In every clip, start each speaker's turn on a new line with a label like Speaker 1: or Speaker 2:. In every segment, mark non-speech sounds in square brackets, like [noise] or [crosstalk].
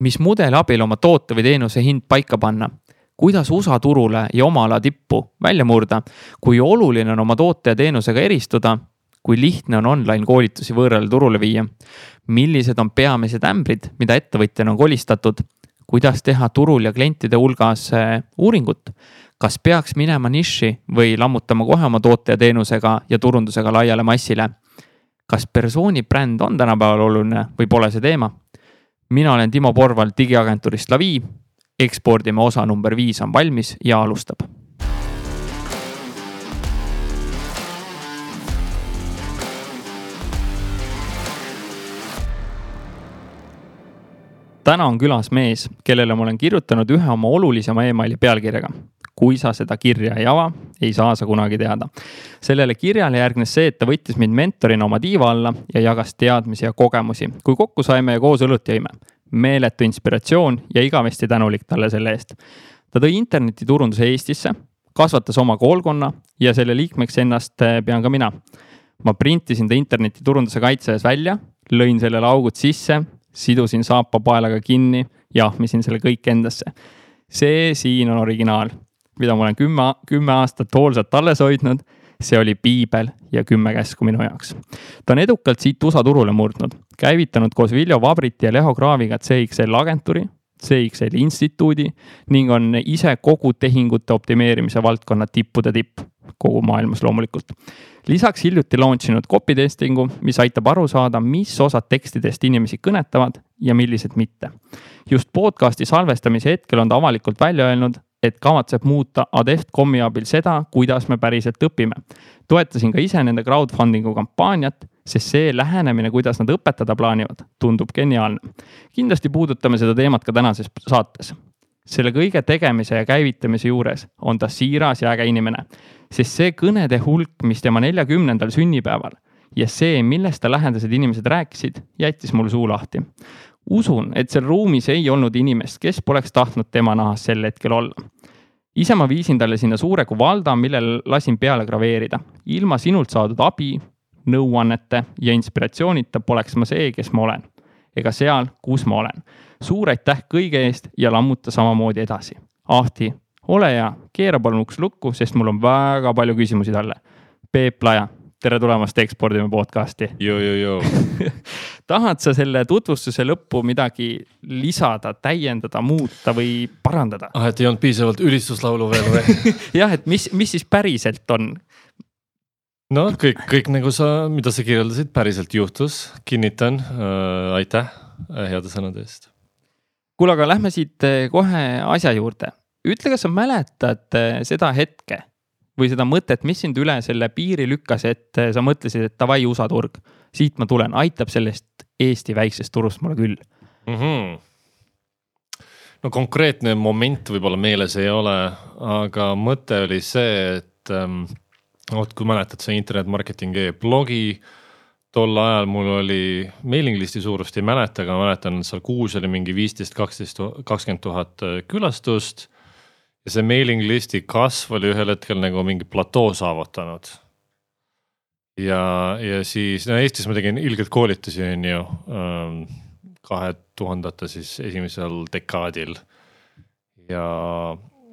Speaker 1: mis mudeli abil oma toote või teenuse hind paika panna. kuidas USA turule ja oma ala tippu välja murda, kui oluline on oma toote ja teenusega eristuda, kui lihtne on online koolitusi võõrale turule viia, millised on peamised ämbrid, mida ettevõtjana on kolistatud, kuidas teha turul ja klientide hulgas äh, uuringut, kas peaks minema niši või lammutama kohe oma toote ja teenusega ja turundusega laiale massile. kas persooni bränd on tänapäeval oluline või pole see teema? Mina olen Timo Porval digiagentuurist Lavi ekspordime osa number viis on valmis ja alustab. Täna on külas mees, kellele ma olen kirjutanud ühe oma olulisema emaili pealkirjaga. kui sa seda kirja ei ava, ei saa sa kunagi teada. sellele kirjale järgnes see, et ta võttis mind mentorina oma tiiva alla ja jagas teadmisi ja kogemusi. kui kokku saime ja koos õlut jõime, meeletu inspiratsioon ja igavesti tänulik talle selle eest. ta tõi internetiturunduse Eestisse, kasvatas oma koolkonna ja selle liikmeks ennast eh, pean ka mina. ma printisin ta internetiturunduse kaitse ees välja, lõin sellele augud sisse, sidusin saapa paelaga kinni, jahmisin selle kõik endasse. see siin on originaal, mida ma olen kümme, kümme aastat hoolsalt alles hoidnud see oli piibel ja kümme käsku minu jaoks. ta on edukalt siit USA turule murdnud, käivitanud koos Viljo Vabriti ja Leho Kraaviga CXL agentuuri, CXL instituudi ning on ise kogu tehingute optimeerimise valdkonna tippude tipp, kogu maailmas loomulikult. lisaks hiljuti launch inud copy testing'u, mis aitab aru saada, mis osad tekstidest inimesi kõnetavad ja millised mitte. just podcast'i salvestamise hetkel on ta avalikult välja öelnud, et kavatseb muuta Adeft.com'i abil seda, kuidas me päriselt õpime. toetasin ka ise nende crowdfunding'u kampaaniat, sest see lähenemine, kuidas nad õpetada plaanivad, tundub geniaalne. kindlasti puudutame seda teemat ka tänases saates. selle kõige tegemise ja käivitamise juures on ta siiras ja äge inimene, sest see kõnede hulk, mis tema neljakümnendal sünnipäeval ja see, millest ta lähedased inimesed rääkisid, jättis mul suu lahti usun, et seal ruumis ei olnud inimest, kes poleks tahtnud tema nahas sel hetkel olla. ise ma viisin talle sinna suure kuvalda, millel lasin peale graveerida. ilma sinult saadud abi, nõuannete ja inspiratsioonita poleks ma see, kes ma olen. ega seal, kus ma olen. suur aitäh kõige eest ja lammuta samamoodi edasi. Ahti, ole hea, keera palun uks lukku, sest mul on väga palju küsimusi talle. Peep Laja tere tulemast Ekspordime podcasti. [laughs] tahad sa selle tutvustuse lõppu midagi lisada, täiendada, muuta või parandada?
Speaker 2: ah, et ei olnud piisavalt ülistuslaulu veel või [laughs]
Speaker 1: jah, et mis, mis siis päriselt on?
Speaker 2: no kõik, kõik nagu sa, mida sa kirjeldasid, päriselt juhtus, kinnitan äh,. aitäh äh, heade sõnade eest.
Speaker 1: kuule, aga lähme siit äh, kohe asja juurde. Ütle, kas sa mäletad äh, seda hetke või seda mõtet, mis sind üle selle piiri lükkas, et eh, sa mõtlesid, et davai, USA turg, siit ma tulen, aitab sellest Eesti väiksest turust mulle küll mm. -hmm.
Speaker 2: no konkreetne moment võib-olla meeles ei ole, aga mõte oli see, et ähm, vot kui mäletad, see internet marketing blogi tol ajal mul oli mailing list'i suurust ei mäleta, aga mäletan, seal kuus oli mingi viisteist, kaksteist, kakskümmend tuhat äh, külastust ja see mailing list'i kasv oli ühel hetkel nagu mingi platoo saavutanud. ja, ja siis no Eestis ma tegin ilgelt koolitusi, on ju ähm, kahe tuhandete siis esimesel dekaadil. ja,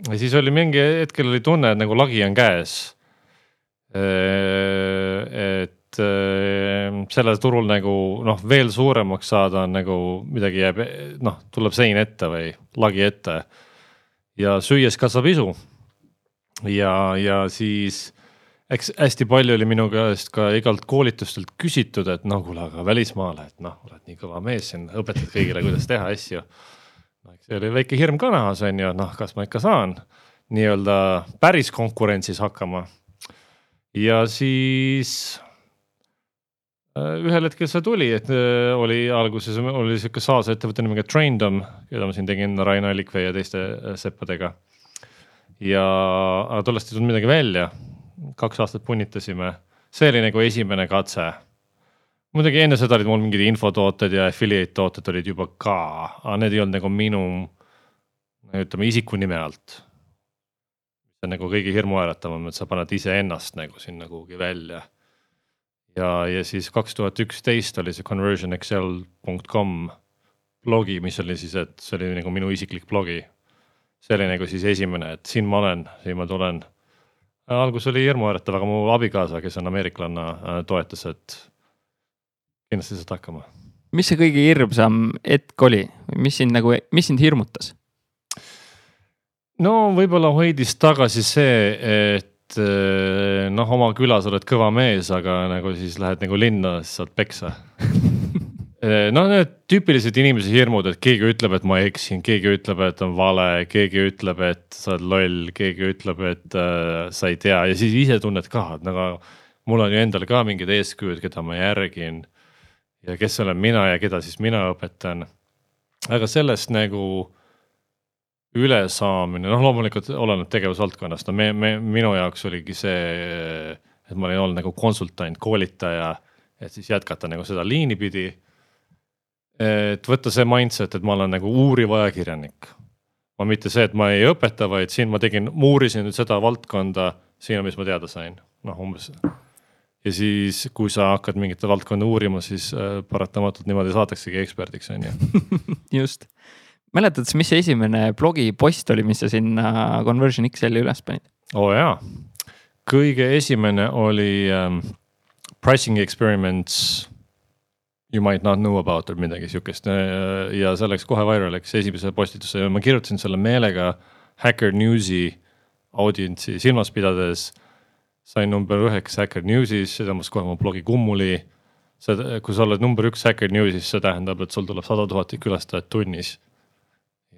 Speaker 2: ja siis oli mingi hetkel oli tunne, et nagu lagi on käes. Äh, et äh, sellel turul nagu noh, veel suuremaks saada on nagu midagi jääb, noh, tuleb sein ette või lagi ette ja süües kasvab isu. ja, ja siis eks hästi palju oli minu käest ka igalt koolitustelt küsitud, et noh, kuule, aga välismaale, et noh, oled nii kõva mees siin, õpetad kõigile, kuidas teha asju. no see oli väike hirm ka nahas on ju, noh, kas ma ikka saan nii-öelda päris konkurentsis hakkama. ja siis ühel hetkel see tuli, et äh, oli alguses oli sihuke SaaS ettevõte nimega Traindom, keda ma siin tegin Rain Allikvee ja teiste äh, seppadega. ja, tollest ei tulnud midagi välja. kaks aastat punnitasime, see oli nagu esimene katse. muidugi enne seda olid mul mingid infotooted ja affiliate tooted olid juba ka, aga need ei olnud nagu minu, ütleme isiku nime alt. see on nagu kõige hirmuäratavam, et sa paned iseennast nagu sinna kuhugi välja ja, ja siis kaks tuhat üksteist oli see conversionexcel.com blogi, mis oli siis, et see oli nagu minu isiklik blogi. see oli nagu siis esimene, et siin ma olen, siin ma tulen. algus oli hirmuäratav, aga mu abikaasa, kes on ameeriklanna, toetas, et kindlasti saad hakkama.
Speaker 1: mis see kõige hirmsam hetk oli, mis sind nagu, mis sind hirmutas?
Speaker 2: no võib-olla hoidis tagasi see, et noh, oma külas oled kõva mees, aga nagu siis lähed nagu linna, siis saad peksa [laughs] eh, noh, need tüüpilised inimese hirmud, et keegi ütleb, et ma eksin, keegi ütleb, et on vale, keegi ütleb, et sa oled loll, keegi ütleb, et äh, sa ei tea ja siis ise tunned ka, et nagu mul on ju endal ka mingid eeskujud, keda ma järgin. ja kes olen mina ja keda siis mina õpetan. aga sellest nagu ülesaamine, noh, loomulikult oleneb tegevusvaldkonnast, no me, me, minu jaoks oligi see, et ma olin olnud nagu konsultant, koolitaja, et siis jätkata nagu seda liini pidi. et võtta see mindset, et ma olen nagu uuriv ajakirjanik. ma mitte see, et ma ei õpeta, vaid siin ma tegin, ma uurisin nüüd seda valdkonda, siin on, mis ma teada sain, noh umbes. ja siis, kui sa hakkad mingit valdkonda uurima, siis äh, paratamatult niimoodi saadaksegi eksperdiks, on ju. [laughs]
Speaker 1: just mäletad sa, mis see esimene blogipost oli, mis sa sinna Conversion XL-i üles panid?
Speaker 2: oo oh, jaa, kõige esimene oli um, pricing experiments. You might not know about or midagi sihukest ja see läks kohe viral'iks esimese postituse ja ma kirjutasin selle meelega Hacker Newsi audientsi silmas pidades. sain number üheks Hacker Newsis, see tõmbas kohe mu blogi kummuli. see, kui sa oled number üks Hacker Newsis, see tähendab, et sul tuleb sada tuhat külastajat tunnis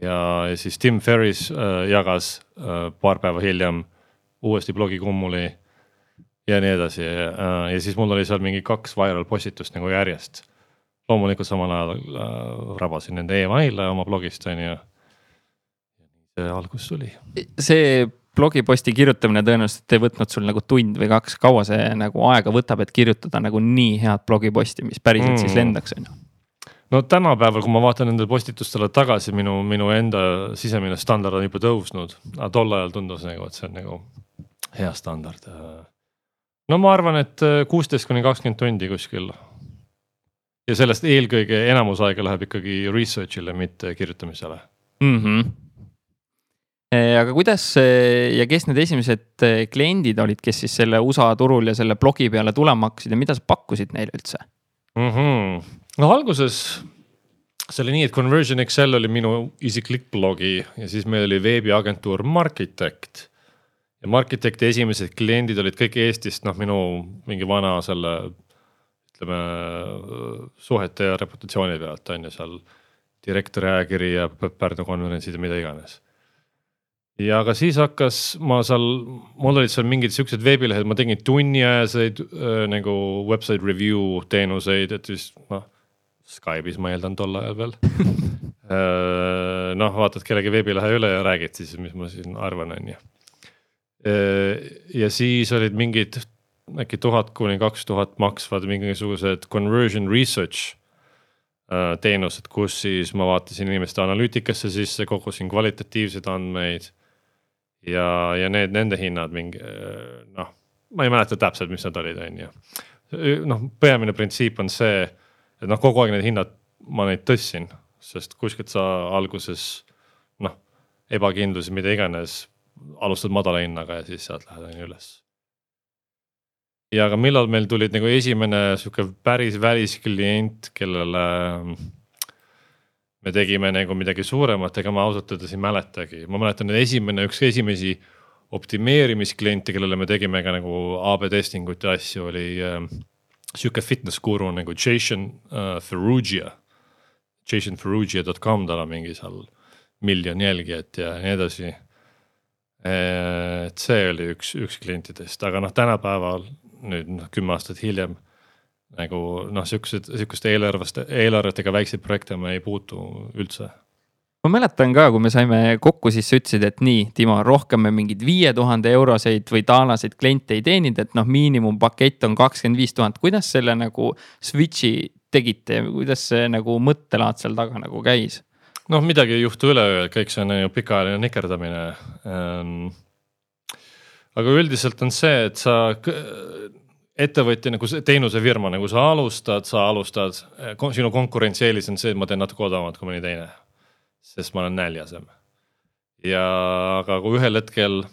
Speaker 2: ja, siis Tim Ferris äh, jagas äh, paar päeva hiljem uuesti blogi kummuli ja nii edasi äh, ja siis mul oli seal mingi kaks viral postitust nagu järjest. loomulikult samal ajal äh, rabasin nende email'e oma blogist on ju. see algus tuli.
Speaker 1: see blogiposti kirjutamine tõenäoliselt ei võtnud sul nagu tund või kaks, kaua see nagu aega võtab, et kirjutada nagu nii head blogiposti, mis päriselt mm. siis lendaks, on ju
Speaker 2: no tänapäeval, kui ma vaatan nendele postitustele tagasi, minu, minu enda sisemine standard on juba tõusnud, aga tol ajal tundus nagu, et see on nagu hea standard. no ma arvan, et kuusteist kuni kakskümmend tundi kuskil. ja sellest eelkõige enamus aega läheb ikkagi research'ile, mitte kirjutamisele
Speaker 1: mm. -hmm aga kuidas ja kes need esimesed eh, kliendid olid, kes siis selle USA turul ja selle blogi peale tulema hakkasid ja mida sa pakkusid neile üldse
Speaker 2: mm? -hmm no alguses see oli nii, et Conversion Excel oli minu isiklik blogi ja siis meil oli veebiagentuur Markitect. ja Markitecti esimesed kliendid olid kõik Eestist, noh, minu mingi vana selle ütleme suhete ja reputatsiooni pealt on ju seal direktori ajakiri ja Pärnu konverentsid ja mida iganes. Ja aga siis hakkas ma seal, mul olid seal mingid siuksed veebilehed, ma tegin tunniajaseid äh, nagu website review teenuseid, et siis noh Skype'is ma eeldan tol ajal veel [laughs] noh, vaatad kellegi veebilehe üle ja räägid siis, mis ma siin arvan, on ju. Ja siis olid mingid äkki tuhat kuni kaks tuhat maksvad mingisugused conversion research teenused, kus siis ma vaatasin inimeste analüütikasse sisse, kogusin kvalitatiivseid andmeid. Ja, ja need, nende hinnad mingi noh, ma ei mäleta täpselt, mis nad olid, on ju. noh, peamine printsiip on see et noh, kogu aeg need hinnad, ma neid tõstsin, sest kuskilt sa alguses noh, ebakindlus, mida iganes, alustad madala hinnaga ja siis sealt lähed on ju üles. ja aga millal meil tulid nagu esimene sihuke päris välisklient, kellele me tegime nagu midagi suuremat, ega ma ausalt öeldes ei mäletagi, ma mäletan, et esimene, üks esimesi optimeerimiskliente, kellele me tegime ka nagu AB testingut ja asju, oli äh, sihuke fitness guru nagu Jason uh, Ferrugia. JasonFerrugia.com, tal on mingi seal miljon jälgijat ja nii edasi. et see oli üks, üks klientidest, aga noh, tänapäeval nüüd noh, kümme aastat hiljem nagu noh, siuksed, sihukeste eelarvest, eelarvetega väikseid projekte me ei puutu üldse
Speaker 1: ma mäletan ka, kui me saime kokku, siis sa ütlesid, et nii, Timo, rohkem me mingeid viie tuhande euroseid või daalaseid kliente ei teeninud, et noh, miinimumpakett on kakskümmend viis tuhat. kuidas selle nagu switch'i tegite, kuidas see nagu mõttelaad seal taga nagu käis?
Speaker 2: noh, midagi ei juhtu üleöö, kõik see on ju pikaajaline nikerdamine ähm,. aga üldiselt on see, et sa ettevõtja nagu teenusefirma, nagu sa alustad, sa alustad, sinu konkurentsieelis on see, et ma teen natuke odavamalt kui mõni teine. sest ma olen näljasem. ja aga kui ühel hetkel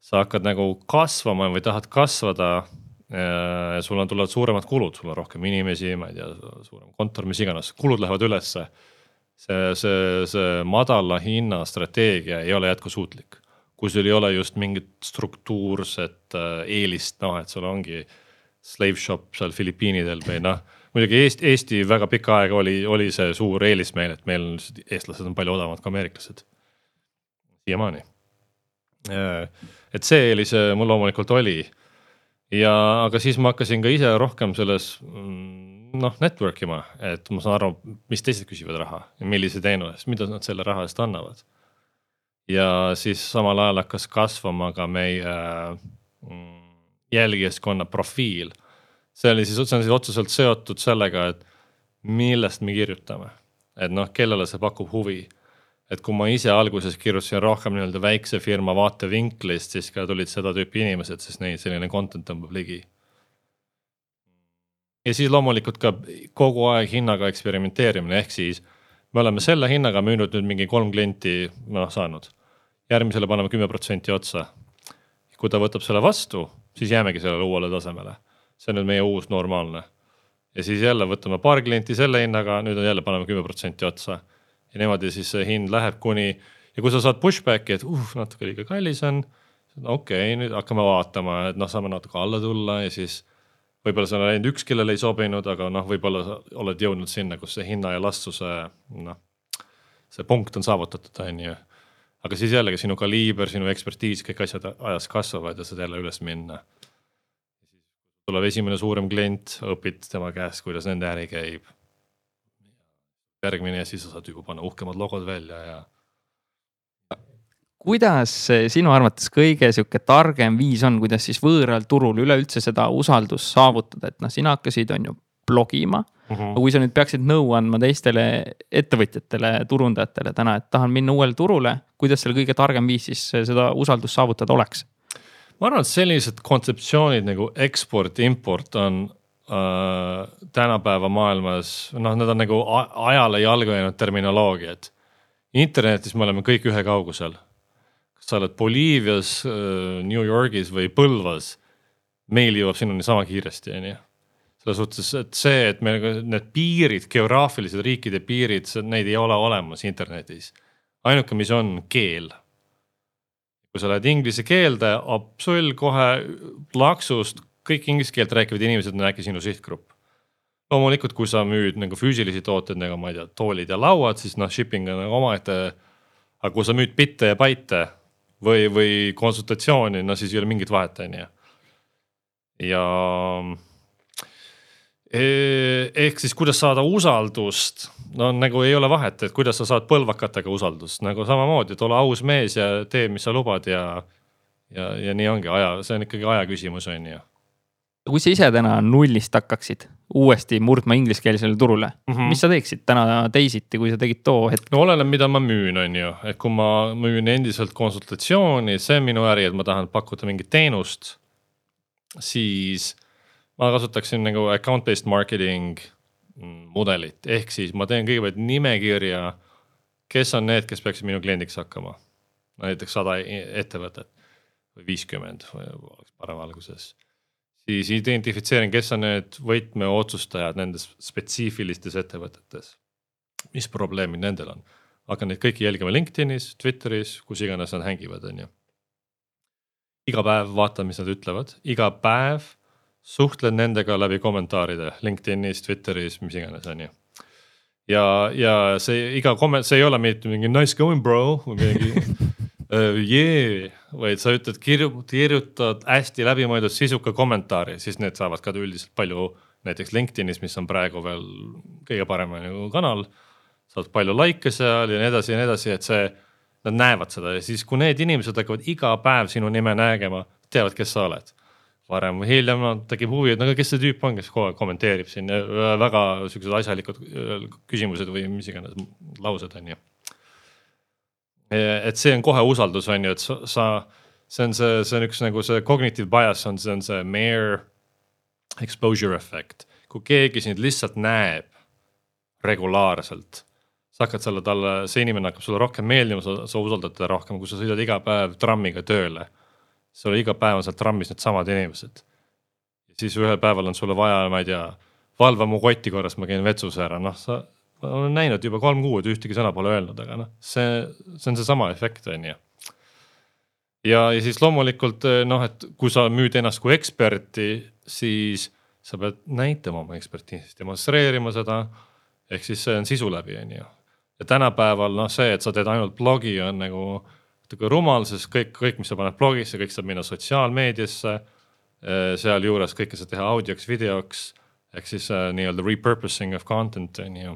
Speaker 2: sa hakkad nagu kasvama või tahad kasvada. sul on, tulevad suuremad kulud, sul on rohkem inimesi, ma ei tea, suurem kontor, mis iganes, kulud lähevad ülesse. see, see, see madala hinna strateegia ei ole jätkusuutlik kui sul ei ole just mingit struktuurset äh, eelist, noh, et sul ongi slave shop seal Filipiinidel või noh. muidugi Eesti, Eesti väga pikka aega oli, oli see suur eelis meil, et meil eestlased on palju odavamad kui ameeriklased. siiamaani. Äh, et see eelis äh, mul loomulikult oli. ja, aga siis ma hakkasin ka ise rohkem selles mm, noh, network ima, et ma saan aru, mis teised küsivad raha ja millise teenuse mida nad selle raha eest annavad ja siis samal ajal hakkas kasvama ka meie mm, jälgijaskonna profiil. see oli siis, see on siis otseselt seotud sellega, et millest me kirjutame, et noh, kellele see pakub huvi. et kui ma ise alguses kirjutasin rohkem nii-öelda väikse firma vaatevinklist, siis ka tulid seda tüüpi inimesed, sest neid selline content tõmbab ligi. ja siis loomulikult ka kogu aeg hinnaga eksperimenteerimine, ehk siis me oleme selle hinnaga müünud nüüd mingi kolm klienti, noh saanud. järgmisele paneme kümme protsenti otsa. kui ta võtab selle vastu, siis jäämegi sellele uuele tasemele. see on nüüd meie uus normaalne. ja siis jälle võtame paar klienti selle hinnaga, nüüd on jälle paneme kümme protsenti otsa. ja niimoodi siis see hind läheb kuni ja kui sa saad pushback'i, et uh natuke liiga kallis on. okei okay,, nüüd hakkame vaatama, et noh, saame natuke alla tulla ja siis võib-olla seal on ainult üks, kellele ei sobinud, aga noh, võib-olla oled jõudnud sinna, kus see hinna ja lastsuse noh, see punkt on saavutatud, on ju. aga siis jällegi sinu kaliiber, sinu ekspertiis, kõik asjad ajas kasvavad ja saad jälle üles minna. tuleb esimene suurem klient, õpid tema käest, kuidas nende äri käib. järgmine ja siis sa saad juba panna uhkemad logod välja ja
Speaker 1: kuidas sinu arvates kõige sihuke targem viis on, kuidas siis võõral turul üleüldse seda usaldust saavutada, et noh, sina hakkasid, on ju, blogima mm. -hmm. aga kui sa nüüd peaksid nõu andma teistele ettevõtjatele, turundajatele täna, et tahan minna uuele turule, kuidas selle kõige targem viis siis seda usaldust saavutada oleks?
Speaker 2: ma arvan, et sellised kontseptsioonid nagu eksport, import on äh, tänapäeva maailmas, noh, need on nagu ajale jalgu jäänud terminoloogiad. internetis me oleme kõik ühe kaugusel sa oled Boliivias, äh, New Yorgis või Põlvas, meil jõuab sinuni sama kiiresti, on ju. selles suhtes, et see, et meil need piirid, geograafilised riikide piirid, neid ei ole olemas internetis. ainuke, mis on keel. kui sa lähed inglise keelde, sul kohe laksust kõik inglise keelt rääkivad inimesed on äkki sinu sihtgrupp loomulikult, kui sa müüd nagu füüsilisi tooteid nagu ma ei tea, toolid ja lauad, siis noh, shipping on nagu omaette. aga kui sa müüd bitte ja baite, või, või konsultatsiooni, no siis ei ole mingit vahet, on ju. ja e, ehk siis, kuidas saada usaldust, no nagu ei ole vahet, et kuidas sa saad põlvakatega usaldust nagu samamoodi, et ole aus mees ja tee, mis sa lubad ja. ja, ja nii ongi aja, see on ikkagi aja küsimus, on ju
Speaker 1: kui sa ise täna nullist hakkaksid uuesti murdma ingliskeelsele turule mm, -hmm. mis sa teeksid täna teisiti, kui sa tegid too hetk?
Speaker 2: no oleneb, mida ma müün, on ju, et kui ma müün endiselt konsultatsiooni, see on minu äri, et ma tahan pakkuda mingit teenust. siis ma kasutaksin nagu account based marketing mudelit, ehk siis ma teen kõigepealt nimekirja, kes on need, kes peaksid minu kliendiks hakkama. näiteks sada ettevõtet või viiskümmend oleks parem alguses siis identifitseerin, kes on need võtmeotsustajad nendes spetsiifilistes ettevõtetes. mis probleemid nendel on, hakkan neid kõiki jälgima LinkedInis, Twitteris, kus iganes nad hängivad, on ju. iga päev vaatan, mis nad ütlevad, iga päev suhtlen nendega läbi kommentaaride LinkedInis, Twitteris, mis iganes, on ju ja, ja see iga komment, see ei ole mitte mingi nice going bro või mingi [laughs] jee, vaid sa ütled, kirjutad hästi läbimõeldud sisuka kommentaari, siis need saavad ka üldiselt palju näiteks LinkedInis, mis on praegu veel kõige parem nagu kanal. saad palju likee seal ja nii edasi ja nii edasi, et see, nad näevad seda ja siis, kui need inimesed hakkavad iga päev sinu nime nägema, teavad, kes sa oled. varem või hiljem no, tekib huvi, et no aga kes see tüüp on, kes kogu aeg kommenteerib siin väga siuksed asjalikud küsimused või mis iganes laused on ju et see on kohe usaldus, on ju, et sa, sa, see on see, see on üks nagu see cognitive bias on, see on see mere exposure efekt, kui keegi sind lihtsalt näeb regulaarselt sa hakkad selle talle, see inimene hakkab sulle rohkem meeldima, sa, sa usaldad teda rohkem, kui sa sõidad iga päev trammiga tööle. sul iga päev on seal trammis needsamad inimesed. siis ühel päeval on sulle vaja, ma ei tea, valva mu kotti korras, ma käin vetsus ära, noh, sa. Olen näinud juba kolm kuud, ühtegi sõna pole öelnud, aga noh, see, see on seesama efekt, on ju. ja, ja siis loomulikult noh, et kui sa müüd ennast kui eksperti, siis sa pead näitama oma ekspertiisi, demonstreerima seda ehk siis see on sisu läbi, on ju ja tänapäeval noh, see, et sa teed ainult blogi, on nagu natuke rumal, sest kõik, kõik, mis sa paned blogisse, kõik saab minna sotsiaalmeediasse. Eh, sealjuures kõike saab teha audioks, videoks ehk siis äh, nii-öelda repurposing of content on ju.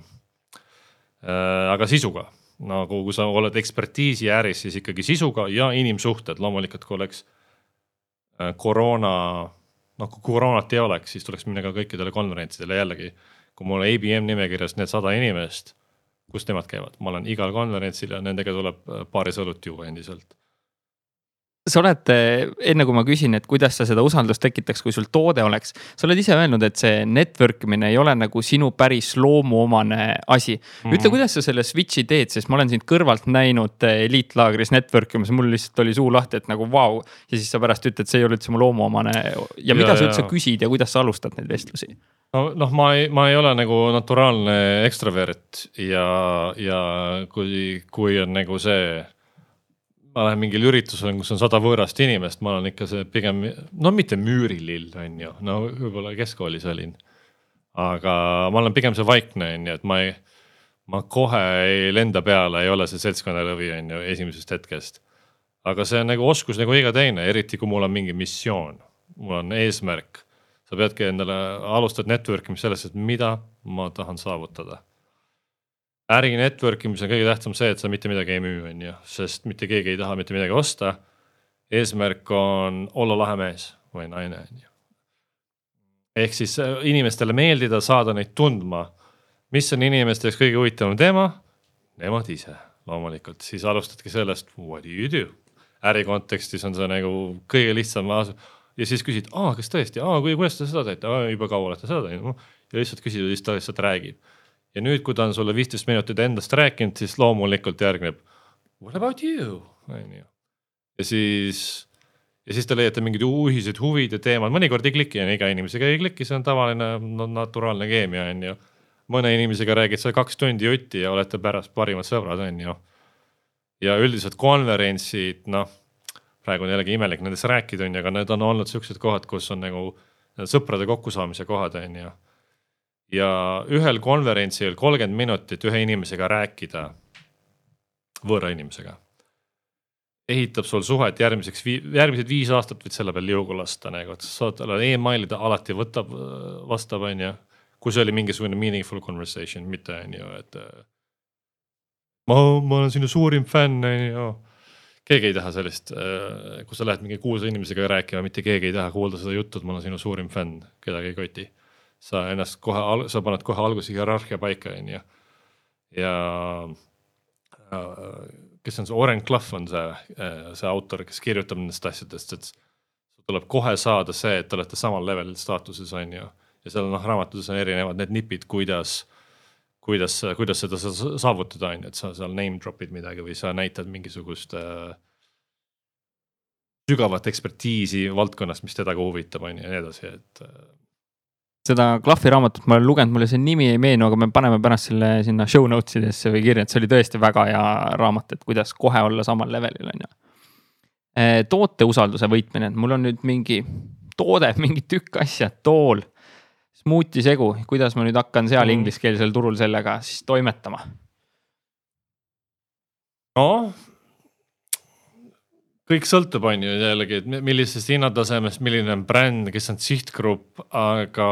Speaker 2: Aga sisuga nagu, kui sa oled ekspertiisi äris, siis ikkagi sisuga ja inimsuhted, loomulikult kui oleks äh, koroona, noh kui koroonat ei oleks, siis tuleks minna ka kõikidele konverentsidele jällegi. kui mul ABM nimekirjas need sada inimest kus nemad käivad, ma olen igal konverentsil ja nendega tuleb äh, paaris õlut juua endiselt.
Speaker 1: Sa oled, äh, enne kui ma küsin, et kuidas sa seda usaldust tekitaks, kui sul toode oleks, sa oled ise öelnud, et see network imine ei ole nagu sinu päris loomuomane asi mm. ütle, kuidas sa selle switch'i teed, sest ma olen sind kõrvalt näinud äh, eliitlaagris network imas, mul lihtsalt oli suu lahti, et nagu vau wow.. ja siis sa pärast ütled, see ei ole üldse mu loomuomane ja, ja mida sa üldse ja. küsid ja kuidas sa alustad neid vestlusi?
Speaker 2: no noh, ma ei, ma ei ole nagu naturaalne ekstravert ja, ja kui, kui on nagu see. Ma lähen mingile üritusele, kus on sada võõrast inimest, ma olen ikka see pigem, no mitte müürilill on ju, no võib-olla keskkoolis olin. aga ma olen pigem see vaikne on ju, et ma ei, ma kohe ei lenda peale, ei ole see seltskonnalõvi on ju esimesest hetkest. aga see on nagu oskus nagu iga teine, eriti kui mul on mingi missioon, mul on eesmärk sa peadki endale, alustad network imist sellest, et mida ma tahan saavutada. Äri network imis on kõige tähtsam see, et sa mitte midagi ei müü, on ju, sest mitte keegi ei taha mitte midagi osta. eesmärk on olla lahe mees või naine, on ju. ehk siis äh, inimestele meeldida, saada neid tundma. mis on inimeste jaoks kõige huvitavam teema? Nemad ise loomulikult, siis alustadki sellest, what do you do? äri kontekstis on see nagu kõige lihtsam ja siis küsid, aa, kas tõesti, aa, kuidas te seda teete, juba kaua olete seda teinud ja lihtsalt küsid ja siis ta lihtsalt räägib. Ja nüüd, kui ta on sulle viisteist minutit endast rääkinud, siis loomulikult järgneb what about you, on ju. ja siis, ja siis te leiate mingid ühised huvid ja teemad, mõnikord ei kliki ja iga inimesega ei kliki, see on tavaline no, naturaalne keemia, on ju. mõne inimesega räägid sa kaks tundi jutti ja olete pärast parimad sõbrad, on ju. ja üldiselt konverentsid, noh praegu on jällegi imelik nendest rääkida, on ju, aga need on olnud siuksed kohad, kus on nagu sõprade kokkusaamise kohad, on ju. Ja ühel konverentsil kolmkümmend minutit ühe inimesega rääkida, võõra inimesega, ehitab sul suhet järgmiseks, järgmised viis aastat võid selle peal liugu lasta nagu, et sa saad talle emaili, ta alati võtab, vastab, on ju. kui see oli mingisugune meaningful conversation, mitte on ju, et ma, ma olen sinu suurim fänn, on ju keegi ei taha sellist, kui sa lähed mingi kuulsa inimesega rääkima, mitte keegi ei taha kuulda seda juttu, et ma olen sinu suurim fänn, kedagi ei koti. Sa ennast kohe, sa paned kohe alguses hierarhia paika, on ju. ja äh, kes on see, Oren Clough on see, äh, see autor, kes kirjutab nendest asjadest, et tuleb kohe saada see, et te olete samal levelil staatuses, on ju. ja seal noh, raamatuses on erinevad need nipid, kuidas kuidas, kuidas seda saavutada, on ju, et sa seal name drop'id midagi või sa näitad mingisugust äh, sügavat ekspertiisi valdkonnast, mis teda ka huvitab, on ju ja nii edasi, et äh,
Speaker 1: seda Klahvi raamatut ma olen lugenud, mulle see nimi ei meenu, aga me paneme pärast selle sinna show notes idesse või kirja, et see oli tõesti väga hea raamat, et kuidas kohe olla samal levelil, on ju. Äh, toote usalduse võitmine, et mul on nüüd mingi toode, mingi tükk asja, tool smuuti segu, kuidas ma nüüd hakkan seal mm. ingliskeelsel turul sellega siis toimetama?
Speaker 2: noh, kõik sõltub, on ju jällegi, et millisest hinnatasemest, milline on bränd, kes on sihtgrupp, aga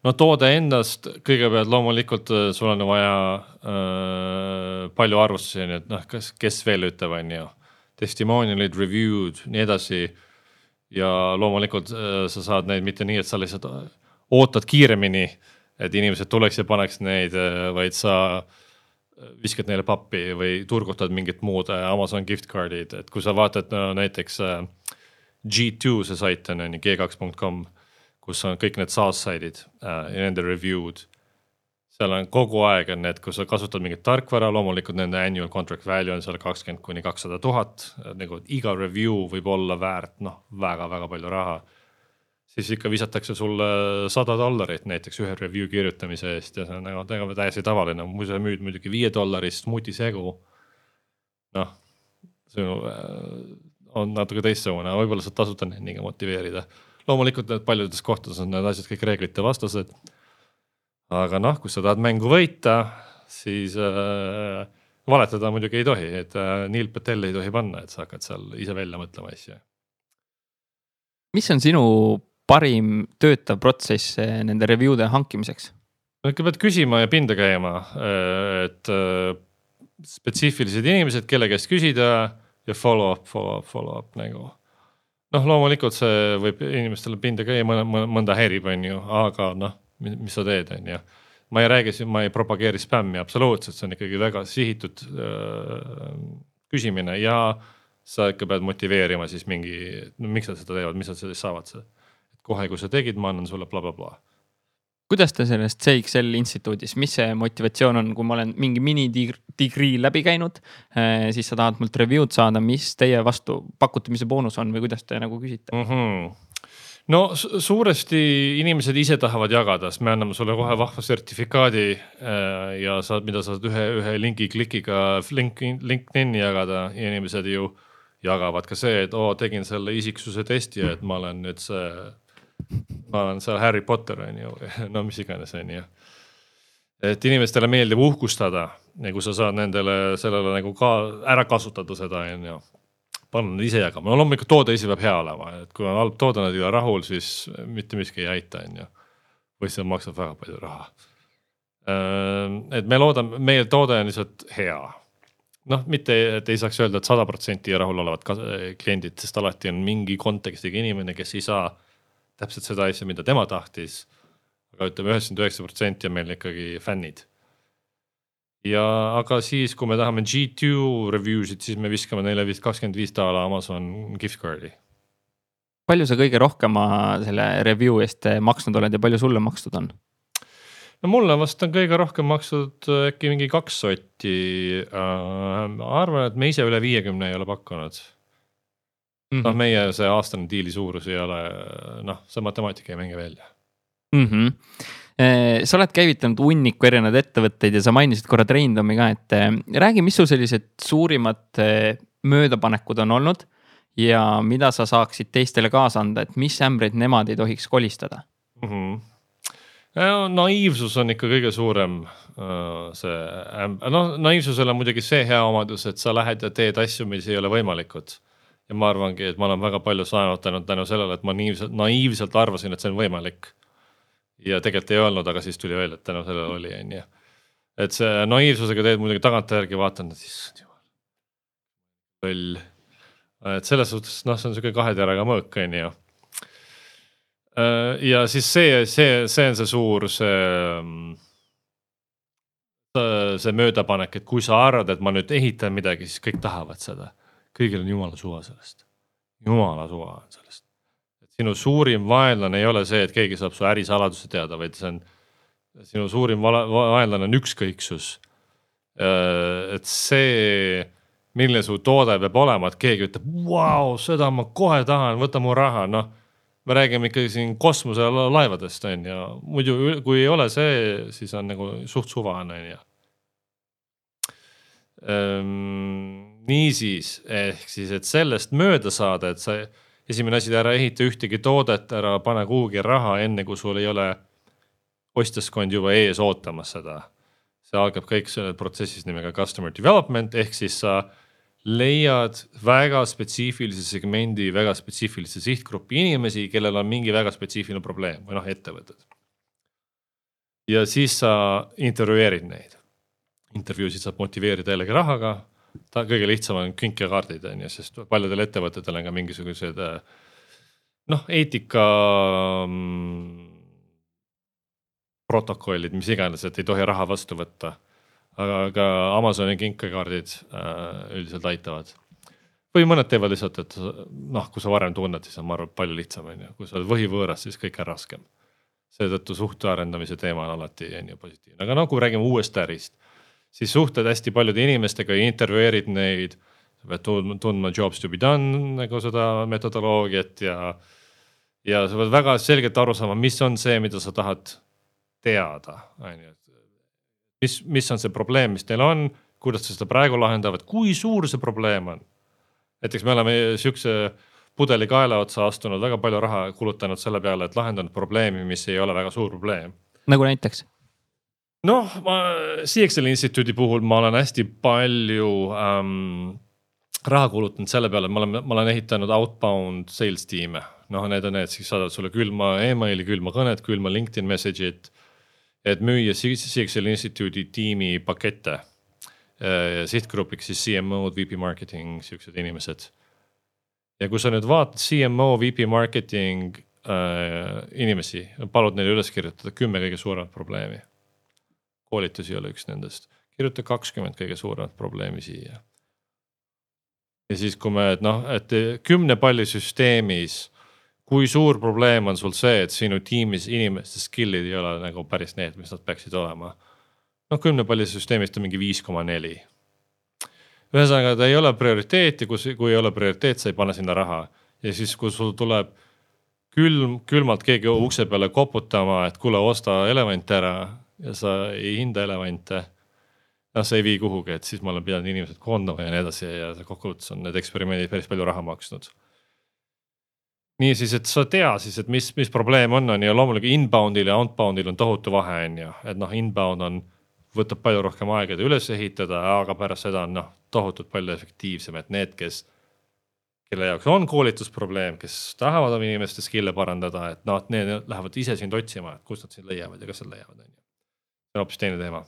Speaker 2: no toode endast kõigepealt loomulikult äh, sul on vaja äh, palju arvustusi, ju, et noh, kas, kes veel ütleb, on ju. Testimonial'id, review'd, nii edasi ja loomulikult äh, sa saad neid mitte nii, et sa lihtsalt äh, ootad kiiremini, et inimesed tuleks ja paneks neid, äh, vaid sa viskad neile pappi või turgutad mingit muud Amazon gift card'id, et kui sa vaatad no, näiteks G2 see sait on ju g2.com, kus on kõik need SaaS saidid äh, ja nende review'd. seal on kogu aeg on need, kui sa kasutad mingit tarkvara, loomulikult nende annual contract value on seal kakskümmend kuni kakssada tuhat, nagu iga review võib olla väärt noh, väga-väga palju raha siis ikka visatakse sulle sada dollarit näiteks ühe review kirjutamise eest ja see on nagu tegelikult täiesti tavaline, kui sa müüd muidugi viie dollarist smuutisegu. noh, see on natuke teistsugune, võib-olla saad tasuta neid nii ka motiveerida. loomulikult need paljudes kohtades on need asjad kõik reeglite vastased. aga noh, kui sa tahad mängu võita, siis äh, valetada muidugi ei tohi, et äh, Neil Patel ei tohi panna, et sa hakkad seal ise välja mõtlema asju.
Speaker 1: mis on sinu parim töötav protsess eh, nende review'de hankimiseks?
Speaker 2: no ikka pead küsima ja pinda käima, eh, et eh, spetsiifilised inimesed, kelle käest küsida ja follow up, follow up, follow up nagu. noh, loomulikult see võib inimestele pinda käia, mõnda, mõnda häirib, on ju, aga noh, mis sa teed, on ju. ma ei räägi siin, ma ei propageeri spämmi absoluutselt, see on ikkagi väga sihitud öö, küsimine ja sa ikka pead motiveerima siis mingi, no miks nad seda teevad, mis nad sellest saavad kohe, kui sa tegid, ma annan sulle blablabla bla, bla.
Speaker 1: Kuidas te sellest CXL instituudis, mis see motivatsioon on, kui ma olen mingi mini-degree läbi käinud, eh, siis sa tahad mult review'd saada, mis teie vastu pakute, mis see boonus on või kuidas te nagu küsite?
Speaker 2: Mm? -hmm no suuresti inimesed ise tahavad jagada, sest me anname sulle kohe vahva sertifikaadi eh, ja saad, mida saad ühe, ühe lingi klikiga link, LinkedIn'i jagada. Ja inimesed ju jagavad ka see, et oo, tegin selle isiksuse testi, et ma olen nüüd see ma olen seal Harry Potter on ju, [laughs] no mis iganes, on ju. et inimestele meeldib uhkustada ja kui sa saad nendele sellele nagu ka ära kasutada seda, on ju. nad ise jagama, no loomulikult toode ise peab hea olema, et kui on halb toode, nad ei ole rahul, siis mitte miski ei aita, on ju. või see maksab väga palju raha. et me loodame, meie toode on lihtsalt hea noh, mitte, et ei saaks öelda et, et sada protsenti rahulolevad kliendid, sest alati on mingi kontekstiga inimene, kes ei saa täpselt seda asja, mida tema tahtis. aga ütleme, üheksakümmend üheksa protsenti on meil ikkagi fännid. ja, aga siis, kui me tahame G2 review sid, siis me viskame neile vist kakskümmend viis daala Amazon gift card'i.
Speaker 1: palju sa kõige rohkem selle review eest maksnud oled ja palju sulle makstud on?
Speaker 2: no mulle vast on kõige rohkem makstud äkki mingi kaks sotti äh,. ma arvan, et me ise üle viiekümne ei ole pakkunud mm -hmm.. noh, meie see aastane diili suurus ei ole, noh, see matemaatika ei mängi välja
Speaker 1: mm. -hmm sa oled käivitanud hunniku erinevaid ettevõtteid ja sa mainisid korra Traindomi ka, et eh, räägi, mis su sellised suurimad eh, möödapanekud on olnud ja mida sa saaksid teistele kaasa anda, et mis ämbreid nemad ei tohiks kolistada mm?
Speaker 2: -hmm. No, naiivsus on ikka kõige suurem see, noh, naiivsusel on muidugi see hea omadus, et sa lähed ja teed asju, mis ei ole võimalikud ja ma arvangi, et ma olen väga palju saanud tänu, tänu sellele, et ma naiivselt, naiivselt arvasin, et see on võimalik. ja tegelikult ei olnud, aga siis tuli välja, et tänu sellele oli, on ju. et see naiivsusega teed muidugi tagantjärgi vaatan, et issand jumal. loll. et selles suhtes noh, see on sihuke kahe teraga mõõk, on ju. ja siis see, see, see on see suur, see see möödapanek, et kui sa arvad, et ma nüüd ehitan midagi, siis kõik tahavad seda kõigil on jumala suva sellest, jumala suva on sellest. et sinu suurim vaenlane ei ole see, et keegi saab su ärisaladuse teada, vaid see on, sinu suurim vaenlane on ükskõiksus. Äh, et see, milline su toode peab olema, et keegi ütleb, vau, seda ma kohe tahan, võta mu raha, noh me räägime ikkagi siin kosmoselaevadest on ju, muidu kui ei ole see, siis on nagu suht suvane on ju Ehm, niisiis, ehk siis, et sellest mööda saada, et sa esimene asi, ära ehita ühtegi toodet, ära pane kuhugi raha, enne kui sul ei ole ostjaskond juba ees ootamas seda. see algab kõik selle protsessis nimega customer development ehk siis sa leiad väga spetsiifilise segmendi, väga spetsiifilise sihtgrupi inimesi, kellel on mingi väga spetsiifiline probleem või noh, ettevõtted. ja siis sa intervjueerid neid intervjuusid saab motiveerida jällegi rahaga. Ta kõige lihtsam on kinkekaardid on ju, sest paljudel ettevõtetel on ka mingisugused noh, eetika mm, protokollid, mis iganes, et ei tohi raha vastu võtta. aga ka Amazoni kinkekaardid äh, üldiselt aitavad. või mõned teevad lihtsalt, et noh, kui sa varem tunned, siis on, ma arvan, palju lihtsam on ju, kui sa oled võhivõõras, siis kõik on raskem. seetõttu suhte arendamise teema on alati on ju positiivne, aga no kui räägime uuest ärist, siis suhtled hästi paljude inimestega intervjueerid neid. sa pead tundma, tundma jobs to be done nagu seda metodoloogiat ja, ja sa pead väga selgelt aru saama, mis on see, mida sa tahad teada, on ju. mis, mis on see probleem, mis teil on, kuidas te seda praegu lahendavad, kui suur see probleem on näiteks me oleme sihukese pudeli kaela otsa astunud, väga palju raha kulutanud selle peale, et lahendanud probleemi, mis ei ole väga suur probleem.
Speaker 1: nagu näiteks?
Speaker 2: Noh, ma CXL instituudi puhul ma olen hästi palju ähm, raha kulutanud selle peale, et ma olen, ma olen ehitanud outbound sales tiime. noh, need on need, siis saadavad sulle külma emaili, külma kõnet, külma LinkedIn message'it. et müüa CXL instituudi tiimi pakette Äh, sihtgrupiks siis CMO-d, VP marketing, siuksed inimesed. ja kui sa nüüd vaatad CMO, VP marketing äh, inimesi, palud neile üles kirjutada kümme kõige suuremat probleemi. Koolitus ei ole üks nendest, kirjuta kakskümmend kõige suuremat probleemi siia. ja siis, kui me, noh, et kümne palli süsteemis kui suur probleem on sul see, et sinu tiimis inimeste skill'id ei ole nagu päris need, mis nad peaksid olema noh, kümnepallisüsteemist on mingi viis koma neli. ühesõnaga, ta ei ole prioriteeti, kus, kui ei ole prioriteet, sa ei pane sinna raha ja siis, kui sul tuleb külm, külmalt keegi ukse peale koputama, et kuule, osta elevant ära ja sa ei hinda elevante. noh, see ei vii kuhugi, et siis ma olen pidanud inimesed koondama ja nii edasi ja kokkuvõttes on need eksperimendid päris palju raha maksnud niisiis, et sa tea siis, et mis, mis probleem on, on ju loomulikult inbound'il ja outbound'il on tohutu vahe, on ju, et noh, inbound on võtab palju rohkem aega ta üles ehitada, aga pärast seda on noh, tohutult palju efektiivsem, et need, kes, kelle jaoks on koolitusprobleem, kes tahavad oma inimeste skill'e parandada, et noh, need lähevad ise sind otsima, et kust nad sind leiavad ja kas nad leiavad, on ju. See on hoopis teine teema.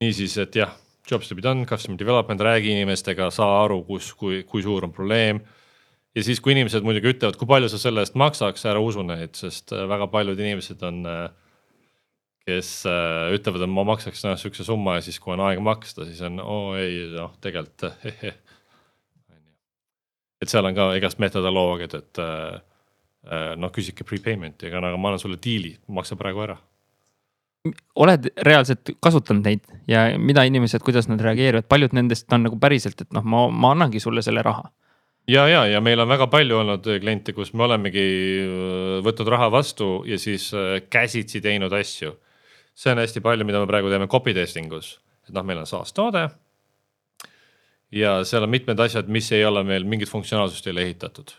Speaker 2: niisiis, et jah, jobs to be done, customer development, räägi inimestega, saa aru, kus, kui, kui suur on probleem ja siis, kui inimesed muidugi ütlevad, kui palju sa selle eest maksaks, ära usu neid, sest äh, väga paljud inimesed on äh, kes äh, ütlevad, et ma maksaks noh sihukese summa ja siis, kui on aeg maksta, siis on oo ei noh, tegelikult et seal on ka igast metodoloogiad, et noh, küsige prepayment'i, aga, aga ma annan sulle diili, maksa praegu ära.
Speaker 1: Oled reaalselt kasutanud neid ja mida inimesed, kuidas nad reageerivad, paljud nendest on nagu päriselt, et noh, ma, ma annangi sulle selle raha
Speaker 2: ja, ja, ja meil on väga palju olnud kliente, kus me olemegi äh, võtnud raha vastu ja siis käsitsi teinud asju see on hästi palju, mida me praegu teeme copy testing us, et noh, meil on SaaS toode. ja seal on mitmed asjad, mis ei ole meil mingit funktsionaalsust ei ole ehitatud.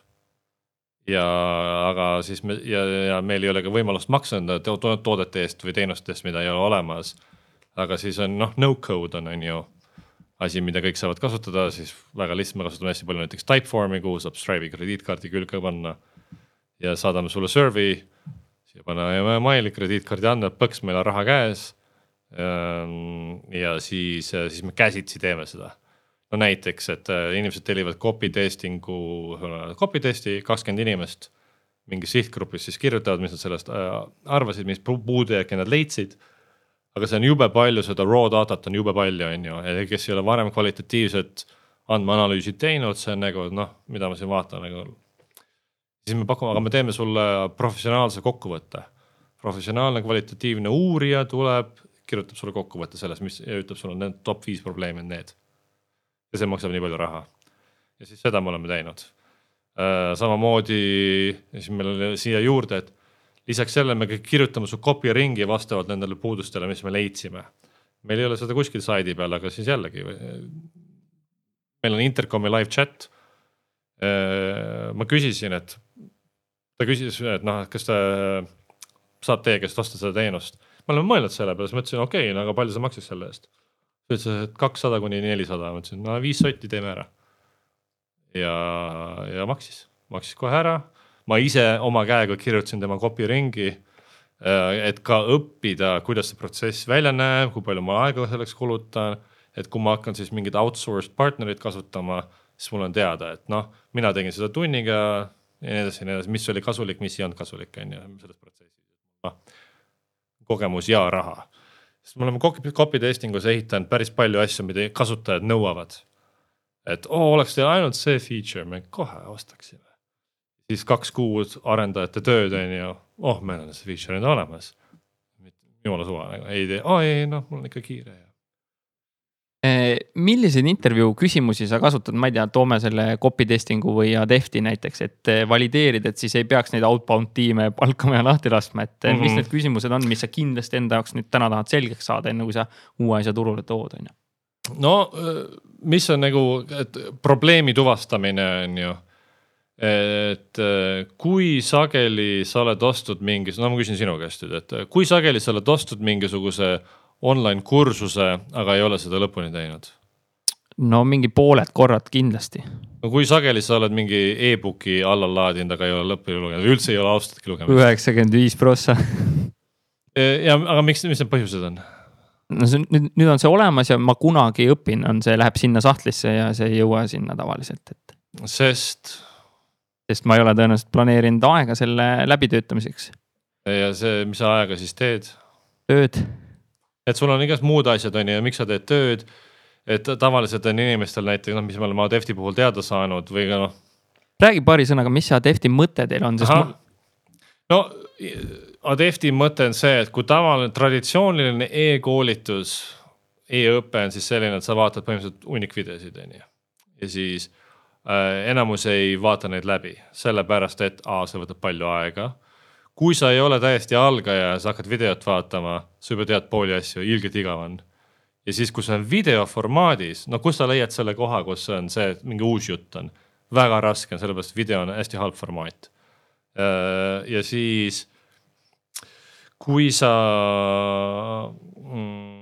Speaker 2: Ja, aga siis me ja, ja meil ei ole ka võimalust maksta enda toodete eest või teenuste eest, mida ei ole olemas. aga siis on noh, no code on, on ju asi, mida kõik saavad kasutada, siis väga lihtsalt me kasutame hästi palju näiteks Typeformi, kuhu saab Stripe'i krediitkaardi külge panna. ja saadame sulle serve'i siia paneme maili, krediitkaardi andmed, põks, meil on raha käes. Ehm, ja siis, siis me käsitsi teeme seda. No näiteks, et äh, inimesed tellivad copy testing'u, copy test'i kakskümmend inimest mingis sihtgrupis, siis kirjutavad, mis nad sellest äh, arvasid, mis puudujääke nad leidsid aga see on jube palju, seda raw datat on jube palju, on ju, kes ei ole varem kvalitatiivset andmeanalüüsi teinud, see on nagu noh, mida ma siin vaatan nagu siis me pakume, aga me teeme sulle professionaalse kokkuvõtte. professionaalne kvalitatiivne uurija tuleb, kirjutab sulle kokkuvõtte sellest, mis ja ütleb sulle need top viis probleemi on need. Ja see maksab nii palju raha. ja siis seda me oleme teinud. Äh, samamoodi, siis meil oli siia juurde, et lisaks sellele me kirjutame su copy ringi vastavalt nendele puudustele, mis me leidsime. meil ei ole seda kuskil saidi peal, aga siis jällegi. meil on intercomi live chat. Äh, ma küsisin, et ta küsis, et noh, et kas ta saab teie käest osta seda teenust. me oleme mõelnud selle peale, siis ma ütlesin, okei okay,, no aga palju see maksaks selle eest? Ta ütles, et kakssada kuni nelisada, ma ütlesin, no viis sotti teeme ära. ja, ja maksis, maksis kohe ära. ma ise oma käega kirjutasin tema copy ringi. Äh, et ka õppida, kuidas see protsess välja näeb, kui palju ma aega selleks kulutan. et kui ma hakkan siis mingit outsourced partnerit kasutama, siis mul on teada, et noh, mina tegin seda tunniga ja nii edasi ja nii edasi, mis oli kasulik, mis ei olnud kasulik, on ju, selles protsessis. noh, kogemus ja raha. Sest me oleme copy testing us ehitanud päris palju asju, mida kasutajad nõuavad. et oo oh,, oleks teil ainult see feature, me kohe ostaksime. siis kaks kuud arendajate tööd on ju, oh, meil on see feature nüüd olemas. jumala suva nagu, ei tee, aa ei, noh, mul on ikka kiire ja
Speaker 1: milliseid intervjuu küsimusi sa kasutad, ma ei tea, toome selle copy testing'u või Adefti näiteks, et eh, valideerida, et siis ei peaks neid outbound tiime palkama ja lahti laskma, et mm -hmm. mis mhm. need küsimused on, mis sa kindlasti enda jaoks nüüd täna tahad selgeks saada, enne kui sa uue asja turule tood, on ju?
Speaker 2: no mis on nagu, et probleemi tuvastamine on ju et kui sageli sa oled ostnud mingi, no ma küsin sinu käest nüüd, et kui sageli sa oled ostnud mingisuguse online kursuse, aga ei ole seda lõpuni teinud?
Speaker 1: no mingi pooled korrad kindlasti.
Speaker 2: no kui sageli sa oled mingi e-book'i alla laadinud, aga ei ole lõpuni lugenud või üldse ei ole austatudki lugemist?
Speaker 1: üheksakümmend viis prossa.
Speaker 2: ja aga miks, mis need põhjused on?
Speaker 1: no see nüüd, nüüd on see olemas ja ma kunagi õpin, on see läheb sinna sahtlisse ja see ei jõua sinna tavaliselt, et.
Speaker 2: sest?
Speaker 1: sest ma ei ole tõenäoliselt planeerinud aega selle läbitöötamiseks.
Speaker 2: ja see, mis sa ajaga siis teed?
Speaker 1: tööd
Speaker 2: et sul on igasugused muud asjad, on ju, ja miks sa teed tööd. et tavaliselt on inimestel näiteks noh, mis me oleme Adefti puhul teada saanud või ka noh.
Speaker 1: räägi paari sõnaga, mis see Adefti mõte teil on, sest. Ma...
Speaker 2: no Adefti mõte on see, et kui tavaline traditsiooniline e-koolitus e-õpe on siis selline, et sa vaatad põhimõtteliselt hunnik videosid, on ju. ja siis äh, enamus ei vaata neid läbi, sellepärast et A, see võtab palju aega kui sa ei ole täiesti algaja ja sa hakkad videot vaatama, sa juba tead pooli asju, ilgelt igav on. ja siis, kui see on video formaadis, no kus sa leiad selle koha, kus on see, mingi uus jutt on, väga raske on, sellepärast video on hästi halb formaat. Äh, ja siis, kui sa mm,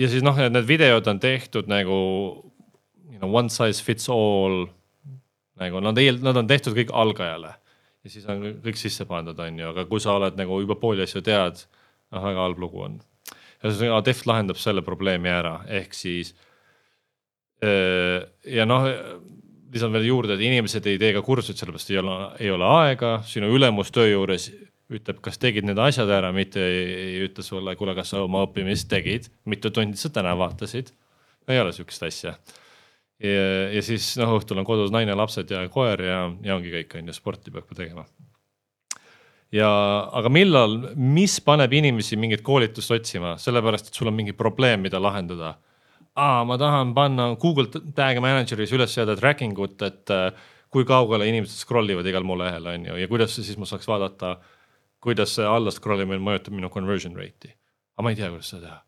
Speaker 2: ja siis noh, need videod on tehtud nagu you know, one size fits all nagu nad nad on tehtud kõik algajale ja siis on kõik sisse pandud, on ju, aga kui sa oled nagu juba pooli asju tead, noh väga halb lugu on. ühesõnaga Adeft lahendab selle probleemi ära, ehk siis ja noh, lisan veel juurde, et inimesed ei tee ka kursuseid, sellepärast ei ole, ei ole aega, sinu ülemus töö juures ütleb, kas tegid need asjad ära, mitte ei, ei ütle sulle, kuule, kas sa oma õppimist tegid, mitu tundi sa täna vaatasid. ei ole sihukest asja ja, ja siis noh, õhtul on kodus naine, lapsed ja koer ja, ja ongi kõik on ju, sporti peab ka tegema. ja, aga millal, mis paneb inimesi mingit koolitust otsima, sellepärast et sul on mingi probleem, mida lahendada. aa, ma tahan panna Google Tag Manageris üles seada tracking ut, et äh, kui kaugele inimesed scroll ivad igal mu lehel on ju ja kuidas siis ma saaks vaadata, kuidas see alla scroll imine mõjutab minu conversion rate'i. aga ma ei tea, kuidas seda teha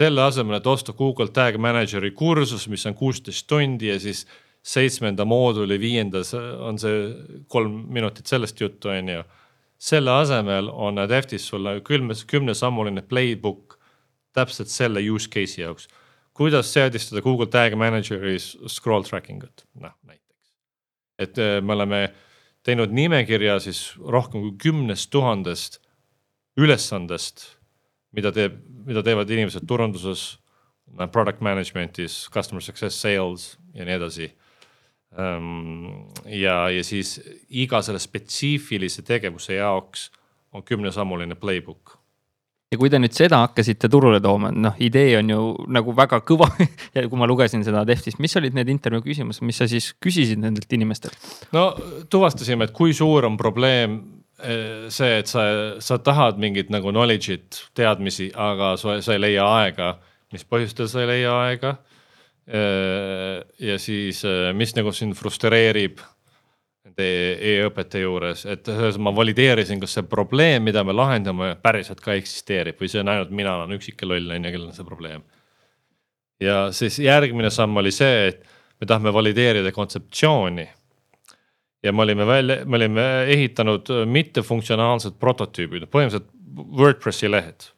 Speaker 2: selle asemel, et osta Google Tag Manageri kursus, mis on kuusteist tundi ja siis seitsmenda mooduli viiendas on see kolm minutit sellest juttu, on ju. selle asemel on Adeftis sulle kümnes, kümnesammuline playbook täpselt selle use case'i jaoks. kuidas seadistada Google Tag Manageris scroll tracking ut, noh näiteks. et äh, me oleme teinud nimekirja siis rohkem kui kümnest tuhandest ülesandest mida teeb, mida teevad inimesed turunduses, product management'is, customer success, sales ja nii edasi. Ehm, ja, ja siis iga selle spetsiifilise tegevuse jaoks on kümnesammuline playbook
Speaker 1: ja kui te nüüd seda hakkasite turule tooma, noh, idee on ju nagu väga kõva [laughs] ja kui ma lugesin seda Deftist, mis olid need intervjuu küsimused, mis sa siis küsisid nendelt inimestelt?
Speaker 2: no tuvastasime, et kui suur on probleem see, et sa, sa tahad mingit nagu knowledge'it, teadmisi, aga sa, sa ei leia aega. mis põhjustel sa ei leia aega? Äh, ja siis, äh, mis nagu sind frustreerib nende e-õpete juures, et ma valideerisin, kas see probleem, mida me lahendame, päriselt ka eksisteerib või see on ainult mina olen üksik ja loll on ju, kellel on see probleem. ja siis järgmine samm oli see, et me tahame valideerida kontseptsiooni ja me olime välja, me olime ehitanud mittefunktsionaalsed prototüübid, põhimõtteliselt Wordpressi lehed.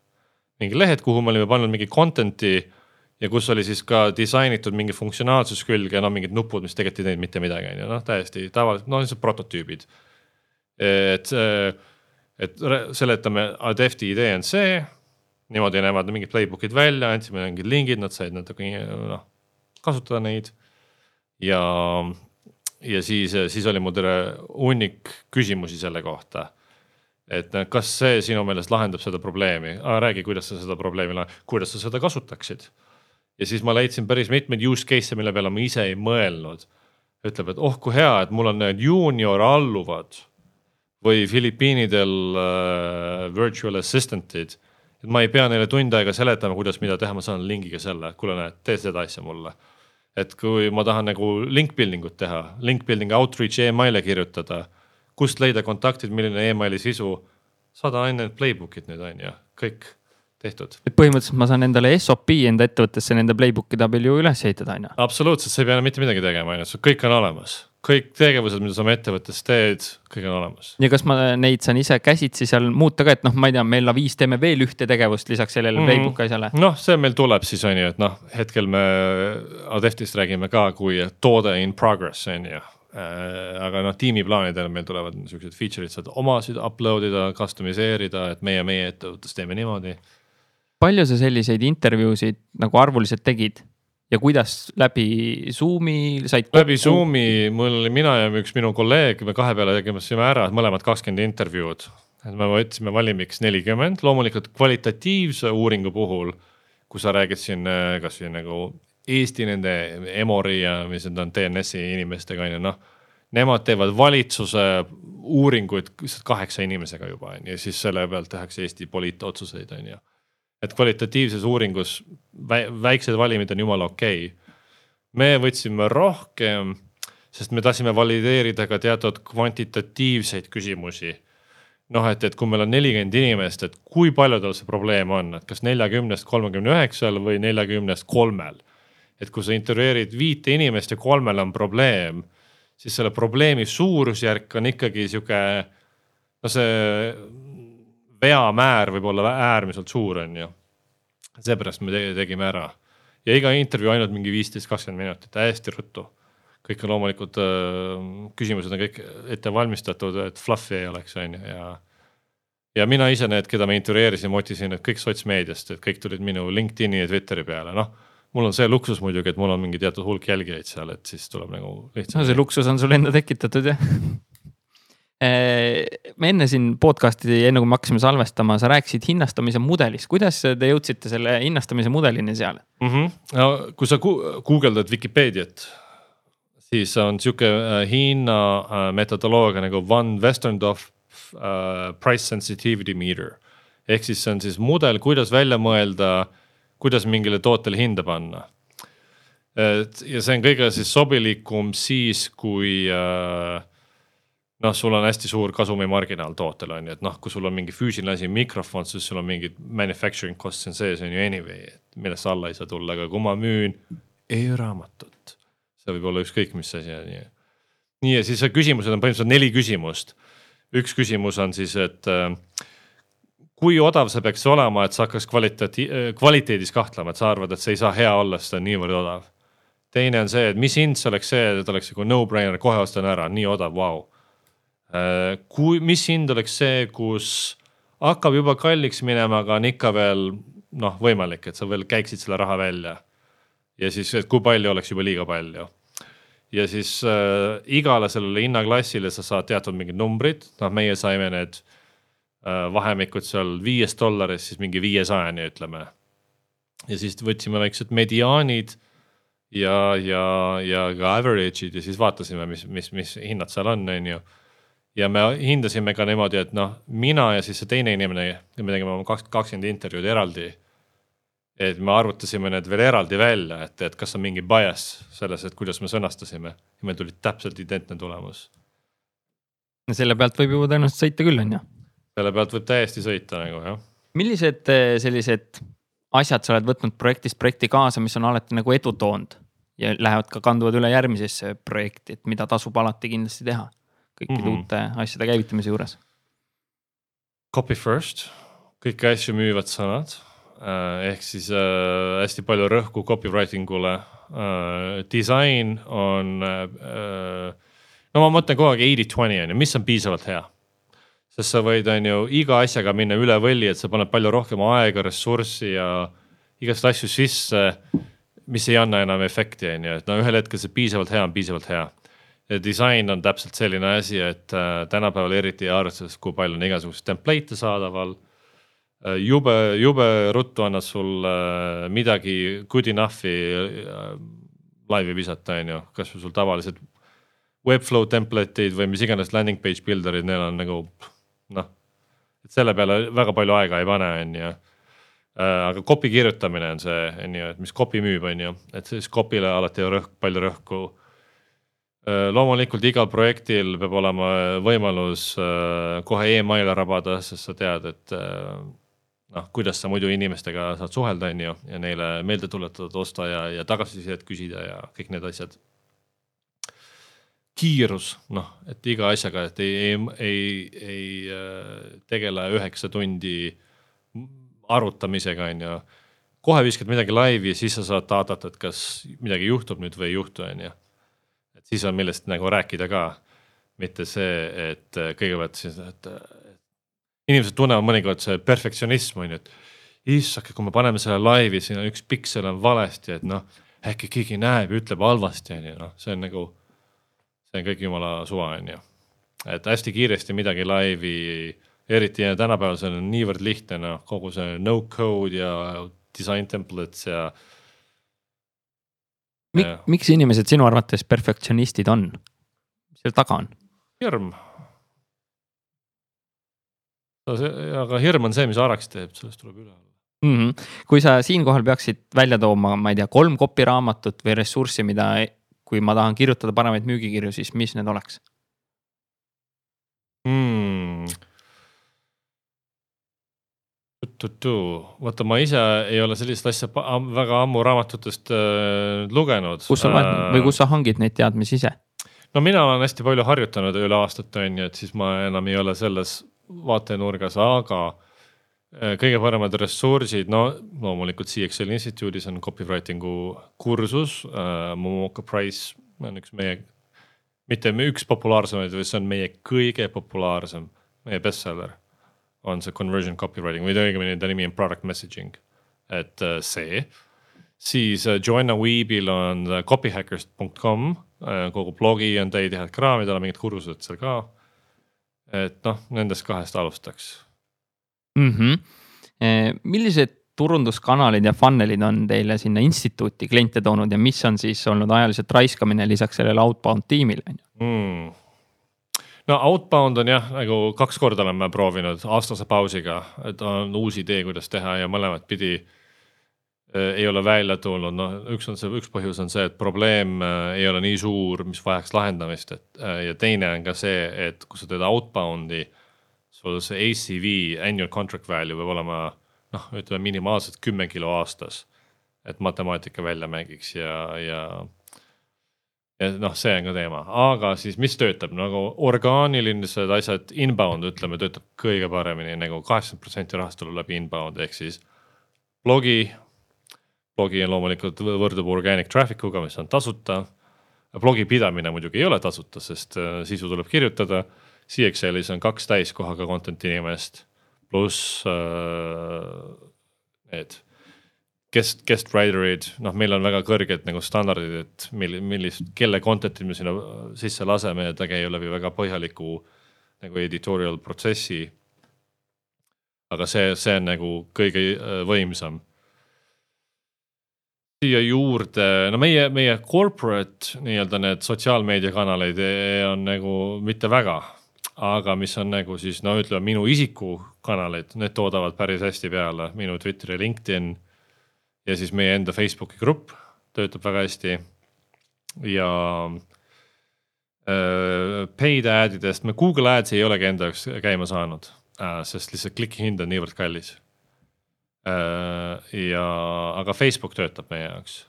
Speaker 2: mingi lehed, kuhu me olime pannud mingi content'i ja kus oli siis ka disainitud mingi funktsionaalsus külge, no mingid nupud, mis tegelikult ei teinud mitte midagi, on ju, noh täiesti tavalised, no lihtsalt prototüübid. et, et seletame, Adefti idee on see, niimoodi näevad mingid playbook'id välja, andsime mingid lingid, nad said natuke noh kasutada neid ja ja siis, siis oli mul terve hunnik küsimusi selle kohta. et kas see sinu meelest lahendab seda probleemi, räägi, kuidas sa seda probleemi, kuidas sa seda kasutaksid. ja siis ma leidsin päris mitmeid use case'e, mille peale ma ise ei mõelnud. ütleb, et oh kui hea, et mul on need juunior alluvad või Filipiinidel äh, virtual assistant'id. et ma ei pea neile tund aega seletama, kuidas mida teha, ma saan lingiga selle, kuule näed, tee seda asja mulle. Et kui ma tahan nagu link building ut teha, link building outreach email'e kirjutada, kust leida kontaktid, milline emaili sisu, saada ainult playbook'id nüüd on ju, kõik tehtud.
Speaker 1: et põhimõtteliselt ma saan endale SOP enda ettevõttesse nende playbook'ide abil ju üles ehitada, on ju.
Speaker 2: absoluutselt, sa ei pea enam mitte midagi tegema, on ju, kõik on olemas. kõik tegevused, mida sa oma ettevõttes teed, kõik on olemas.
Speaker 1: ja kas ma neid saan ise käsitsi seal muuta ka, et noh, ma ei tea, meil Aviis teeme veel ühte tegevust lisaks sellele mm -hmm. playbook'i asjale?
Speaker 2: noh, see meil tuleb siis on ju, et noh, hetkel me Adeftist räägime ka kui toode in progress on ju äh, aga noh, tiimiplaanidel meil tulevad niisugused feature'id, saad omasid upload ida, customiseerida, et meie, meie ettevõttes teeme niimoodi
Speaker 1: palju sa selliseid intervjuusid nagu arvuliselt tegid ja kuidas läbi Zoom'i said?
Speaker 2: läbi Zoom'i mul mina ja üks minu kolleeg, me kahe peale tegime ära mõlemad kakskümmend intervjuud. et me võtsime valimiks nelikümmend, loomulikult kvalitatiivse uuringu puhul, kui sa räägid siin äh, kasvõi nagu Eesti nende Emori ja mis need on DNS-i inimestega on ju noh. Nemad teevad valitsuse uuringuid kaheksa inimesega juba on ju, siis selle pealt tehakse Eesti poliitotsuseid on ju et kvalitatiivses uuringus väiksed valimid on jumala okei okay.. me võtsime rohkem, sest me tahtsime valideerida ka teatud kvantitatiivseid küsimusi. noh, et, et kui meil on nelikümmend inimest, et kui paljudel see probleem on, et kas neljakümnest kolmekümne üheksal või neljakümnest kolmel. et kui sa intervjueerid viite inimest ja kolmel on probleem, siis selle probleemi suurusjärk on ikkagi sihuke, no see veamäär võib olla äärmiselt suur, on ju. seepärast me tegime ära ja iga intervjuu ainult mingi viisteist, kakskümmend minutit, hästi ruttu. kõik on loomulikult küsimused on kõik ette valmistatud, et fluff'i ei oleks, on ju, ja. ja mina ise need, keda me intervjueerisime, otsisin, et kõik sotsmeediast, et kõik tulid minu LinkedIn'i ja Twitteri peale, noh mul on see luksus muidugi, et mul on mingi teatud hulk jälgijaid seal, et siis tuleb nagu
Speaker 1: lihtsalt. no see luksus on sul enda tekitatud jah [laughs] me enne siin podcast'i, enne kui me hakkasime salvestama, sa rääkisid hinnastamise mudelist, kuidas te jõudsite selle hinnastamise mudelini seal
Speaker 2: mm? -hmm. no kui sa guugeldad Vikipeediat, siis on sihuke äh, hinna äh, metodoloogia nagu Van Westerndorf uh, price sensitivity meter. ehk siis see on siis mudel, kuidas välja mõelda, kuidas mingile tootele hinda panna. et ja see on kõige siis sobilikum siis, kui uh, noh, sul on hästi suur kasumimarginaal tootel on ju, et noh, kui sul on mingi füüsiline asi, mikrofon, siis sul on mingid manufacturing costs on sees on ju anyway, millest sa alla ei saa tulla, aga kui ma müün e-raamatut, see võib olla ükskõik mis asi on ju. nii ja siis küsimused on põhimõtteliselt neli küsimust. üks küsimus on siis, et äh, kui odav see peaks olema, et sa hakkaks kvaliteeti-, kvaliteedis kahtlema, et sa arvad, et see ei saa hea olla, sest ta on niivõrd odav. teine on see, et mis hind see oleks see, et oleks nagu no-brainer, kohe ostan ära, nii odav, vau Äh, kui, mis hind oleks see, kus hakkab juba kalliks minema, aga on ikka veel noh, võimalik, et sa veel käiksid selle raha välja. ja siis, et kui palju oleks juba liiga palju. ja siis äh, igale sellele hinnaklassile sa saad teatud mingid numbrid, noh, meie saime need äh, vahemikud seal viiest dollarist siis mingi viiesajani, ütleme. ja siis võtsime väiksed mediaanid ja, ja, ja ka average'id ja siis vaatasime, mis, mis, mis hinnad seal on, on ju ja me hindasime ka niimoodi, et noh, mina ja siis see teine inimene, me tegime oma kaks, kakskümmend intervjuud eraldi. et me arvutasime need veel eraldi välja, et, et kas on mingi bias selles, et kuidas me sõnastasime ja meil tuli täpselt identne tulemus.
Speaker 1: no selle pealt võib ju tõenäoliselt sõita küll, on ju?
Speaker 2: selle pealt võib täiesti sõita nagu jah.
Speaker 1: millised eh, sellised asjad sa oled võtnud projektist projekti kaasa, mis on alati nagu edu toonud ja lähevad ka, kanduvad üle järgmisesse projekti, et mida tasub alati kindlasti teha kõikide mm -hmm. uute asjade käivitamise juures?
Speaker 2: Copy first, kõiki asju müüvad sõnad äh, ehk siis äh, hästi palju rõhku copywriting ule äh,. disain on äh,, no ma mõtlen kogu aeg eighty-twenty on ju, mis on piisavalt hea. sest sa võid, on ju iga asjaga minna üle võlli, et sa paned palju rohkem aega, ressurssi ja igast asju sisse, mis ei anna enam efekti, on ju, et no ühel hetkel see piisavalt hea on piisavalt hea disain on täpselt selline asi, et äh, tänapäeval eriti arvestades, kui palju on igasuguseid template'e saadaval. Jube, jube ruttu annad sulle midagi good enough'i laivi visata, on ju, kasvõi sul tavalised Webflow template'id või mis iganes landing page builder'id, neil on nagu noh, et selle peale väga palju aega ei pane, on ju. Aga copy kirjutamine on see, on ju, et mis copy müüb, on ju, et siis copy'le alati rõhk, palju rõhku. Loomulikult igal projektil peab olema võimalus kohe email'e rabada, sest sa tead, et noh, kuidas sa muidu inimestega saad suhelda, on ju, ja neile meelde tuletada, osta ja, ja tagasisidet küsida ja kõik need asjad kiirus, noh, et iga asjaga, et ei, ei, ei, ei äh, tegele üheksa tundi arutamisega, on ju. kohe viskad midagi laivi ja siis sa saad vaadata, et kas midagi juhtub nüüd või ei juhtu, on ju. Et siis on millest nagu rääkida ka, mitte see, et äh, kõigepealt siis, et inimesed tunnevad mõnikord see perfektsionism on ju, et issake, kui me paneme selle laivi, siin on üks piksel on valesti, et noh, äkki keegi näeb ja ütleb halvasti, on ju, noh, see on nagu see on kõik jumala suva, on ju. et hästi kiiresti midagi laivi, eriti tänapäeval see on niivõrd lihtne, noh kogu see no code ja design templates ja
Speaker 1: Mik,. miks inimesed sinu arvates perfektsionistid on? mis seal taga on?
Speaker 2: hirm. aga hirm on see, mis araks teeb, sellest tuleb üle
Speaker 1: mm. -hmm. kui sa siinkohal peaksid välja tooma, ma ei tea, kolm kopiraamatut või ressurssi, mida kui ma tahan kirjutada paremaid müügikirju, siis mis need oleks
Speaker 2: hmm.? Vaata, ma ise ei ole sellist asja väga ammu raamatutest äh, lugenud.
Speaker 1: kus sa loed äh, või kus sa hangid neid teadmisi ise?
Speaker 2: no mina olen hästi palju harjutanud üle aastate on ju, et siis ma enam ei ole selles vaatenurgas, aga Äh, kõige paremad ressursid, no loomulikult CXL instituudis on copywriting'u kursus äh,, Momoka Price on üks meie, mitte üks populaarsemaid, vaid see on meie kõige populaarsem, meie bestseller. On see conversion copywriting või õigemini ta nimi on product messaging, et äh, see. siis äh, Joanna Weebil on copyhackers.com äh,, kogu blogi on täie head kraami, tal on mingid kursused seal ka. et noh, nendest kahest alustaks
Speaker 1: mm. -hmm. millised turunduskanalid ja funnel'id on teile sinna instituuti kliente toonud ja mis on siis olnud ajaliselt raiskamine lisaks sellele outbound tiimile on ju
Speaker 2: mm.? No outbound on jah, nagu kaks korda oleme proovinud aastase pausiga, et on uus idee, kuidas teha ja mõlemat pidi äh, ei ole välja tulnud, noh, üks on see, üks põhjus on see, et probleem äh, ei ole nii suur, mis vajaks lahendamist, et äh, ja teine on ka see, et kui sa teed outbound'i sul see ACV, annual contract value peab olema noh, ütleme minimaalselt kümme kilo aastas. et matemaatika välja mängiks ja, ja, ja noh, see on ka teema, aga siis, mis töötab nagu orgaanilised asjad, inbound ütleme, töötab kõige paremini nagu kaheksakümmend protsenti rahast tuleb läbi inbound ehk siis blogi. blogi loomulikult võrdub organic traffic uga, mis on tasuta. blogi pidamine muidugi ei ole tasuta, sest äh, sisu tuleb kirjutada CXL-is on kaks täiskohaga content'i inimest pluss äh, need guest, guest writer'id, noh, meil on väga kõrged nagu standardid, et mil-, millist, kelle content'i me sinna sisse laseme ja ta käib läbi väga põhjaliku nagu editorial protsessi. aga see, see on nagu kõige äh, võimsam. siia juurde, no meie, meie corporate nii-öelda need sotsiaalmeediakanaleid eh, on nagu mitte väga aga mis on nagu siis no ütleme, minu isikukanalid, need toodavad päris hästi peale, minu Twitter ja LinkedIn. Ja siis meie enda Facebooki grupp töötab väga hästi. ja äh, paid ad idest, me Google Ads'i ei olegi enda jaoks käima saanud äh,, sest lihtsalt kliki hind on niivõrd kallis äh,. ja, aga Facebook töötab meie jaoks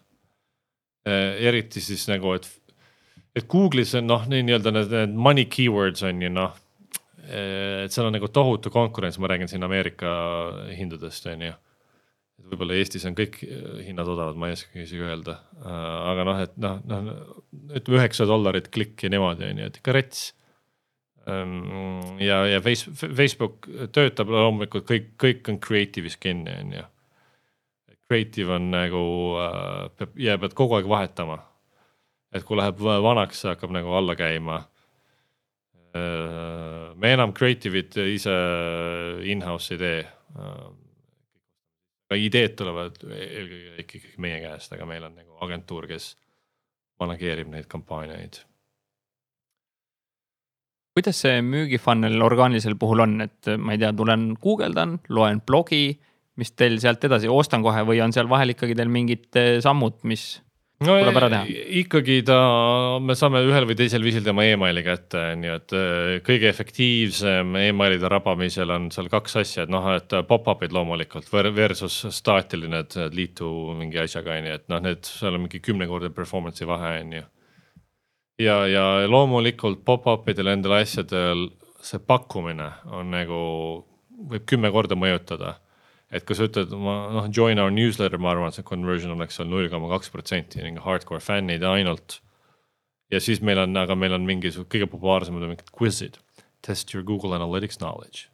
Speaker 2: äh,. eriti siis nagu, et et Google'is on noh, nii-öelda need, need money keywords on ju noh. et seal on nagu tohutu konkurents, ma räägin siin Ameerika hindadest on ju. Võib-olla Eestis on kõik hinnad odavad, ma ei oskagi isegi öelda, aga noh, et noh, noh ütleme üheksa dollarit klikk ja niimoodi on ju, et ikka rets ehm, ja, ja Face, Facebook töötab loomulikult kõik, kõik on creative'is kinni, on ju. Creative on nagu äh,, peab, ja pead kogu aeg vahetama et kui läheb vanaks, see hakkab nagu alla käima. me enam creative'it ise in-house ei tee. Aga ideed tulevad eelkõige ikkagi meie käest, aga meil on nagu agentuur, kes manageerib neid kampaaniaid.
Speaker 1: Kuidas see müügifunnel orgaanilisel puhul on, et ma ei tea, tulen guugeldan, loen blogi, mis teil sealt edasi, ostan kohe või on seal vahel ikkagi teil mingid eh, sammud, mis no, tuleb ära teha?
Speaker 2: ikkagi ta, me saame ühel või teisel viisil tema emaili kätte, nii et eh, kõige efektiivsem emailide rabamisel on seal kaks asja, et noh, et pop-up'id loomulikult versus staatiline, et liitu mingi asjaga on ju, et noh, need, seal on mingi kümnekordne performance'i vahe on ju ja, ja loomulikult pop-up idel endal asjadel see pakkumine on nagu, võib kümme korda mõjutada. Et kui sa ütled, ma noh, join our newsletter, ma arvan, et see conversion oleks seal null koma kaks protsenti, hardcore fännid ainult. ja siis meil on, aga meil on mingisugused kõige populaarsemad on mingid quiz'id, test your Google Analytics knowledge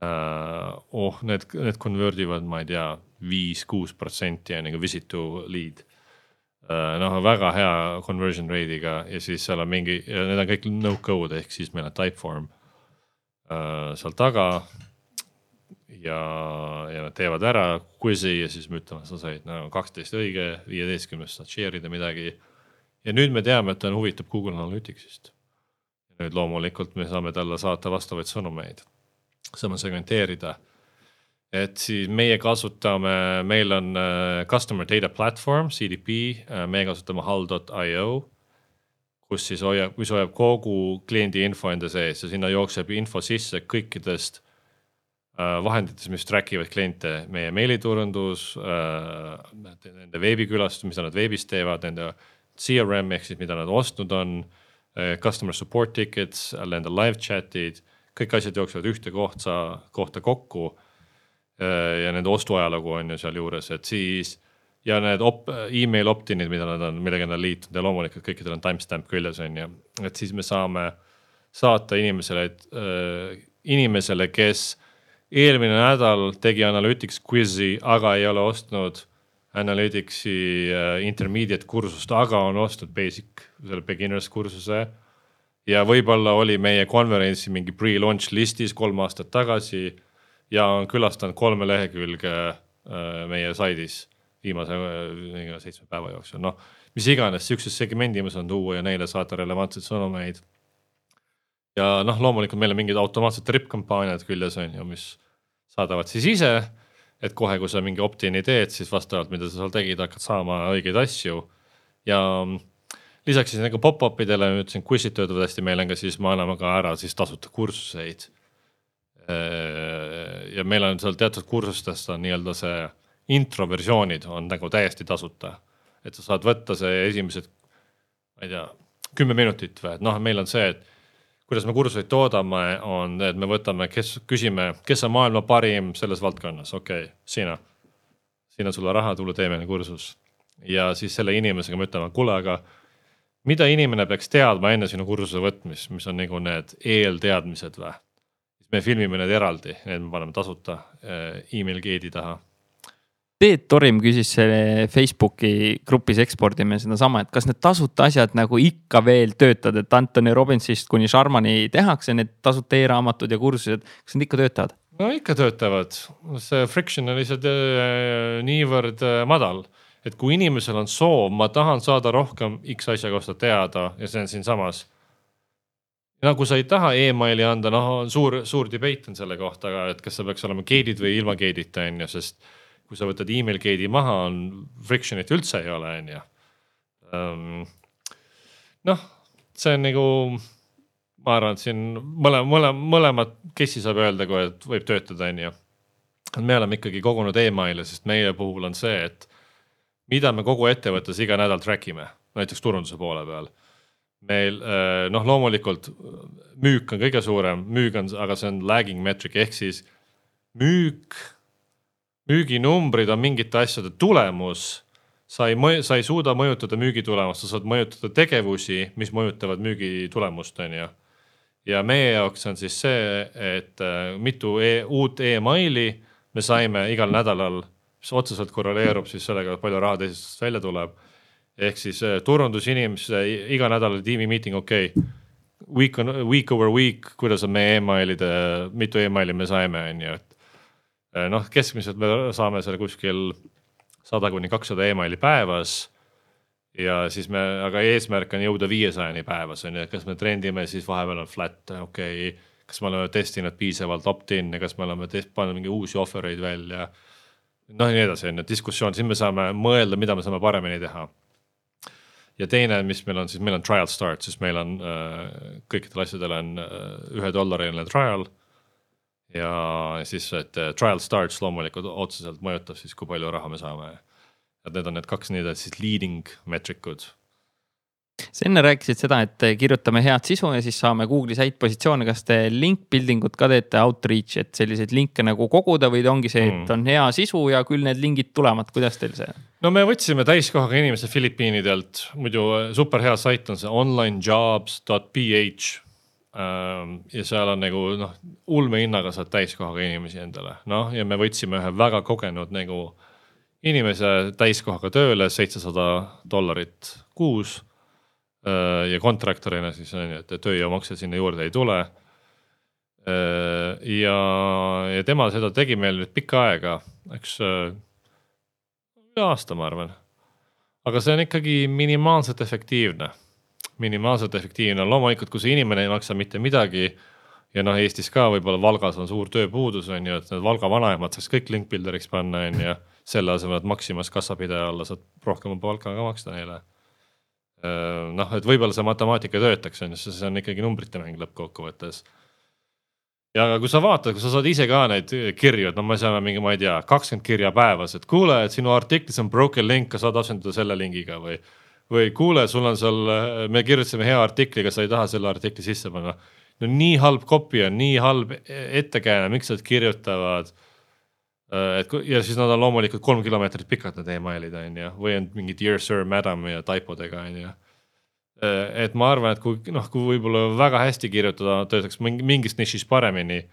Speaker 2: uh,. oh, need, need convert ivad, ma ei tea, viis-kuus protsenti on nagu visit to lead Äh, noh, väga hea conversion rate'iga ja siis seal on mingi, need on kõik no code ehk siis meil on typeform uh, seal taga. Ja, ja nad teevad ära quiz'i ja siis me ütleme, sa said no kaksteist õige, viieteistkümnest saad share ida midagi. ja nüüd me teame, et ta on huvitav Google Analyticsist. nüüd loomulikult me saame talle saata vastavaid sõnumeid, saame segmenteerida et siis meie kasutame, meil on uh, customer data platvorm, CDP uh,, meie kasutame hall.io. kus siis hoiab, mis hoiab kogu kliendi info enda sees ja sinna jookseb info sisse kõikidest uh, vahenditest, mis track ivad kliente, meie meiliturundus uh,, nende veebikülastus, mida nad veebis teevad, nende CRM ehk siis mida nad ostnud on uh,, customer support tickets, nende live chat'id, kõik asjad jooksevad ühte kohta, kohta kokku. Äh, ja nende ostuajalugu on ju sealjuures, et siis ja need op-, email opt-in'id, mida nad on, millega nad on liitunud ja loomulikult kõikidel on timestamp küljes on ju, et siis me saame saata inimesele äh,, inimesele, kes eelmine nädal tegi Analytics quiz'i, aga ei ole ostnud Analyticsi äh, intermediate kursust, aga on ostnud basic, selle beginners kursuse. ja võib-olla oli meie konverentsi mingi pre-launch listis kolm aastat tagasi ja on külastanud kolme lehekülge äh, meie saidis viimase äh, seitsme päeva jooksul, noh mis iganes siukses segmendi ma saan tuua ja neile saata relevantseid sõnumeid. ja noh, loomulikult meil on mingid automaatsed trip kampaaniad küljes on ju, mis saadavad siis ise. et kohe, kui sa mingi opt-in'i teed, siis vastavalt, mida sa seal tegid, hakkad saama õigeid asju. ja lisaks siis nagu pop-up idele, ma ütlesin, quiz'id töötavad hästi, meil on ka siis, me anname ka ära siis tasuta kursuseid Äh, ja meil on seal teatud kursustest on nii-öelda see intro versioonid on nagu täiesti tasuta. et sa saad võtta see esimesed, ma ei tea, kümme minutit või, et noh, meil on see, et kuidas me kursuseid toodame, on, et me võtame, kes, küsime, kes on maailma parim selles valdkonnas, okei okay,, sina. siin on sulle raha, tule tee meile kursus. ja siis selle inimesega me ütleme, kuule, aga mida inimene peaks teadma enne sinu kursuse võtmist, mis on nagu need eelteadmised või? me filmime need eraldi, need me paneme tasuta äh, email gate'i taha.
Speaker 1: Teet Torim küsis Facebooki grupis ekspordime sedasama, et kas need tasuta asjad nagu ikka veel töötavad, et Anthony Robbinsist kuni Sharmani tehakse need tasuta e-raamatud ja kursused, kas need ikka töötavad?
Speaker 2: no ikka töötavad, see friction on lihtsalt äh, niivõrd äh, madal, et kui inimesel on soov, ma tahan saada rohkem X asja kohta teada ja see on siinsamas nagu sa ei taha emaili anda, noh, suur, suur debate on selle kohta, et kas see peaks olema gate'id või ilma gate'ita on ju, sest kui sa võtad email gate'i maha, on friction'it üldse ei ole, on ju. Ehm, noh, see on nagu, ma arvan, et siin mõlema, mõlema, mõlemat case'i saab öelda, kui võib töötada, on ju. me oleme ikkagi kogunud email'e, sest meie puhul on see, et mida me kogu ettevõttes iga nädal track ime, näiteks turunduse poole peal meil äh, noh, loomulikult müük on kõige suurem, müük on, aga see on lagging metric ehk siis müük, müüginumbrid on mingite asjade tulemus. sa ei, sa ei suuda mõjutada müügitulemust, sa saad mõjutada tegevusi, mis mõjutavad müügitulemust, on ju. ja meie jaoks on siis see, et äh, mitu e uut emaili me saime igal nädalal, mis otseselt korreleerub siis sellega, palju raha teisest välja tuleb ehk siis äh, turundusinimese iganädalane tiimi meeting, okei okay.. Week on, week over week, kuidas on meie emailide, mitu emaili me saime, on ju, et noh, keskmiselt me saame seal kuskil sada kuni kakssada emaili päevas. ja siis me, aga eesmärk on jõuda viiesajani päevas on ju, et kas me trendime siis vahepeal on flat, okei okay kas me oleme testinud piisavalt opt-in'e, kas me oleme pannud mingeid uusi offer eid välja. noh, ja nii edasi on ju, diskussioon, siis me saame mõelda, mida me saame paremini teha. ja teine, mis meil on, siis meil on trial start, siis meil on äh, kõikidel asjadel on äh, ühe dollariline trial. Ja siis, et äh, trial starts loomulikult otseselt mõjutab siis, kui palju raha me saame. et need on need kaks nii-öelda siis leading meetrikud
Speaker 1: sa enne rääkisid seda, et kirjutame head sisu ja siis saame Google'is häid positsioone. kas te link building ut ka teete outreach'i, et selliseid linke nagu koguda või ongi see, et mm. on hea sisu ja küll need lingid tulevad, kuidas teil see?
Speaker 2: no me võtsime täiskohaga inimese Filipiinidelt, muidu super hea sait on see onlinejobs.ph. Ja seal on nagu noh, ulmehinnaga saad täiskohaga inimesi endale, noh ja me võtsime ühe väga kogenud nagu inimese täiskohaga tööle, seitsesada dollarit kuus ja kontraktorina siis on ju, et tööjõumakse sinna juurde ei tule. Ja, ja tema seda tegi meil nüüd pikka aega, eks üle aasta, ma arvan. aga see on ikkagi minimaalselt efektiivne, minimaalselt efektiivne, loomulikult, kui see inimene ei maksa mitte midagi ja noh, Eestis ka võib-olla Valgas on suur tööpuudus on ju, et need Valga vanaemad saaks kõik link builder'iks panna on ju. selle asemel, et Maximas kassapidaja olla, saad rohkem palka ka maksta neile noh, et võib-olla see matemaatika töötaks, on ju, sest see on ikkagi numbrite mäng lõppkokkuvõttes. ja aga kui sa vaatad, kui sa saad ise ka neid kirju, et no me saame mingi, ma ei tea, kakskümmend kirja päevas, et kuule, et sinu artiklis on broken link, kas saad asendada selle lingiga või. Või kuule, sul on seal, me kirjutasime hea artikli, kas sa ei taha selle artikli sisse panna. no nii halb copy on, nii halb ettekääne, miks nad kirjutavad Äh, et ja siis nad on loomulikult kolm kilomeetrit pikad need emailid on ju, või on mingid dear sir, madam ja taipodega on ju. Äh, et ma arvan, et kui noh, kui võib-olla väga hästi kirjutada, töötaks mingis nišis paremini.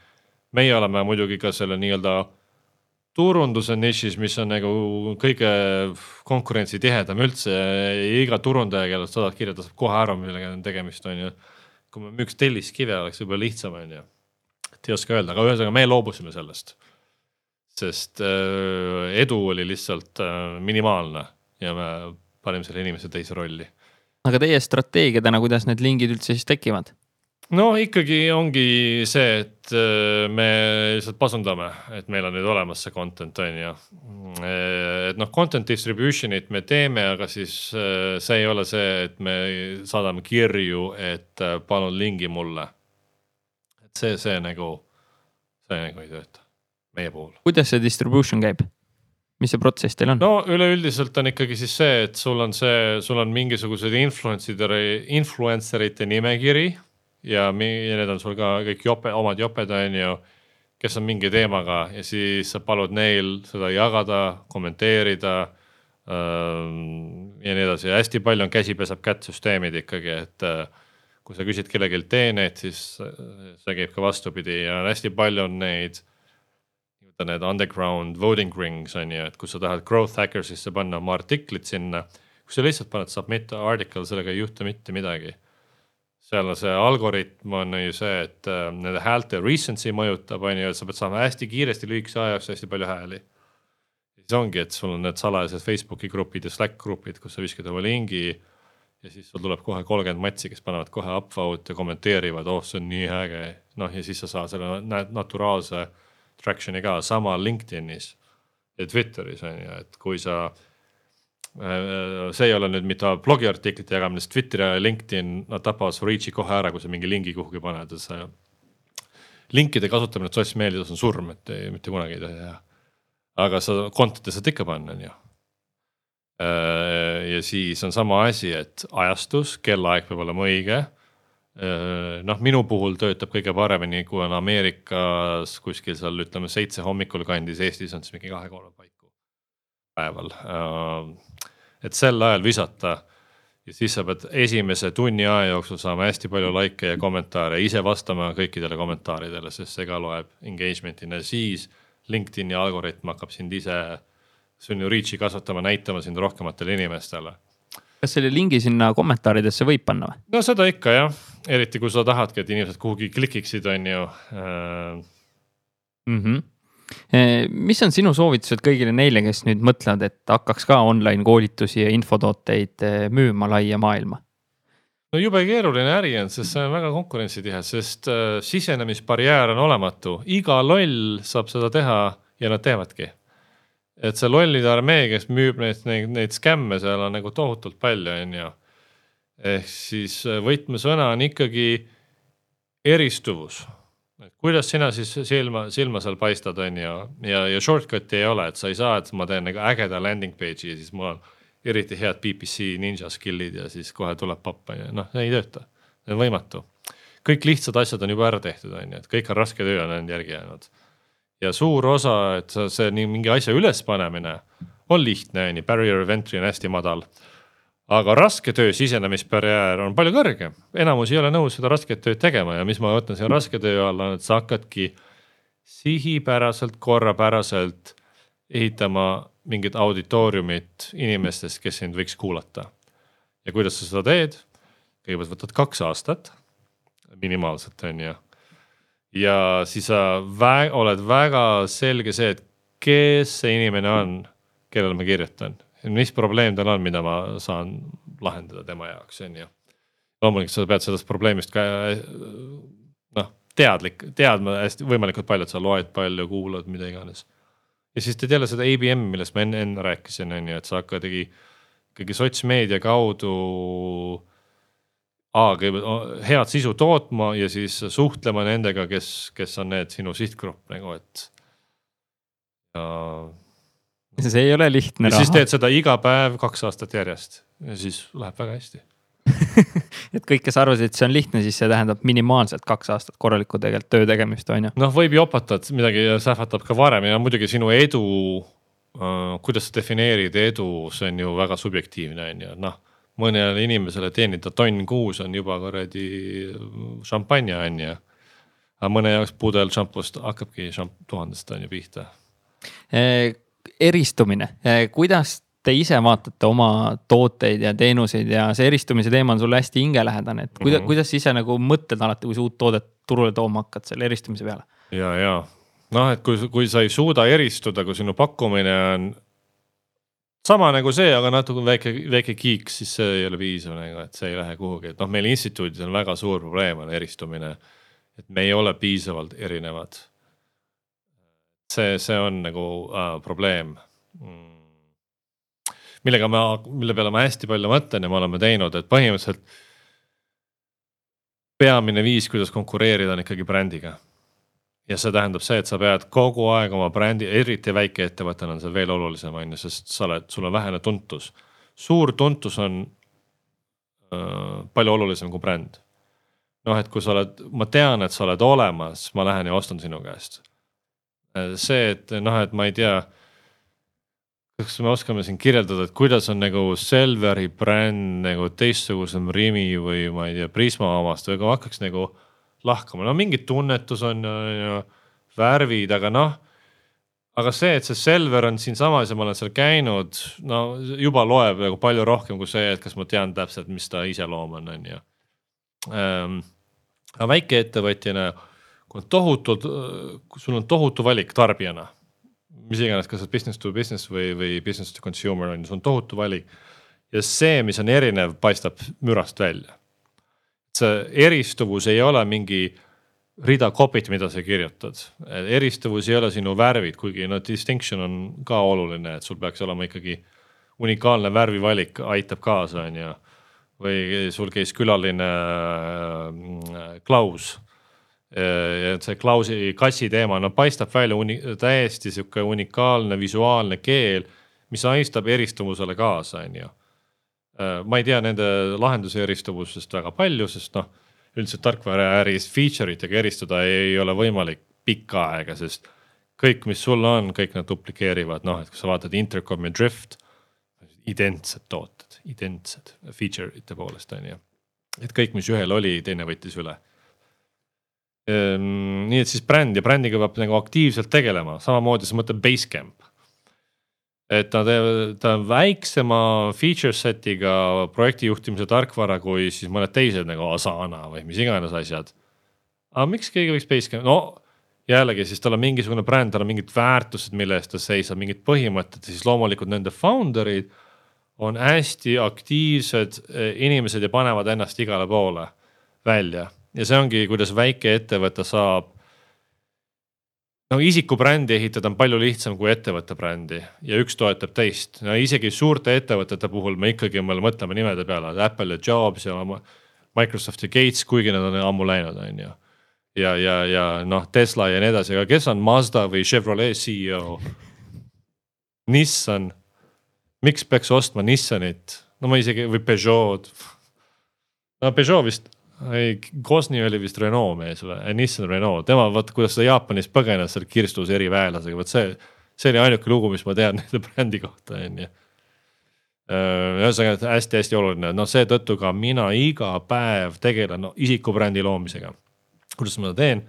Speaker 2: meie oleme muidugi ka selle nii-öelda turunduse nišis, mis on nagu kõige konkurentsitihedam üldse iga turundaja, kellelt saadad kirja, ta saab kohe aru, millega on tegemist, on ju. kui me müüks telliskive, oleks võib-olla lihtsam, on ju. ei oska öelda, aga ühesõnaga me loobusime sellest sest äh, edu oli lihtsalt äh, minimaalne ja me panime selle inimese teise rolli.
Speaker 1: aga teie strateegia täna, kuidas need lingid üldse siis tekivad?
Speaker 2: No ikkagi ongi see, et äh, me lihtsalt pasundame, et meil on nüüd olemas see content on ju. et noh, content distribution'it me teeme, aga siis see ei ole see, et me saadame kirju, et palun lingi mulle. et see, see nagu, see nagu ei tööta meie puhul.
Speaker 1: kuidas see distribution käib? mis see protsess teil on?
Speaker 2: no üleüldiselt on ikkagi siis see, et sul on see, sul on mingisugused influencer'ide, influencer ite nimekiri ja, need on sul ka kõik jope, omad joped on ju, kes on mingi teemaga ja siis sa palud neil seda jagada, kommenteerida ähm, ja nii edasi ja hästi palju on käsi peseb kätt süsteemid ikkagi, et äh, kui sa küsid kellelgi teeneid, siis see käib ka vastupidi ja hästi palju on neid nii-öelda need underground voting rings on ju, et kui sa tahad growth hackers'isse panna oma artiklit sinna. kui sa lihtsalt paned submit article, sellega ei juhtu mitte midagi. Seal see algoritm on ju see, et äh, nende häälte recency mõjutab, on ju, et sa pead saama hästi kiiresti lühikese aja jooksul hästi palju hääli. siis ongi, et sul on need salajased Facebooki grupid ja Slack grupid, kus sa viskad oma lingi ja siis sul tuleb kohe kolmkümmend matsi, kes panevad kohe upvote ja kommenteerivad, oh, see on nii äge. noh, ja siis sa saad selle naturaalse traction'i ka sama LinkedInis ja Twitteris on ju, et kui sa see ei ole nüüd mitte blogiartiklite jagamine, sest Twitter ja LinkedIn, nad tapavad su reach'i kohe ära, kui sa mingi lingi kuhugi paned, et sa. linkide kasutamine sotsmeedias on surm, et ei, mitte kunagi ei tohi teha. aga sa content'i saad ikka panna, on ju. Äh, ja siis on sama asi, et ajastus, kellaaeg peab olema õige Äh, noh, minu puhul töötab kõige paremini, kui on Ameerikas kuskil seal ütleme seitse hommikul kandis, Eestis on siis mingi kahe-kolme paiku päeval. Äh, et sel ajal visata ja siis sa pead esimese tunni aja jooksul saama hästi palju likee ja kommentaare, ise vastama kõikidele kommentaaridele, sest see ka loeb engagement'ina, siis LinkedIn'i algoritm hakkab sind ise, sinu reach'i kasvatama, näitama sind rohkematele inimestele
Speaker 1: kas selle lingi sinna kommentaaridesse võib panna või?
Speaker 2: no seda ikka jah, eriti kui sa tahadki, et inimesed kuhugi klikiksid, on ju äh....
Speaker 1: Mm -hmm. Mis on sinu soovitused kõigile neile, kes nüüd mõtlevad, et hakkaks ka online koolitusi ja infotooteid eh, müüma laia maailma?
Speaker 2: no jube keeruline äri on, sest see on väga konkurentsitihe, sest äh, sisenemisbarjäär on olematu, iga loll saab seda teha ja nad teevadki. et see lollide armee, kes müüb neid, neid, neid skämme seal on nagu tohutult palju, on ju. ehk siis äh, võtmesõna on ikkagi eristuvus. Kuidas sina siis silma, silma seal paistad, on ju, ja, ja shortcut'i ei ole, et sa ei saa, et ma teen nagu ägeda landing page'i ja siis mul on eriti head BBC ninja skill'id ja siis kohe tuleb papp on ju, noh ei tööta, see on võimatu. kõik lihtsad asjad on juba ära tehtud, on ju, et kõik on raske töö on ainult järgi jäänud. ja suur osa, et see nii mingi asja ülespanemine on lihtne, on ju, barrier of entry on hästi madal. Aga raske töö sisenemisbarjäär on palju kõrgem, enamus ei ole nõus seda rasket tööd tegema ja mis ma võtan selle raske töö alla, on, et sa hakkadki sihipäraselt, korrapäraselt ehitama mingit auditooriumit inimestest, kes sind võiks kuulata. ja kuidas sa seda teed? kõigepealt võtad kaks aastat minimaalselt, on ju. ja siis sa vä oled väga selge see, et kes see inimene on, kellele ma kirjutan, mis probleem tal on, mida ma saan lahendada tema jaoks, on ju. loomulikult sa pead sellest probleemist ka noh, teadlik, teadma hästi võimalikult palju, et sa loed palju, kuulad, mida iganes ja siis teed jälle seda ABM, millest ma enne, enne rääkisin, on ju, et sa hakkadki ikkagi sotsmeedia kaudu. A kõigepealt head sisu tootma ja siis suhtlema nendega, kes, kes on need sinu sihtgrupp nagu, et. ja.
Speaker 1: See ei ole lihtne.
Speaker 2: ja raha. siis teed seda iga päev kaks aastat järjest ja siis läheb väga hästi [laughs]
Speaker 1: et kõik, kes arvasid, et see on lihtne, siis see tähendab minimaalselt kaks aastat korralikku tegelikult töö tegemist, on ju.
Speaker 2: noh, võib jopata, et midagi sähvatab ka varem ja muidugi sinu edu äh,. kuidas sa defineerid edu, see on ju väga subjektiivne, on ju, noh mõnele inimesele teenida tonn kuus on juba kuradi šampanja, on ju. aga mõne jaoks pudel šampust hakkabki šamp tuhandest on ju pihta
Speaker 1: e,. eristumine kuidas te ise vaatate oma tooteid ja teenuseid ja see eristumise teema on sulle hästi hingelähedane, et kuidas mm, -hmm. kuidas sa ise nagu mõtled alati, kui sa uut toodet turule tooma hakkad selle eristumise peale?
Speaker 2: ja, ja noh, et kui, kui sa ei suuda eristuda, kui sinu pakkumine on sama nagu see, aga natuke väike, väike kiik, siis see ei ole piisav nagu, et see ei lähe kuhugi, et noh, meil instituudis on väga suur probleem on eristumine. et me ei ole piisavalt erinevad. See, see on nagu äh, probleem mm millega ma, mille peale ma hästi palju mõtlen ja me oleme teinud, et põhimõtteliselt. peamine viis, kuidas konkureerida, on ikkagi brändiga. ja see tähendab see, et sa pead kogu aeg oma brändi, eriti väikeettevõttena on see veel olulisem, on ju, sest sa oled, sul on vähene tuntus. suur tuntus on äh, palju olulisem kui bränd. noh, et kui sa oled, ma tean, et sa oled olemas, ma lähen ja ostan sinu käest. See, et noh, et ma ei tea kas me oskame siin kirjeldada, et kuidas on nagu Selveri bränd nagu teistsugusem Rimi või ma ei tea, Prisma omast või kui ma hakkaks nagu lahkama, no mingi tunnetus on ju, värvid, aga noh. aga see, et see Selver on siinsamas ja ma olen seal käinud, no juba loeb nagu palju rohkem kui see, et kas ma tean täpselt, mis ta iseloom on, on ju ähm,. aga väikeettevõtjana, kui on tohutult, sul on tohutu valik tarbijana mis iganes, kas business to business või, või business to consumer on ju, see on tohutu valik. ja see, mis on erinev, paistab mürast välja. see eristuvus ei ole mingi rida copy't, mida sa kirjutad, eristuvus ei ole sinu värvid, kuigi no distinction on ka oluline, et sul peaks olema ikkagi unikaalne värvivalik aitab kaasa, on ju. või sul käis külaline äh, Klaus ja see Klausi kassi teema, no paistab välja uni, täiesti sihuke unikaalne visuaalne keel, mis aistab eristumusele kaasa, on ju. ma ei tea nende lahenduse eristuvusest väga palju, sest noh, üldiselt tarkvaraäris feature itega eristuda ei ole võimalik pikka aega, sest kõik, mis sul on, kõik nad duplikeerivad, noh, et kui sa vaatad Intercom ja Drift, identsed tooted, identsed feature ite poolest on ju. et kõik, mis ühel oli, teine võttis üle nii et siis bränd ja brändiga peab nagu aktiivselt tegelema, samamoodi sa mõtled Basecamp. et ta teeb, ta on väiksema feature set'iga projekti juhtimise tarkvara kui siis mõned teised nagu Asana või mis iganes asjad. aga miks keegi võiks Basecamp, no jällegi siis tal on mingisugune bränd, tal on mingid väärtused, mille eest ta seisab, mingid põhimõtted, siis loomulikult nende founder'id on hästi aktiivsed eh, inimesed ja panevad ennast igale poole välja ja see ongi, kuidas väike ettevõte saab no isiku brändi ehitada on palju lihtsam kui ettevõtte brändi ja üks toetab teist, no isegi suurte ettevõtete puhul me ikkagi veel mõtleme nimede peale, Apple ja Jobs ja Microsoft ja Gates, kuigi nad on ammu läinud, on ju. ja, ja, ja noh, Tesla ja nii edasi, aga kes on Mazda või Chevrolet CEO? Nissan, miks peaks ostma Nissanit, no ma isegi või Peugeot. no Peugeot vist ei, Gosni oli vist Renault mees või, Nissan Renault, tema vaata, kuidas ta Jaapanis põgenes seal kirstus eriväelasega, vot see, see oli ainuke lugu, mis ma tean [laughs] nende brändi kohta, on ju. ühesõnaga hästi-hästi oluline, noh seetõttu ka mina iga päev tegelen no, isikubrändi loomisega. kuidas ma seda teen?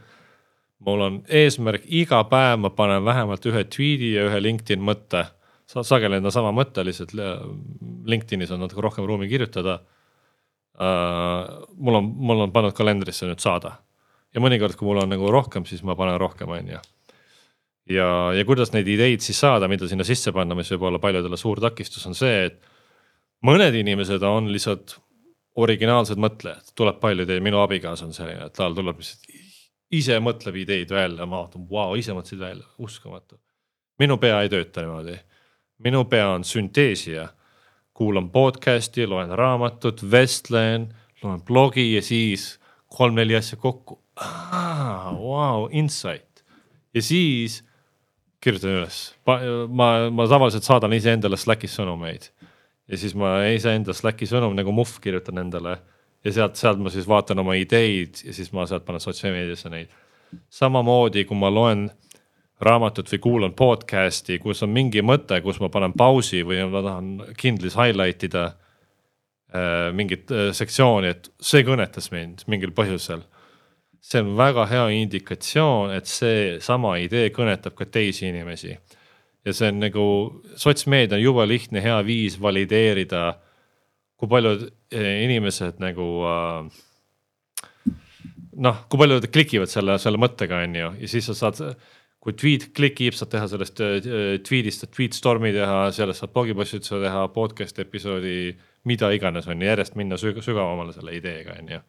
Speaker 2: mul on eesmärk, iga päev ma panen vähemalt ühe tweet'i ja ühe LinkedIn mõtte. sageli on ta sama mõte, lihtsalt LinkedInis on natuke rohkem ruumi kirjutada. Mul on, mul on pannud kalendrisse nüüd saada. Ja mõnikord, kui mul on nagu rohkem, siis ma panen rohkem, on ju. ja, ja kuidas neid ideid siis saada, mida sinna sisse panna, mis võib olla paljudele suur takistus, on see, et mõned inimesed on lihtsalt originaalsed mõtlejad, tuleb palju ideid, minu abikaasa on selline, et tal tuleb lihtsalt ise mõtleb ideid välja, ma vaatan, vau, ise mõtlesid välja, uskumatu. minu pea ei tööta niimoodi, minu pea on sünteesija kuulan podcast'i, loen raamatut, vestlen, loen blogi ja siis kolm-neli asja kokku. Vau, insight ja siis kirjutan üles, ma, ma tavaliselt saadan iseendale Slackis sõnumeid ja siis ma iseenda Slacki sõnum nagu muhv kirjutan endale ja sealt, sealt ma siis vaatan oma ideid ja siis ma sealt panen sotsiaalmeediasse neid. samamoodi, kui ma loen raamatut või kuulan podcast'i, kus on mingi mõte, kus ma panen pausi või ma tahan Kindlis highlight ida äh, mingit äh, sektsiooni, et see kõnetas mind mingil põhjusel. see on väga hea indikatsioon, et seesama idee kõnetab ka teisi inimesi. ja see on nagu, sotsmeedia on jube lihtne, hea viis valideerida, kui paljud äh, inimesed nagu noh, kui palju klikivad selle, selle mõttega, on ju, ja siis sa saad kui tweet klikib, saad teha sellest äh, tweet'ist tweetstormi teha, sellest saad blogipostituse teha, podcast episoodi, mida iganes on ju, järjest minna süg sügavamale selle ideega, on ju.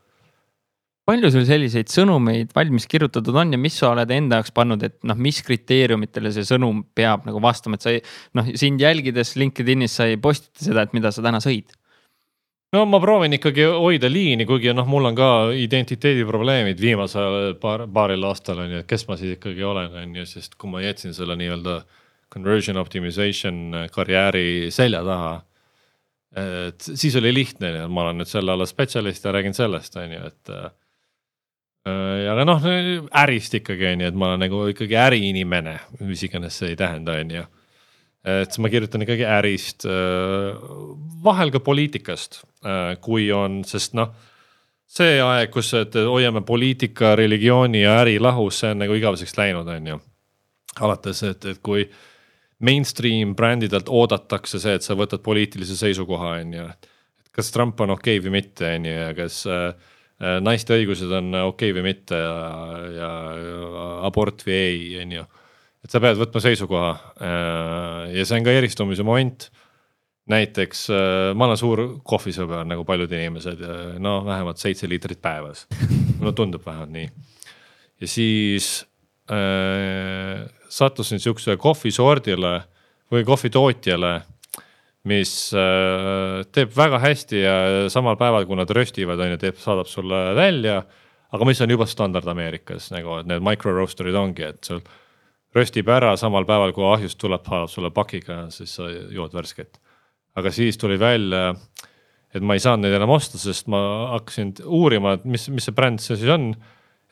Speaker 1: Palju sul selliseid sõnumeid valmis kirjutatud on ja mis sa oled enda jaoks pannud, et noh, mis kriteeriumitele see sõnum peab nagu vastama, et sa ei noh, sind jälgides LinkedInis sa ei postita seda, et mida sa täna sõid
Speaker 2: no ma proovin ikkagi hoida liini, kuigi noh, mul on ka identiteediprobleemid viimasel paar, paaril aastal on ju, et kes ma siis ikkagi olen, on ju, sest kui ma jätsin selle nii-öelda conversion optimization karjääri selja taha. et siis oli lihtne, ma olen nüüd selle ala spetsialist ja räägin sellest, on ju, et. Äh, aga noh, ärist ikkagi on ju, et ma olen nagu ikkagi äriinimene, mis iganes see ei tähenda, on ju et ma kirjutan ikkagi ärist, äh, vahel ka poliitikast, äh, kui on, sest noh. see aeg, kus, hoiame poliitika, religiooni ja äri lahus, see on nagu igaveseks läinud, on ju. alates, et, et kui mainstream brändidelt oodatakse see, et sa võtad poliitilise seisukoha, on ju. kas Trump on okei okay või mitte, on ju, ja kas äh, naiste õigused on okei okay või mitte ja, ja abort või ei, on ju et sa pead võtma seisukoha äh, ja see on ka eristumise moment. näiteks äh, ma olen suur kohvisõber nagu paljud inimesed, no vähemalt seitse liitrit päevas. mulle tundub vähemalt nii. ja siis äh, sattusin sihukesele kohvisordile või kohvitootjale mis äh, teeb väga hästi ja samal päeval, kui nad röstivad, on ju, teeb, saadab sulle välja. aga mis on juba standard Ameerikas nagu, et need micro roaster'id ongi, et sul röstib ära samal päeval, kui ahjust tuleb, haarab sulle pakiga, siis sa jood värsket. aga siis tuli välja, et ma ei saanud neid enam osta, sest ma hakkasin uurima, et mis, mis see bränd see siis on.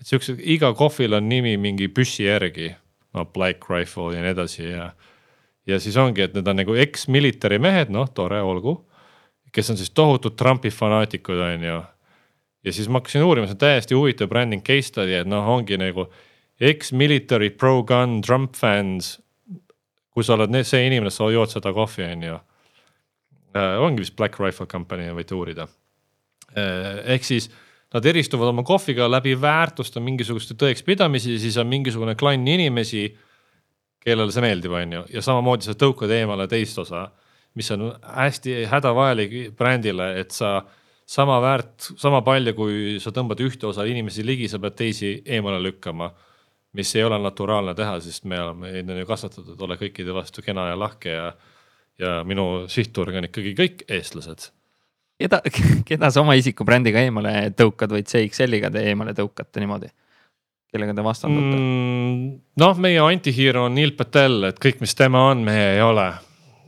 Speaker 2: et siukse, iga kohvil on nimi mingi püssi järgi, no Black Rifle ja nii edasi ja. ja siis ongi, et need on nagu ex-military mehed, noh, tore, olgu. kes on siis tohutud Trumpi fanaatikud, on ju. ja siis ma hakkasin uurima, see on täiesti huvitav branding case study, et noh, ongi nagu ex-military pro-gun Trump fans. kui sa oled see inimene, sa jood seda kohvi, on ju äh,. ongi vist Black Rifle Company, võite uurida äh,. ehk siis nad eristuvad oma kohviga läbi väärtuste mingisuguste tõekspidamisi, siis on mingisugune klann inimesi, kellele see meeldib, on ju, ja samamoodi sa tõukad eemale teist osa, mis on hästi hädavajalik brändile, et sa sama väärt, sama palju, kui sa tõmbad ühte osa inimesi ligi, sa pead teisi eemale lükkama. Mis ei ole naturaalne teha, sest me oleme, meid on ju kasvatatud, ole kõikide vastu kena ja lahke ja, ja minu sihtturg on ikkagi kõik eestlased
Speaker 1: keda, [laughs] keda sa oma isikubrändiga eemale tõukad või CXL-iga te eemale tõukate niimoodi? kellega te vastandute mm,?
Speaker 2: noh, meie antihero on Neil Patel, et kõik, mis tema on, meie ei ole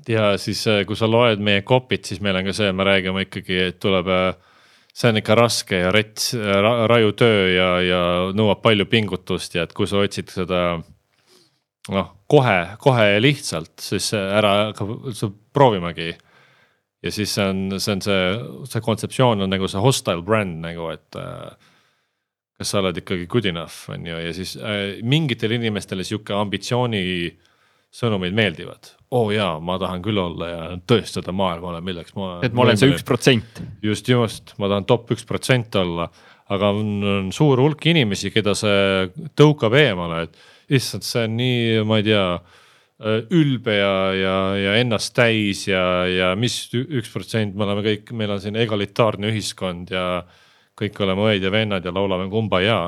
Speaker 2: ja siis, äh, kui sa loed meie copy't, siis meil on ka see, me räägime ikkagi, et tuleb, äh, see on ikka raske ja rets ra,, raju töö ja, ja nõuab palju pingutust ja et kui sa otsid seda noh, kohe, kohe ja lihtsalt, siis ära hakka proovimagi. ja siis see on, see on see, see kontseptsioon on nagu see hostile brand nagu, et äh, kas sa oled ikkagi good enough, on ju, ja siis äh, mingitele inimestele sihuke ambitsiooni sõnumid meeldivad oo oh jaa, ma tahan küll olla ja tõestada maailmale, milleks ma.
Speaker 1: et ma olen see üks protsent.
Speaker 2: just, just, ma tahan top üks protsent olla, aga on, on suur hulk inimesi, keda see tõukab eemale, et issand, see on nii, ma ei tea ülbe ja, ja, ja ennast täis ja, ja mis üks protsent, me oleme kõik, meil on siin egalitaarne ühiskond ja kõik oleme õed ja vennad ja laulame Kumbaya.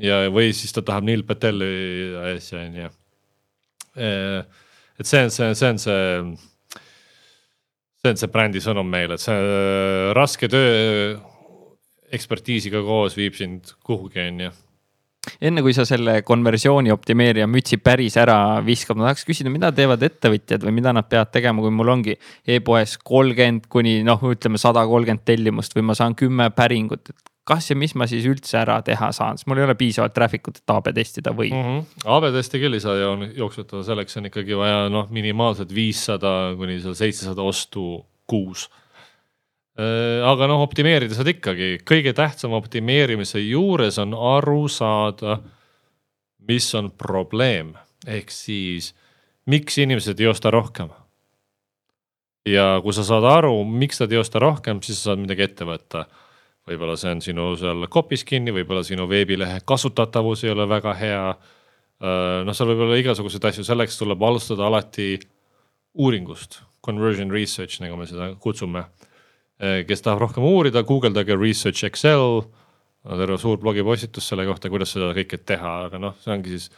Speaker 2: ja, või siis ta tahab Neil Pateli asja, on ju et see on see, see on see, see on see brändi sõnum meile, et see äh, raske töö ekspertiisiga koos viib sind kuhugi, on ju
Speaker 1: enne kui sa selle konversiooni optimeerija mütsi päris ära viskad, ma tahaks küsida, mida teevad ettevõtjad või mida nad peavad tegema, kui mul ongi e-poes kolmkümmend kuni noh, ütleme sada kolmkümmend tellimust või ma saan kümme päringut, et kas ja mis ma siis üldse ära teha saan, sest mul ei ole piisavalt traffic ut, et AB testida või mm.
Speaker 2: -hmm. AB testi küll ei saa jooksutada, selleks on ikkagi vaja noh, minimaalselt viissada kuni seal seitsesada ostu kuus. Äh, aga noh, optimeerida saad ikkagi, kõige tähtsam optimeerimise juures on aru saada, mis on probleem, ehk siis miks inimesed ei osta rohkem. ja kui sa saad aru, miks nad ei osta rohkem, siis sa saad midagi ette võtta võib-olla see on sinu seal kopis kinni, võib-olla sinu veebilehe kasutatavus ei ole väga hea. Äh, noh, seal võib olla igasuguseid asju, selleks tuleb alustada alati uuringust, conversion research, nagu me seda kutsume. Äh, kes tahab rohkem uurida, guugeldage research Excel, terve suur blogipostitus selle kohta, kuidas seda kõike teha, aga noh, see ongi siis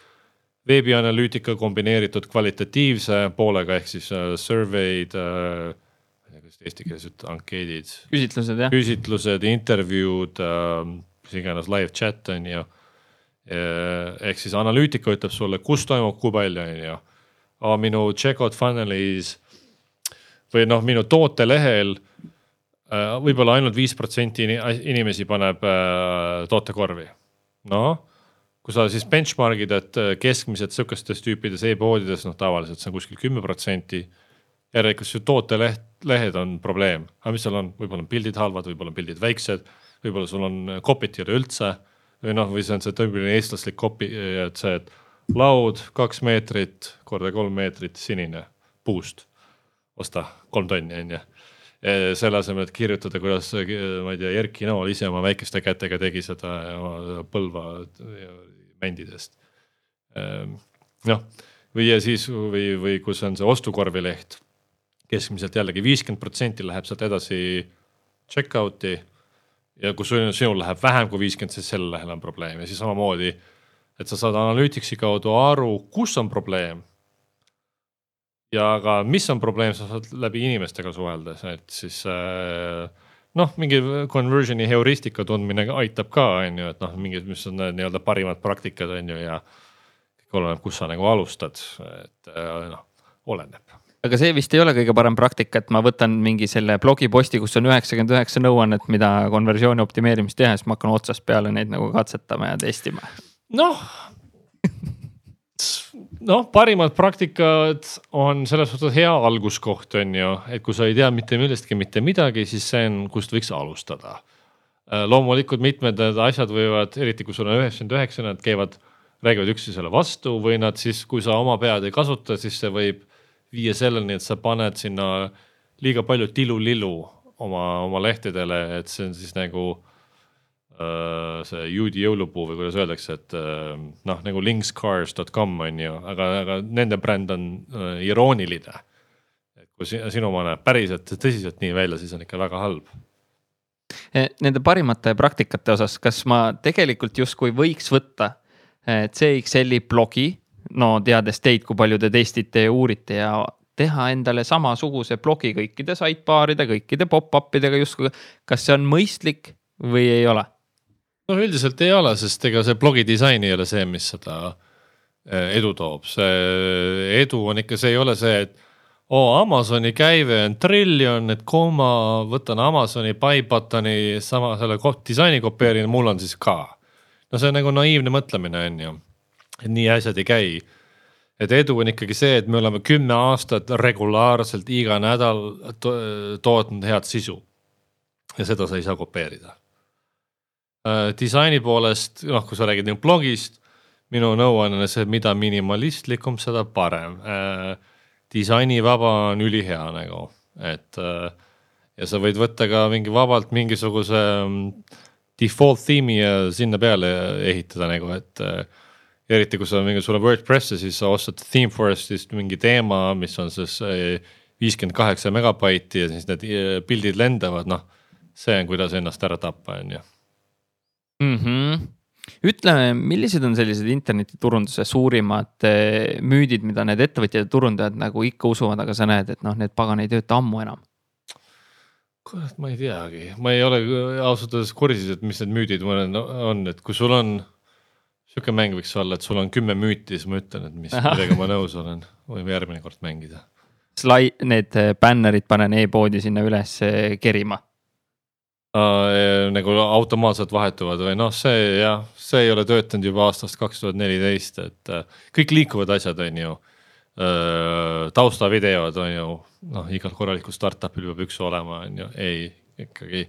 Speaker 2: veebianalüütika kombineeritud kvalitatiivse poolega ehk siis uh, survey'd uh, kuidas eesti keeles ütelda, ankeedid.
Speaker 1: küsitlused jah.
Speaker 2: küsitlused, intervjuud äh,, mis iganes live chat on ju. ehk siis analüütika ütleb sulle, kus toimub, kui palju on ju. minu checkout funnel'is või noh, minu tootelehel äh, võib-olla ainult viis protsenti inimesi paneb äh, tootekorvi. noh kui sa siis benchmark'id, et äh, keskmiselt sihukestes tüüpides e-poodides, noh tavaliselt see on kuskil kümme protsenti järelikult su tooteleht, lehed on probleem, aga mis seal on, võib-olla on pildid halvad, võib-olla on pildid väiksed, võib-olla sul on copy't ei ole üldse. või noh, või see on see tüüpiline eestlaslik copy, et see, et laud kaks meetrit korda kolm meetrit sinine puust. osta kolm tonni on ju selle asemel, et kirjutada, kuidas ma ei tea, Erki Nool ise oma väikeste kätega tegi seda Põlva mändidest. Ehm, noh, või ja siis või, või kus on see ostukorvileht, keskmiselt jällegi viiskümmend protsenti läheb sealt edasi checkout'i. ja kui sul, sinul läheb vähem kui viiskümmend, siis sel lehel on probleem ja siis samamoodi, et sa saad Analyticsi kaudu aru, kus on probleem. ja ka, mis on probleem, sa saad läbi inimestega suheldes, et siis äh, noh, mingi conversion'i heuristika tundmine aitab ka, on ju, et noh, mingid, mis on nii-öelda parimad praktikad, on ju, ja kõik oleneb, kus sa nagu alustad, et äh, noh, oleneb
Speaker 1: aga see vist ei ole kõige parem praktika, et ma võtan mingi selle blogiposti, kus on üheksakümmend üheksa nõuannet, mida konversiooni optimeerimist teha, siis ma hakkan otsast peale neid nagu katsetama ja testima.
Speaker 2: noh noh, parimad praktikad on selles suhtes hea alguskoht, on ju, et kui sa ei tea mitte millestki mitte midagi, siis see on, kust võiks alustada. Äh, loomulikult mitmed need asjad võivad, eriti kui sul on üheksakümmend üheksa, nad käivad, räägivad üksteisele vastu või nad siis, kui sa oma pead ei kasuta, siis see võib viia selleni, et sa paned sinna liiga palju tilu-lilu oma, oma lehtedele, et see on siis nagu äh, see juudi jõulupuu või kuidas öeldakse, et äh, noh, nagu linkscars.com on ju, aga, aga nende bränd on äh, irooniline. kui sinu oma näeb päriselt tõsiselt nii välja, siis on ikka väga halb
Speaker 1: e, Nende parimate praktikate osas, kas ma tegelikult justkui võiks võtta e, CXL-i blogi, no teades teid, kui palju te testite ja uurite ja teha endale samasuguse blogi kõikide sidebar'ide, kõikide pop-up idega justkui, kas see on mõistlik või ei ole?
Speaker 2: no üldiselt ei ole, sest ega see blogi disain ei ole see, mis seda eh, edu toob, see edu on ikka, see ei ole see, et oo Amazoni käive on triljon, et kui ma võtan Amazoni buy button'i sama selle disaini kopeerin, mul on siis ka. no see on nagu naiivne mõtlemine, on ju, et nii asjad ei käi et edu on ikkagi see, et me oleme kümme aastat regulaarselt iga nädal to tootnud head sisu. ja seda sa ei saa kopeerida äh,. disaini poolest, noh, kui sa räägid nüüd blogist, minu nõuanne see, mida minimalistlikum, seda parem äh,. disainivaba on ülihea nagu, et äh, ja sa võid võtta ka mingi vabalt mingisuguse um, default theme'i ja sinna peale ehitada nagu, et eriti kui on mingi, sul on WordPress ja siis sa ostad ThemeForestist mingi teema, mis on siis eh, viiskümmend kaheksa megabaiti ja siis need eh, pildid lendavad, noh. see on, kuidas ennast ära tappa, on ju
Speaker 1: mm. -hmm ütle, millised on sellised internetiturunduse suurimad eh, müüdid, mida need ettevõtjad ja turundajad nagu ikka usuvad, aga sa näed, et noh, need pagan ei tööta ammu enam?
Speaker 2: kurat, ma ei teagi, ma ei ole ausalt öeldes kursis, et mis need müüdid on, et kui sul on sihuke mäng võiks olla, et sul on kümme müüti, siis ma ütlen, et mis, millega ma nõus olen, võime järgmine kord mängida.
Speaker 1: Slai-, need äh, bännerid panen e-poodi sinna üles äh, kerima
Speaker 2: uh,. nagu automaatselt vahetuvad või noh, see jah, see ei ole töötanud juba aastast kaks tuhat neliteist, et uh, kõik liikuvad asjad, on ju uh,. taustavideod on ju, noh, igal korralikul startup'il peab üks olema, on ju, ei ikkagi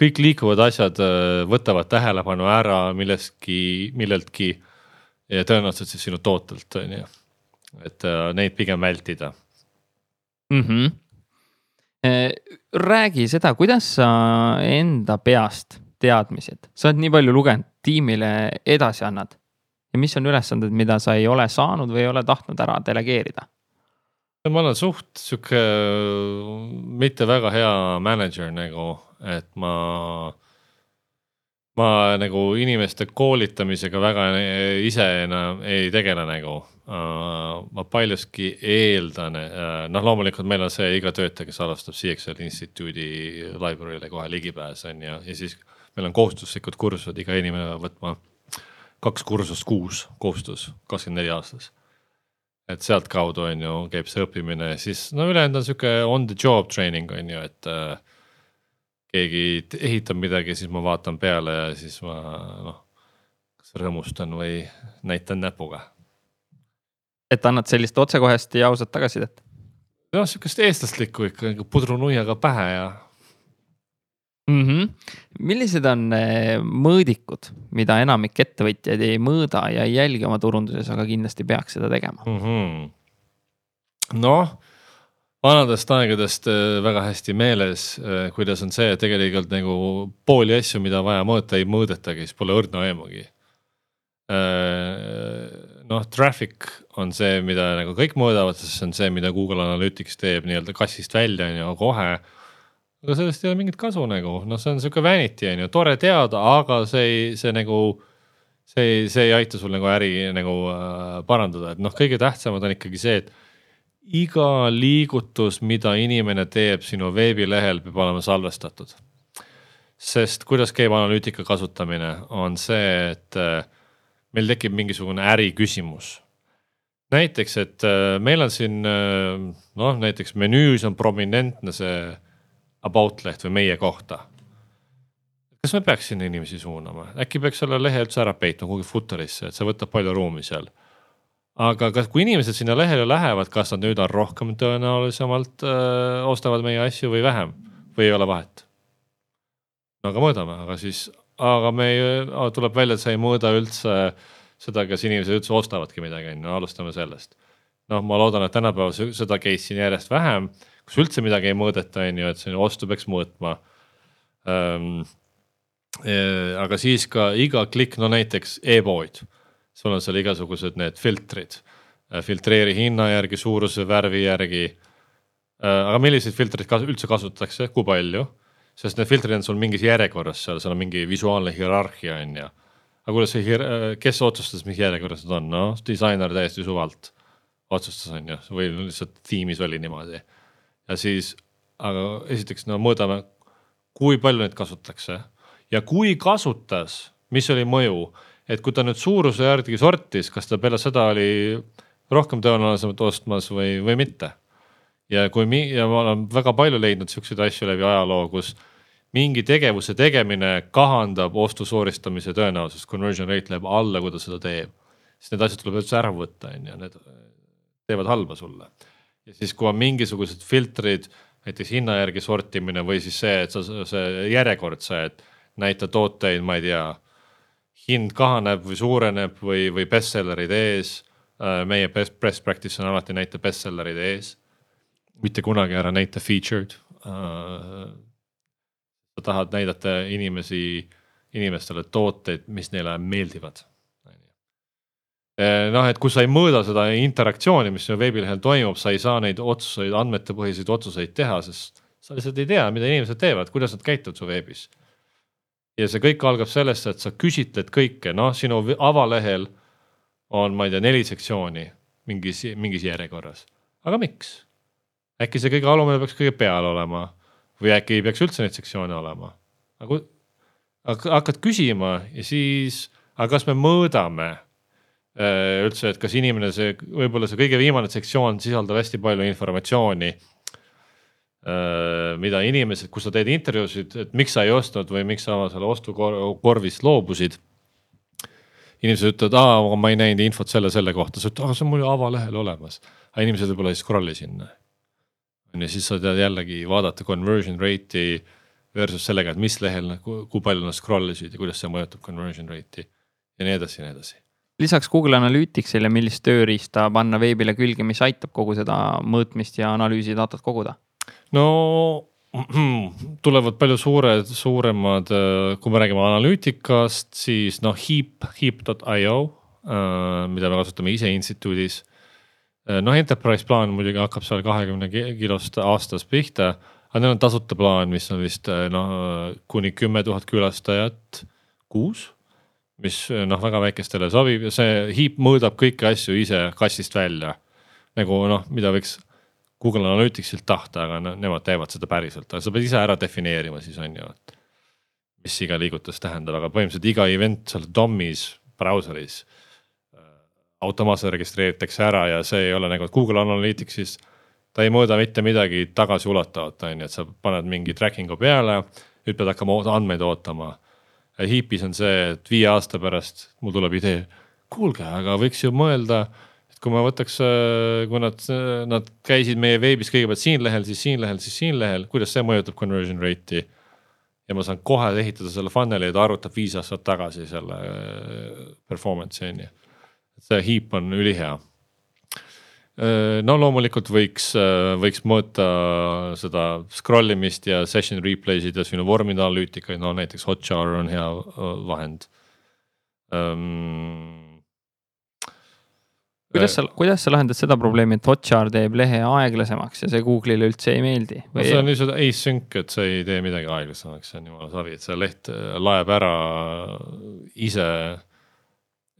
Speaker 2: kõik liikuvad asjad äh, võtavad tähelepanu ära millestki, milleltki ja tõenäoliselt siis sinu tootelt, on ju. et äh, neid pigem vältida
Speaker 1: mm. -hmm. räägi seda, kuidas sa enda peast teadmised, sa oled nii palju lugenud, tiimile edasi annad ja mis on ülesanded, mida sa ei ole saanud või ei ole tahtnud ära delegeerida?
Speaker 2: ma olen suht sihuke mitte väga hea mänedžer nagu, et ma, ma nagu inimeste koolitamisega väga ise enam ei tegele nagu. ma paljuski eeldan, noh, loomulikult meil on see iga töötaja, kes alustab CXL instituudi library'le kohe ligipääs on ju, ja siis meil on kohustuslikud kursused, iga inimene peab võtma kaks kursust kuus, kohustus, kakskümmend neli aastas et sealtkaudu on ju, käib see õppimine, siis no ülejäänud on sihuke on the job training on ju, et äh, keegi ehitab midagi, siis ma vaatan peale ja siis ma noh, kas rõõmustan või näitan näpuga.
Speaker 1: et annad sellist otsekohest ja ausat tagasisidet?
Speaker 2: noh, sihukest eestlaslikku ikka nagu pudrunuiaga pähe ja
Speaker 1: mm. -hmm. millised on eh, mõõdikud, mida enamik ettevõtjaid ei mõõda ja ei jälgi oma turunduses, aga kindlasti peaks seda tegema
Speaker 2: mm -hmm.? noh vanadest aegadest äh, väga hästi meeles, äh, kuidas on see, et tegelikult nagu pooli asju, mida vaja mõõta, ei mõõdetagi, siis pole õrna aimugi. Äh, noh, traffic on see, mida nagu kõik mõõdavad, sest see on see, mida Google Analytics teeb nii-öelda kassist välja on ju kohe. aga sellest ei ole mingit kasu nagu, noh, see on sihuke vanity on ju, tore teada, aga see ei, see nagu see ei, see ei aita sul nagu äri nagu äh, parandada, et noh, kõige tähtsamad on ikkagi see, et iga liigutus, mida inimene teeb sinu veebilehel, peab olema salvestatud. sest kuidas käib analüütika kasutamine, on see, et äh, meil tekib mingisugune äriküsimus. näiteks, et äh, meil on siin äh, noh, näiteks menüüs on prominentne see about leht või meie kohta. kas me peaks sinna inimesi suunama, äkki peaks selle lehe üldse ära peitma kuhugi footer'isse, et see võtab palju ruumi seal aga kas, kui inimesed sinna lehele lähevad, kas nad nüüd on rohkem tõenäolisemalt öö, ostavad meie asju või vähem või ei ole vahet? no aga mõõdame, aga siis, aga me ei, tuleb välja, et sa ei mõõda üldse seda, kas inimesed üldse ostavadki midagi, on ju, alustame sellest. noh, ma loodan, et tänapäeval seda case'i on järjest vähem, kus üldse midagi ei mõõdeta, on ju, et see ostu peaks mõõtma ähm, aga siis ka iga klikk, no näiteks e-pood, sul on seal igasugused need filtrid, filtreeri hinna järgi, suuruse, värvi järgi. aga milliseid filtreid kas, üldse kasutatakse, kui palju? sest need filtrid on sul mingis järjekorras seal, seal on mingi visuaalne hierarhia on ju. aga kuidas see, kes otsustas, mis järjekorras need on, noh disainer täiesti suvalt otsustas, on ju, või lihtsalt tiimis oli niimoodi. ja siis, aga esiteks no mõõdame, kui palju neid kasutatakse ja kui kasutas, mis oli mõju, et kui ta nüüd suuruse järgi sortis, kas ta peale seda oli rohkem tõenäolisemalt ostmas või, või mitte. ja kui mi- ja ma olen väga palju leidnud siukseid asju läbi ajaloo, kus mingi tegevuse tegemine kahandab ostu sooristamise tõenäosust, conversion rate läheb alla, kui ta seda teeb. siis need asjad tuleb üldse ära võtta, on ju, need teevad halba sulle. ja siis, kui on mingisugused filtrid, näiteks hinna järgi sortimine või siis see, et sa, see järjekord, see, et näita tooteid, ma ei tea, hind kahaneb või suureneb või, või bestsellerid ees. Äh, meie best, best practice on alati näita bestsellerid ees. mitte kunagi ära näita featured. Äh, sa tahad näidata inimesi, inimestele tooteid, mis neile meeldivad Eh, noh, et kui sa ei mõõda seda interaktsiooni, mis sinu veebilehel toimub, sa ei saa neid otsuseid, andmetepõhiseid otsuseid teha, sest sa lihtsalt ei tea, mida inimesed teevad, kuidas nad käituvad su veebis. Ja see kõik algab sellest, et sa küsitled kõike, noh, sinu avalehel on, ma ei tea, neli sektsiooni mingis, mingis järjekorras. aga miks? äkki see kõige alumine peaks kõige peal olema või äkki ei peaks üldse neid sektsioone olema? aga hakkad küsima ja siis, aga kas me mõõdame Äh, üldse, et kas inimene see, võib-olla see kõige viimane sektsioon sisaldab hästi palju informatsiooni. Äh, mida inimesed, kus sa teed intervjuusid, et miks sa ei ostnud või miks sa selle ostukorvist loobusid. inimesed ütlevad, aa, ma ei näinud infot selle, selle kohta, sa ütled, aa, see on mul avalehel olemas. aga inimesed võib-olla ei scroll'i sinna. on ju, siis sa tead jällegi vaadata conversion rate'i versus sellega, et mis lehel, kui palju nad scroll isid ja kuidas see mõjutab conversion rate'i ja nii edasi ja nii edasi
Speaker 1: lisaks Google Analyticsile, millist tööriista panna veebile külge, mis aitab kogu seda mõõtmist ja analüüsi datat koguda?
Speaker 2: No tulevad palju suured, suuremad, kui me räägime analüütikast, siis noh, Heap, heap.io, äh, mida me kasutame ise instituudis. Äh, noh, enterprise plaan muidugi hakkab seal kahekümne kilost aastas pihta, aga neil on tasuta plaan, mis on vist äh, noh, kuni kümme tuhat külastajat kuus mis noh, väga väikestele sobib ja see hiip mõõdab kõiki asju ise kastist välja. nagu noh, mida võiks Google Analyticsilt tahta, aga no, nemad teevad seda päriselt, aga sa pead ise ära defineerima siis on ju, et. mis iga liigutus tähendab, aga põhimõtteliselt iga event seal DOM-is, brauseris äh, automaatselt registreeritakse ära ja see ei ole nagu Google Analyticsis. ta ei mõõda mitte midagi tagasiulatavat, on ju, et sa paned mingi tracking'u peale, nüüd pead hakkama andmeid ootama Heapis on see, et viie aasta pärast mul tuleb idee, kuulge, aga võiks ju mõelda, et kui ma võtaks, äh, kui nad, nad käisid meie veebis kõigepealt siin lehel, siis siin lehel, siis siin lehel, kuidas see mõjutab conversion rate'i. ja ma saan kohe ehitada selle funnel'i ja ta arvutab viis aastat tagasi selle äh, performance'i on ju. see Heap on ülihea Äh, no loomulikult võiks, võiks mõõta seda scroll imist ja session replay sid ja sinu vormide analüütikaid, no näiteks Hotjar on hea vahend um,.
Speaker 1: Kuidas sa, kuidas sa lahendad seda probleemi, et Hotjar teeb lehe aeglasemaks ja see Google'ile üldse ei meeldi?
Speaker 2: No see on lihtsalt async, et see ei tee midagi aeglasemaks, see on jumala savi, et see leht laeb ära ise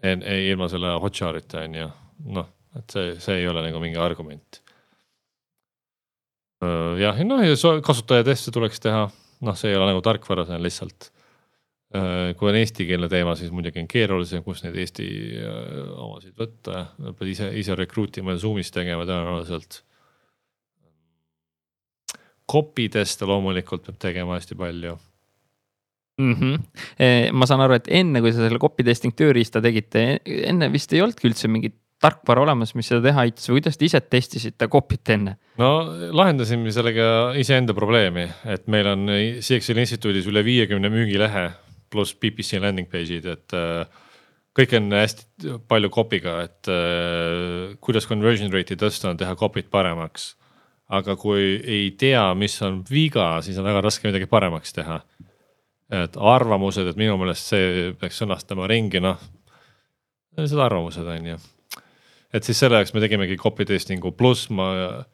Speaker 2: ilma selle Hotjarita on ju, noh et see, see ei ole nagu mingi argument. jah, noh ja kasutajateste tuleks teha, noh, see ei ole nagu tarkvara, see on lihtsalt. Kui on eestikeelne teema, siis muidugi on keerulisem, kus neid eesti omasid võtta, pead ise, ise recruit ima ja Zoom'is tegema tõenäoliselt. Copy teste loomulikult peab tegema hästi palju
Speaker 1: mm. -hmm. ma saan aru, et enne kui sa selle copy testing tööriista tegite, enne vist ei olnudki üldse mingit tarkvara olemas, mis seda teha aitas või kuidas te ise testisite Copyt enne?
Speaker 2: no lahendasime sellega iseenda probleemi, et meil on CXL instituudis üle viiekümne müügilehe pluss PPC landing page'id, et äh, kõik on hästi palju copy'ga, et äh, kuidas conversion rate'i tõsta, on teha copy't paremaks. aga kui ei tea, mis on viga, siis on väga raske midagi paremaks teha. et arvamused, et minu meelest see peaks sõnastama ringi, noh. Need arvamused on ju. et siis selle jaoks me tegimegi copy testing'u, pluss ma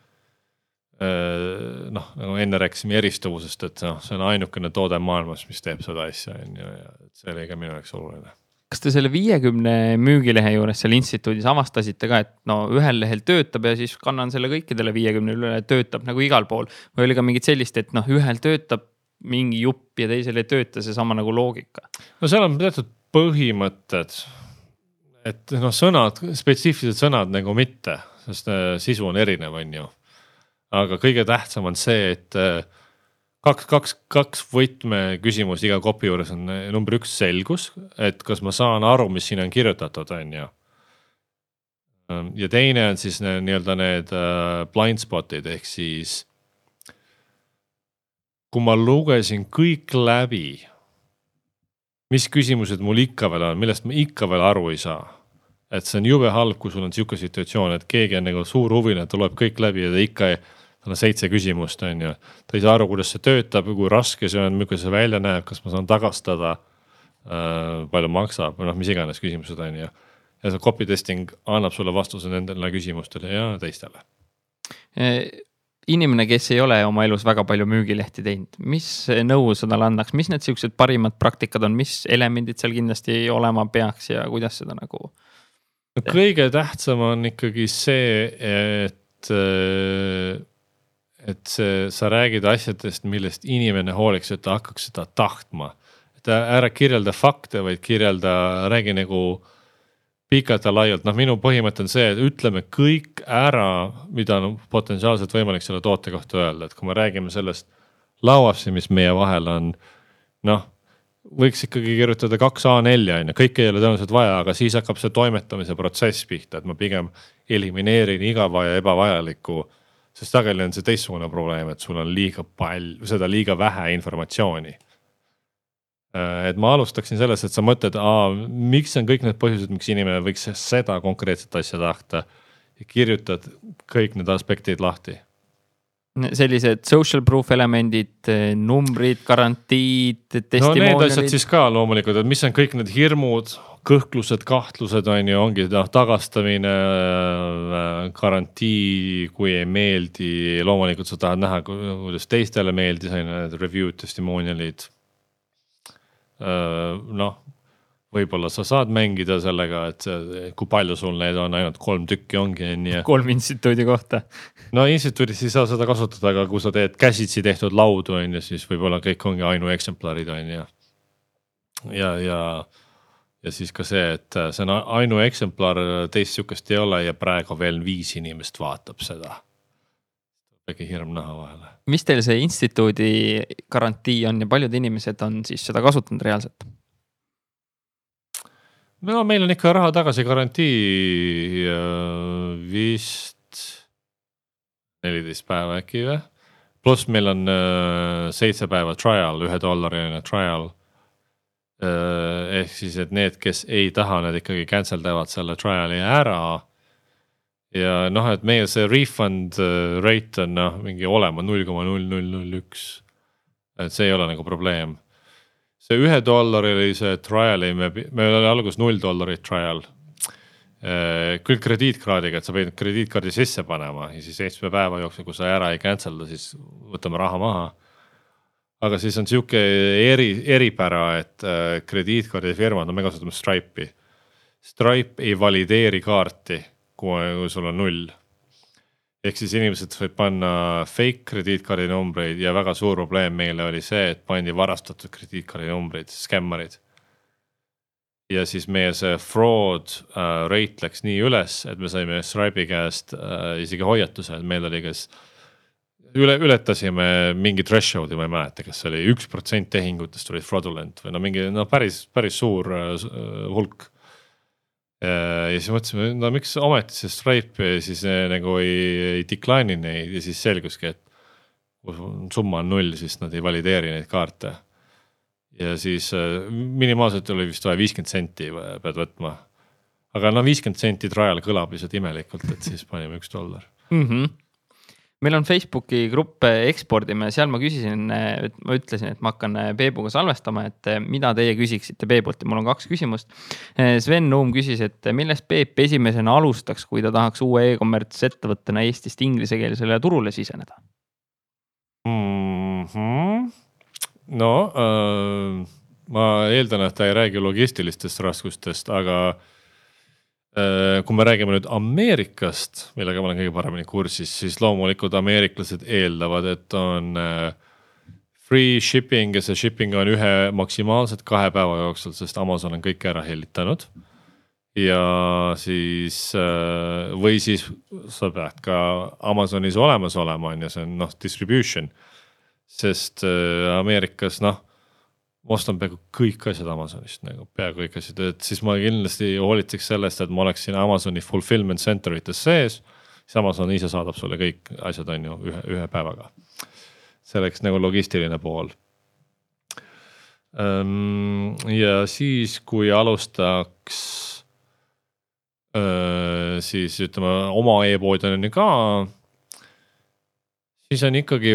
Speaker 2: noh, nagu enne rääkisime eristuvusest, et noh, see on ainukene toode maailmas, mis teeb seda asja, on ju, ja see oli ka minu jaoks oluline
Speaker 1: kas te selle viiekümne müügilehe juures seal instituudis avastasite ka, et no ühel lehel töötab ja siis kannan selle kõikidele viiekümnele üle, töötab nagu igal pool. või oli ka mingit sellist, et noh, ühel töötab mingi jupp ja teisel ei tööta seesama nagu loogika?
Speaker 2: no seal on teatud põhimõtted. et noh, sõnad, spetsiifilised sõnad nagu mitte, sest äh, sisu on erinev, on ju. Aga kõige tähtsam on see, et äh, kaks, kaks, kaks võtmeküsimust iga copy juures on eh, number üks selgus, et kas ma saan aru, mis siin on kirjutatud, on ju. Ehm, ja teine on siis nii-öelda need uh, blind spot'id ehk siis. kui ma lugesin kõik läbi, mis küsimused mul ikka veel on, millest ma ikka veel aru ei saa. et see on jube halb, kui sul on sihuke situatsioon, et keegi on nagu suur huviline, ta loeb kõik läbi ja ta ikka ei tal on seitse küsimust, on ju. ta ei saa aru, kuidas see töötab, kui raske see on, milline see välja näeb, kas ma saan tagastada äh,. palju maksab või noh, mis iganes küsimused on ju. ja see copy testing annab sulle vastuse nendele küsimustele ja teistele
Speaker 1: e inimene, kes ei ole oma elus väga palju müügilehti teinud, mis nõu sa talle annaks, mis need siuksed parimad praktikad on, mis elemendid seal kindlasti olema peaks ja kuidas seda nagu?
Speaker 2: no kõige tähtsam on ikkagi see, et äh, et see, sa räägid asjadest, millest inimene hooliks, et ta hakkaks seda tahtma. et ära kirjelda fakte, vaid kirjelda, räägi nagu pikalt ja laialt, noh, minu põhimõte on see, et ütleme kõik ära, mida on potentsiaalselt võimalik selle toote kohta öelda, et kui me räägime sellest lauast, mis meie vahel on, noh võiks ikkagi kirjutada kaks A4 on ju, kõike ei ole tõenäoliselt vaja, aga siis hakkab see toimetamise protsess pihta, et ma pigem elimineerin igava ja ebavajalikku sest sageli on see teistsugune probleem, et sul on liiga palju, seda liiga vähe informatsiooni. Äh, et ma alustaksin sellest, et sa mõtled, miks on kõik need põhjused, miks inimene võiks seda konkreetset asja tahta. ja kirjutad kõik need aspektid lahti
Speaker 1: sellised social proof elemendid, numbrid, garantiid.
Speaker 2: no need asjad siis ka loomulikult, et mis on kõik need hirmud, kõhklused, kahtlused on ju, ongi noh, tagastamine, äh, garantii, kui ei meeldi, loomulikult sa tahad näha, kuidas teistele meeldis, on ju, need review'd, testimonial'id. Äh, noh, võib-olla sa saad mängida sellega, et kui palju sul neid on, ainult kolm tükki ongi, on ju.
Speaker 1: kolm instituudi kohta.
Speaker 2: no instituudis ei saa seda kasutada, aga kui sa teed käsitsi tehtud laudu, on ju, siis võib-olla kõik ongi ainueksemplarid, on ju. ja, ja, ja ja siis ka see, et äh, see on ainueksemplar, teist sihukest ei ole ja praegu veel viis inimest vaatab seda. väike hirm naha vahele.
Speaker 1: mis teil see instituudi garantii on ja paljud inimesed on siis seda kasutanud reaalselt?
Speaker 2: no meil on ikka raha tagasi garantii äh, vist neliteist päeva äkki või. pluss meil on äh, seitse päeva trial, ühe dollariline trial Äh, ehk siis, et need, kes ei taha, need ikkagi cancel davad selle trial'i ära. ja noh, et meie see refund äh, rate on noh, mingi olema null koma null null null üks. et see ei ole nagu probleem. see ühe dollarilise trial'i me, meil oli alguses null dollarit trial. Äh, küll krediitkaardiga, et sa pead krediitkaardi sisse panema ja siis seitsme päeva jooksul, kui sa ära ei cancel'da, siis võtame raha maha aga siis on sihuke eri, eripära, et äh, krediitkaardifirmad, no me kasutame Stripe'i. Stripe ei valideeri kaarti, kui, sul on null. ehk siis inimesed võivad panna fake krediitkaardi numbreid ja väga suur probleem meile oli see, et pandi varastatud krediitkaardi numbreid, skämmarid. ja siis meie see fraud äh, rate läks nii üles, et me saime Stripe'i käest äh, isegi hoiatuse, et meil oli kas äh, üle, ületasime mingi threshold'i, ma ei mäleta, kas see oli üks protsent tehingutest olid fraudulent või no mingi no päris, päris suur uh, hulk. ja siis mõtlesime, no miks ometi see Stripe siis äh, nagu ei, ei decline'i neid ja siis selguski, et kui summa on null, siis nad ei valideeri neid kaarte. ja siis uh, minimaalselt oli vist vaja viiskümmend senti pead võtma. aga no viiskümmend senti trial kõlab lihtsalt imelikult, et siis panime üks dollar
Speaker 1: mm. -hmm meil on Facebooki grupp eh, Ekspordime, seal ma küsisin, et ma ütlesin, et ma hakkan Peebuga salvestama, et mida teie küsiksite Peebult ja mul on kaks küsimust. Sven Nuum küsis, et millest Peep esimesena alustaks, kui ta tahaks uue e-commerce ettevõttena Eestist inglisekeelsele turule siseneda
Speaker 2: mm? -hmm. no äh, ma eeldan, et ta ei räägi logistilistest raskustest, aga kui me räägime nüüd Ameerikast, millega ma olen kõige paremini kursis, siis loomulikult ameeriklased eeldavad, et on äh, free shipping ja see shipping on ühe maksimaalselt kahe päeva jooksul, sest Amazon on kõik ära hellitanud. ja siis äh, või siis sa pead ka Amazonis olemas olema, on ju, see on noh distribution. sest Ameerikas noh ma ostan peaaegu kõik asjad Amazonist nagu peaaegu kõik asjad, et siis ma kindlasti hoolitseks sellest, et ma oleksin Amazoni fulfillment center ites sees. siis Amazon ise saadab sulle kõik asjad, on ju, ühe, ühe päevaga. see oleks nagu logistiline pool. Ehm, ja siis, kui alustaks siis ütleme oma e-poodi on ju ka siis on ikkagi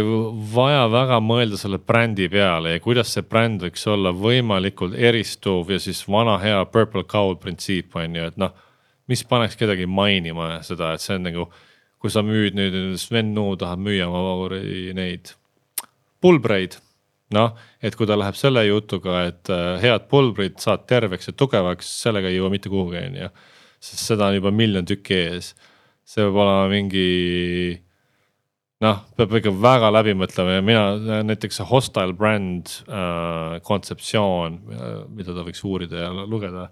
Speaker 2: vaja väga mõelda selle brändi peale ja kuidas see bränd võiks olla võimalikult eristuv ja siis vana hea purple cow printsiip on ju, et noh. mis paneks kedagi mainima seda, et see on nagu, kui sa müüd nüüd, Sven Nuu tahab müüa oma neid pulbreid. noh, et kui ta läheb selle jutuga, et äh, head pulbrid saad terveks ja tugevaks, sellega ei jõua mitte kuhugi, on ju. sest seda on juba miljon tükki ees. see peab olema mingi noh, peab ikka väga läbi mõtlema ja mina näiteks see hostile brand äh, kontseptsioon, äh, mida ta võiks uurida ja lugeda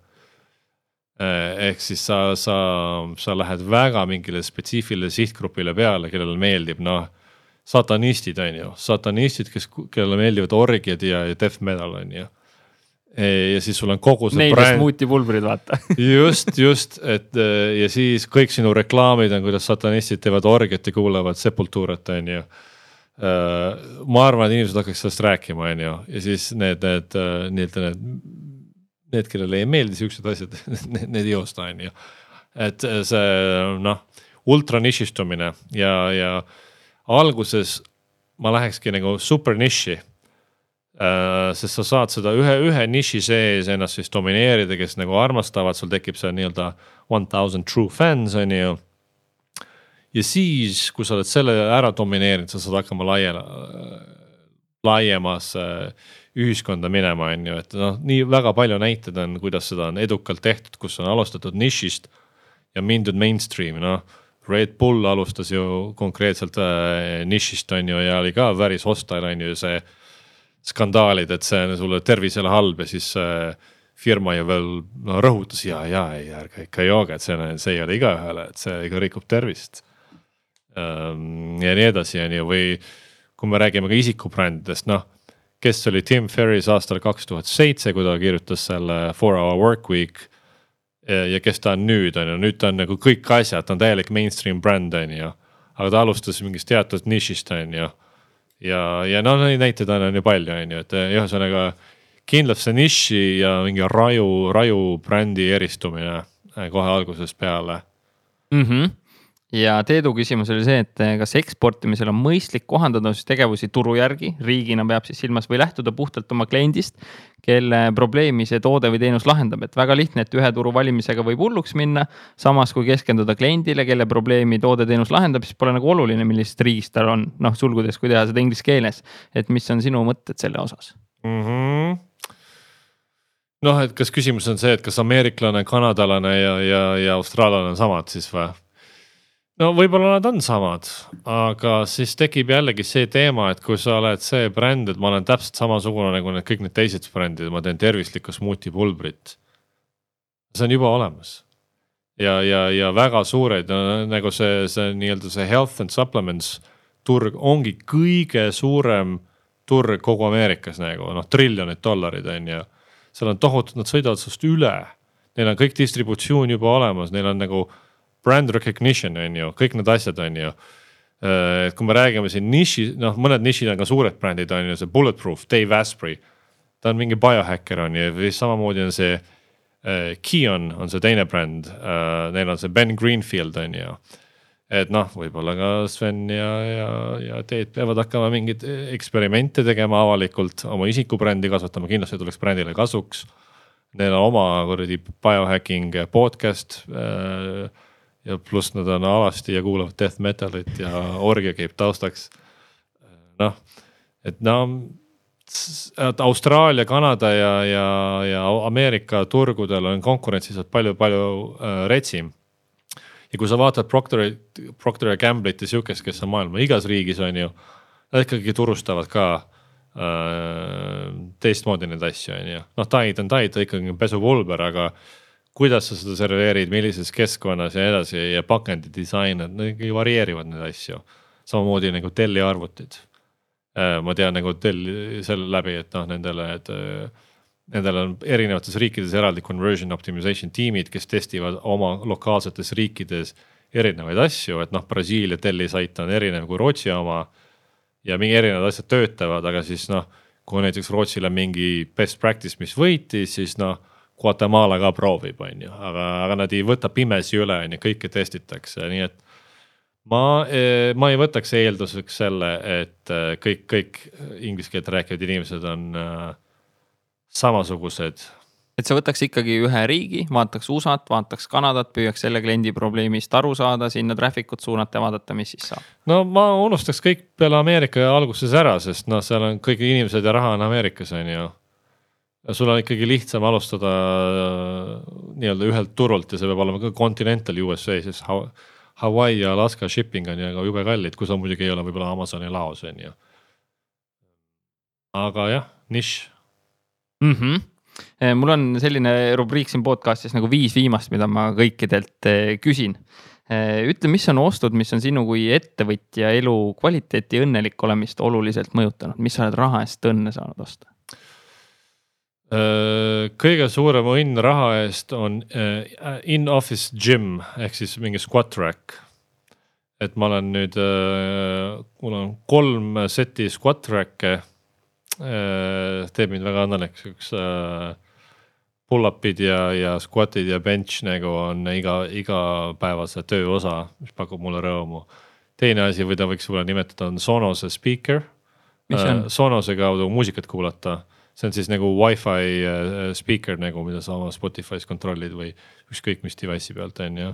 Speaker 2: äh,. ehk siis sa, sa, sa lähed väga mingile spetsiifilisele sihtgrupile peale, kellele meeldib noh satanistid on ju, satanistid, kes, kellele meeldivad orgiad ja, ja death metal on ju ja siis sul on kogu see
Speaker 1: Neil bränd. smuuti pulbrid, vaata [laughs]
Speaker 2: just, just, et ja siis kõik sinu reklaamid on, kuidas satanistid teevad orgiat ja kuulavad Sepulturat, on ju. ma arvan, et inimesed hakkaks sellest rääkima, on ju, ja siis need, need nii-öelda need, need, kellele ei meeldi siuksed asjad [laughs] need, need ei osta, on ju. et see noh, ultra nišistumine ja, ja alguses ma lähekski nagu super niši Äh, sest sa saad seda ühe, ühe niši sees ennast siis domineerida, kes nagu armastavad, sul tekib see nii-öelda one thousand true fans on ju. ja siis, kui sa oled selle ära domineerinud, sa saad hakkama laiema, laiemasse ühiskonda minema, on ju, et noh, nii väga palju näiteid on, kuidas seda on edukalt tehtud, kus on alustatud nišist ja mindud mainstream'i, noh. Red Bull alustas ju konkreetselt äh, nišist on ju ja oli ka päris hostile on ju see skandaalid, et see on sulle tervisele halb ja siis firma ju veel no, rõhutas ja, ja ei, ärge ikka jooge, et see see ei ole igaühele, et see ikka rikub tervist. Ähm, ja nii edasi, on ju, või kui me räägime ka isikubrändidest, noh kes oli Tim Ferris aastal kaks tuhat seitse, kui ta kirjutas selle Four Hour Work Week. ja kes ta on nüüd, on ju, nüüd ta on nagu kõik asjad, ta on täielik mainstream bränd, on ju. aga ta alustas mingist teatud nišist, on ju ja, ja no neid näiteid on, ju palju, on ju, et eh, ühesõnaga kindlalt see niši ja mingi raju, raju brändi eristumine eh, kohe algusest peale
Speaker 1: mm. -hmm ja Teedu küsimus oli see, et eh, kas eksportimisel on mõistlik kohandada siis tegevusi turu järgi, riigina peab siis silmas või lähtuda puhtalt oma kliendist, kelle probleemi see toode või teenus lahendab, et väga lihtne, et ühe turu valimisega võib hulluks minna. samas kui keskenduda kliendile, kelle probleemi toode-teenus lahendab, siis pole nagu oluline, millisest riigist tal on, noh sulgudes, kui teha seda inglise keeles. et mis on sinu mõtted selle osas
Speaker 2: mm? -hmm noh, et kas küsimus on see, et kas ameeriklane, kanadalane ja, ja, ja austraallane on samad siis või? No võib-olla nad on samad, aga siis tekib jällegi see teema, et kui sa oled see bränd, et ma olen täpselt samasugune nagu need kõik need teised brändid, ma teen tervislikku smuuti pulbrit. see on juba olemas ja, ja, ja väga suured nagu see, see nii-öelda see health and supplements turg ongi kõige suurem turg kogu Ameerikas nagu noh, triljonid dollarid on ju. seal on tohutud, nad sõidavad sinust üle, neil on kõik distributsioon juba olemas, neil on nagu brand recognition on ju, kõik need asjad on ju. Äh, et kui me räägime siin niši, noh, mõned nišid on ka suured brändid on ju, see Bulletproof, Dave Asprey. ta on mingi biohäkker on ju, või samamoodi on see äh, Kion on see teine bränd äh,, neil on see Ben Greenfield on ju. et noh, võib-olla ka Sven ja, ja, ja Teet peavad hakkama mingeid eksperimente tegema avalikult, oma isikubrändi kasvatama, kindlasti tuleks brändile kasuks. Neil on oma kuradi biohacking podcast äh, ja pluss nad on alasti ja kuulavad death metalit ja orgia käib taustaks. noh, et no Austraalia, Kanada ja, ja, ja Ameerika turgudel on konkurents lihtsalt palju-palju äh, retsim ja kui sa vaatad Procter, Procter ja Gamble'it ja sihukest, kes on maailma igas riigis, on ju. Nad ikkagi turustavad ka äh, teistmoodi neid asju, on ju, noh Tide on Tide, ta ikkagi on pesupulber, aga kuidas sa seda serveerid, millises keskkonnas ja nii edasi ja pakendi disain, nad ikkagi varieerivad neid asju. samamoodi nagu Delli arvutid äh,. ma tean nagu Delli selle läbi, et noh, nendele, et äh, Nendel on erinevates riikides eraldi conversion optimization tiimid, kes testivad oma lokaalsetes riikides erinevaid asju, et noh, Brasiilia tellisait on erinev kui Rootsi oma. ja mingi erinevad asjad töötavad, aga siis noh, kui näiteks Rootsil on mingi best practice, mis võitis, siis noh. Guatemala ka proovib, on ju, aga, aga nad ei võta pimesi üle, on ju, kõike testitakse, nii et ma, eh, ma ei võtaks eelduseks selle, et eh, kõik, kõik inglise keelt rääkivad inimesed on äh, samasugused.
Speaker 1: et sa võtaks ikkagi ühe riigi, vaataks USA-t, vaataks Kanadat, püüaks selle kliendi probleemist aru saada, sinna traffic ut suunata ja vaadata, mis siis saab.
Speaker 2: no ma unustaks kõik peale Ameerika alguses ära, sest noh, seal on kõik inimesed ja raha on Ameerikas, on ju sul on ikkagi lihtsam alustada äh, nii-öelda ühelt turult ja see peab olema ka continental USA, sest Hawaii ja Alaska shipping on ju jube kallid, kui sa muidugi ei ole võib-olla Amazoni laos on ju. aga jah, nišš
Speaker 1: mm. -hmm mul on selline rubriik siin podcast'is nagu viis viimast, mida ma kõikidelt eh, küsin. Ütle, mis on ostud, mis on sinu kui ettevõtja elu kvaliteeti õnnelik olemist oluliselt mõjutanud, mis sa oled raha eest õnne saanud osta?
Speaker 2: Kõige suurem õnn raha eest on in-office gym ehk siis mingi squat rack. et ma olen nüüd, mul on kolm seti squat rack'e Äh, teeb mind väga õnnelikuks, üks äh, pull-up'id ja, ja squat'id ja bench nagu on iga, igapäevase töö osa, mis pakub mulle rõõmu. teine asi, mida võiks võib-olla nimetada, on Sonose speaker. Äh, Sonose kaudu muusikat kuulata, see on siis nagu Wi-Fi speaker nagu, mida sa oma Spotify's kontrollid või ükskõik mis device'i pealt on ju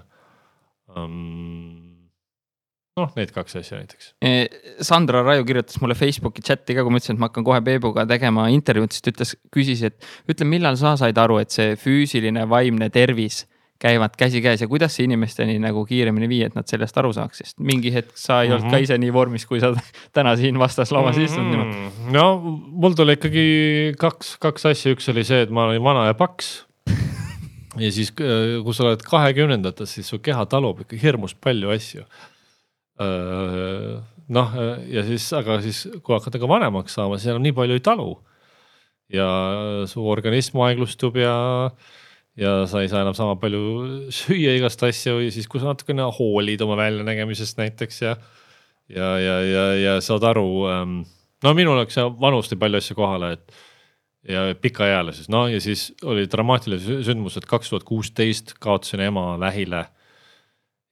Speaker 2: um, noh, need kaks asja näiteks.
Speaker 1: Sandra Raju kirjutas mulle Facebooki chati ka, kui ma ütlesin, et ma hakkan kohe Peebuga tegema intervjuud, siis ta ütles, küsis, et ütle, millal sa said aru, et see füüsiline, vaimne tervis käivad käsikäes ja kuidas see inimesteni nagu kiiremini viia, et nad sellest aru saaks, sest mingi hetk sa ei mm -hmm. olnud ka mhm. ise nii vormis, kui sa täna siin vastaslauas istud mm -hmm.
Speaker 2: niimoodi. no mul tuli ikkagi kaks, kaks asja, üks oli see, et ma olin vana ja paks [laughs] ja siis, kui sa oled kahekümnendates, siis su keha talub ikka hirmus palju asju noh, ja siis, aga siis, kui hakkad nagu vanemaks saama, siis enam nii palju ei talu. ja su organism aeglustub ja, ja sa ei saa enam sama palju süüa igast asju ja siis, kui sa natukene hoolid oma väljanägemisest näiteks ja. ja, ja, ja, ja saad aru, ähm, no minul läks vanus tõi palju asju kohale, et ja pikaealises, noh ja siis oli dramaatiline sündmus, et kaks tuhat kuusteist kaotasin ema vähile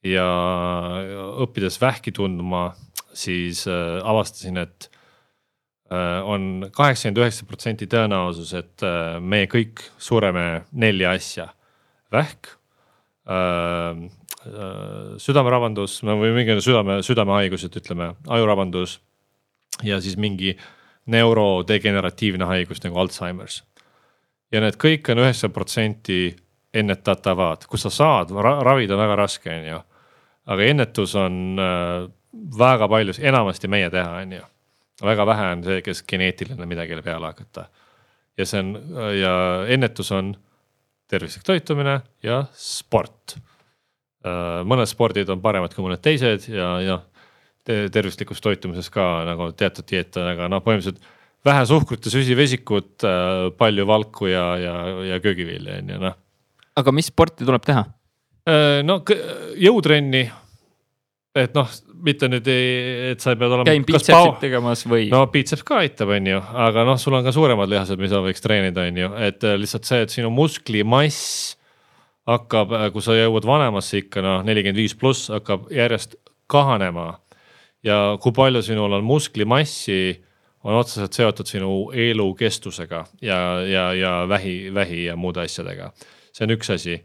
Speaker 2: ja õppides vähki tundma, siis äh, avastasin, et on kaheksakümmend üheksa protsenti tõenäosus, et äh, me kõik sureme nelja asja. vähk äh,, äh, südamerabandus või mingi südame, südamehaigused, ütleme, ajurabandus ja siis mingi neurodegeneratiivne haigus nagu Alžeimer's. ja need kõik on üheksakümmend protsenti ennetatavad, kus sa saad ra ravida väga raske, on ju aga ennetus on äh, väga paljus, enamasti meie teha, on ju. Väga vähe on see, kes geneetiline midagi peale hakata. ja see on ja ennetus on tervislik toitumine ja sport. Äh, mõned spordid on paremad kui mõned teised ja, ja tervislikus toitumises ka nagu teatud dieet on, aga noh, põhimõtteliselt vähe suhkrut ja süsivesikut, äh, palju valku ja, ja, ja köögivilja on ju noh.
Speaker 1: aga mis sporti tuleb teha?
Speaker 2: Äh, no jõutrenni. et noh, mitte nüüd, et sa pead olema.
Speaker 1: käin bitsepsit tegemas või?
Speaker 2: no bitseps ka aitab, on ju, aga noh, sul on ka suuremad lihased, mida võiks treenida, on ju, et äh, lihtsalt see, et sinu musklimass hakkab, äh, kui sa jõuad vanemasse ikka noh, nelikümmend viis pluss hakkab järjest kahanema. ja kui palju sinul on musklimassi, on otseselt seotud sinu elukestusega ja, ja, ja vähi, vähi ja muude asjadega. see on üks asi.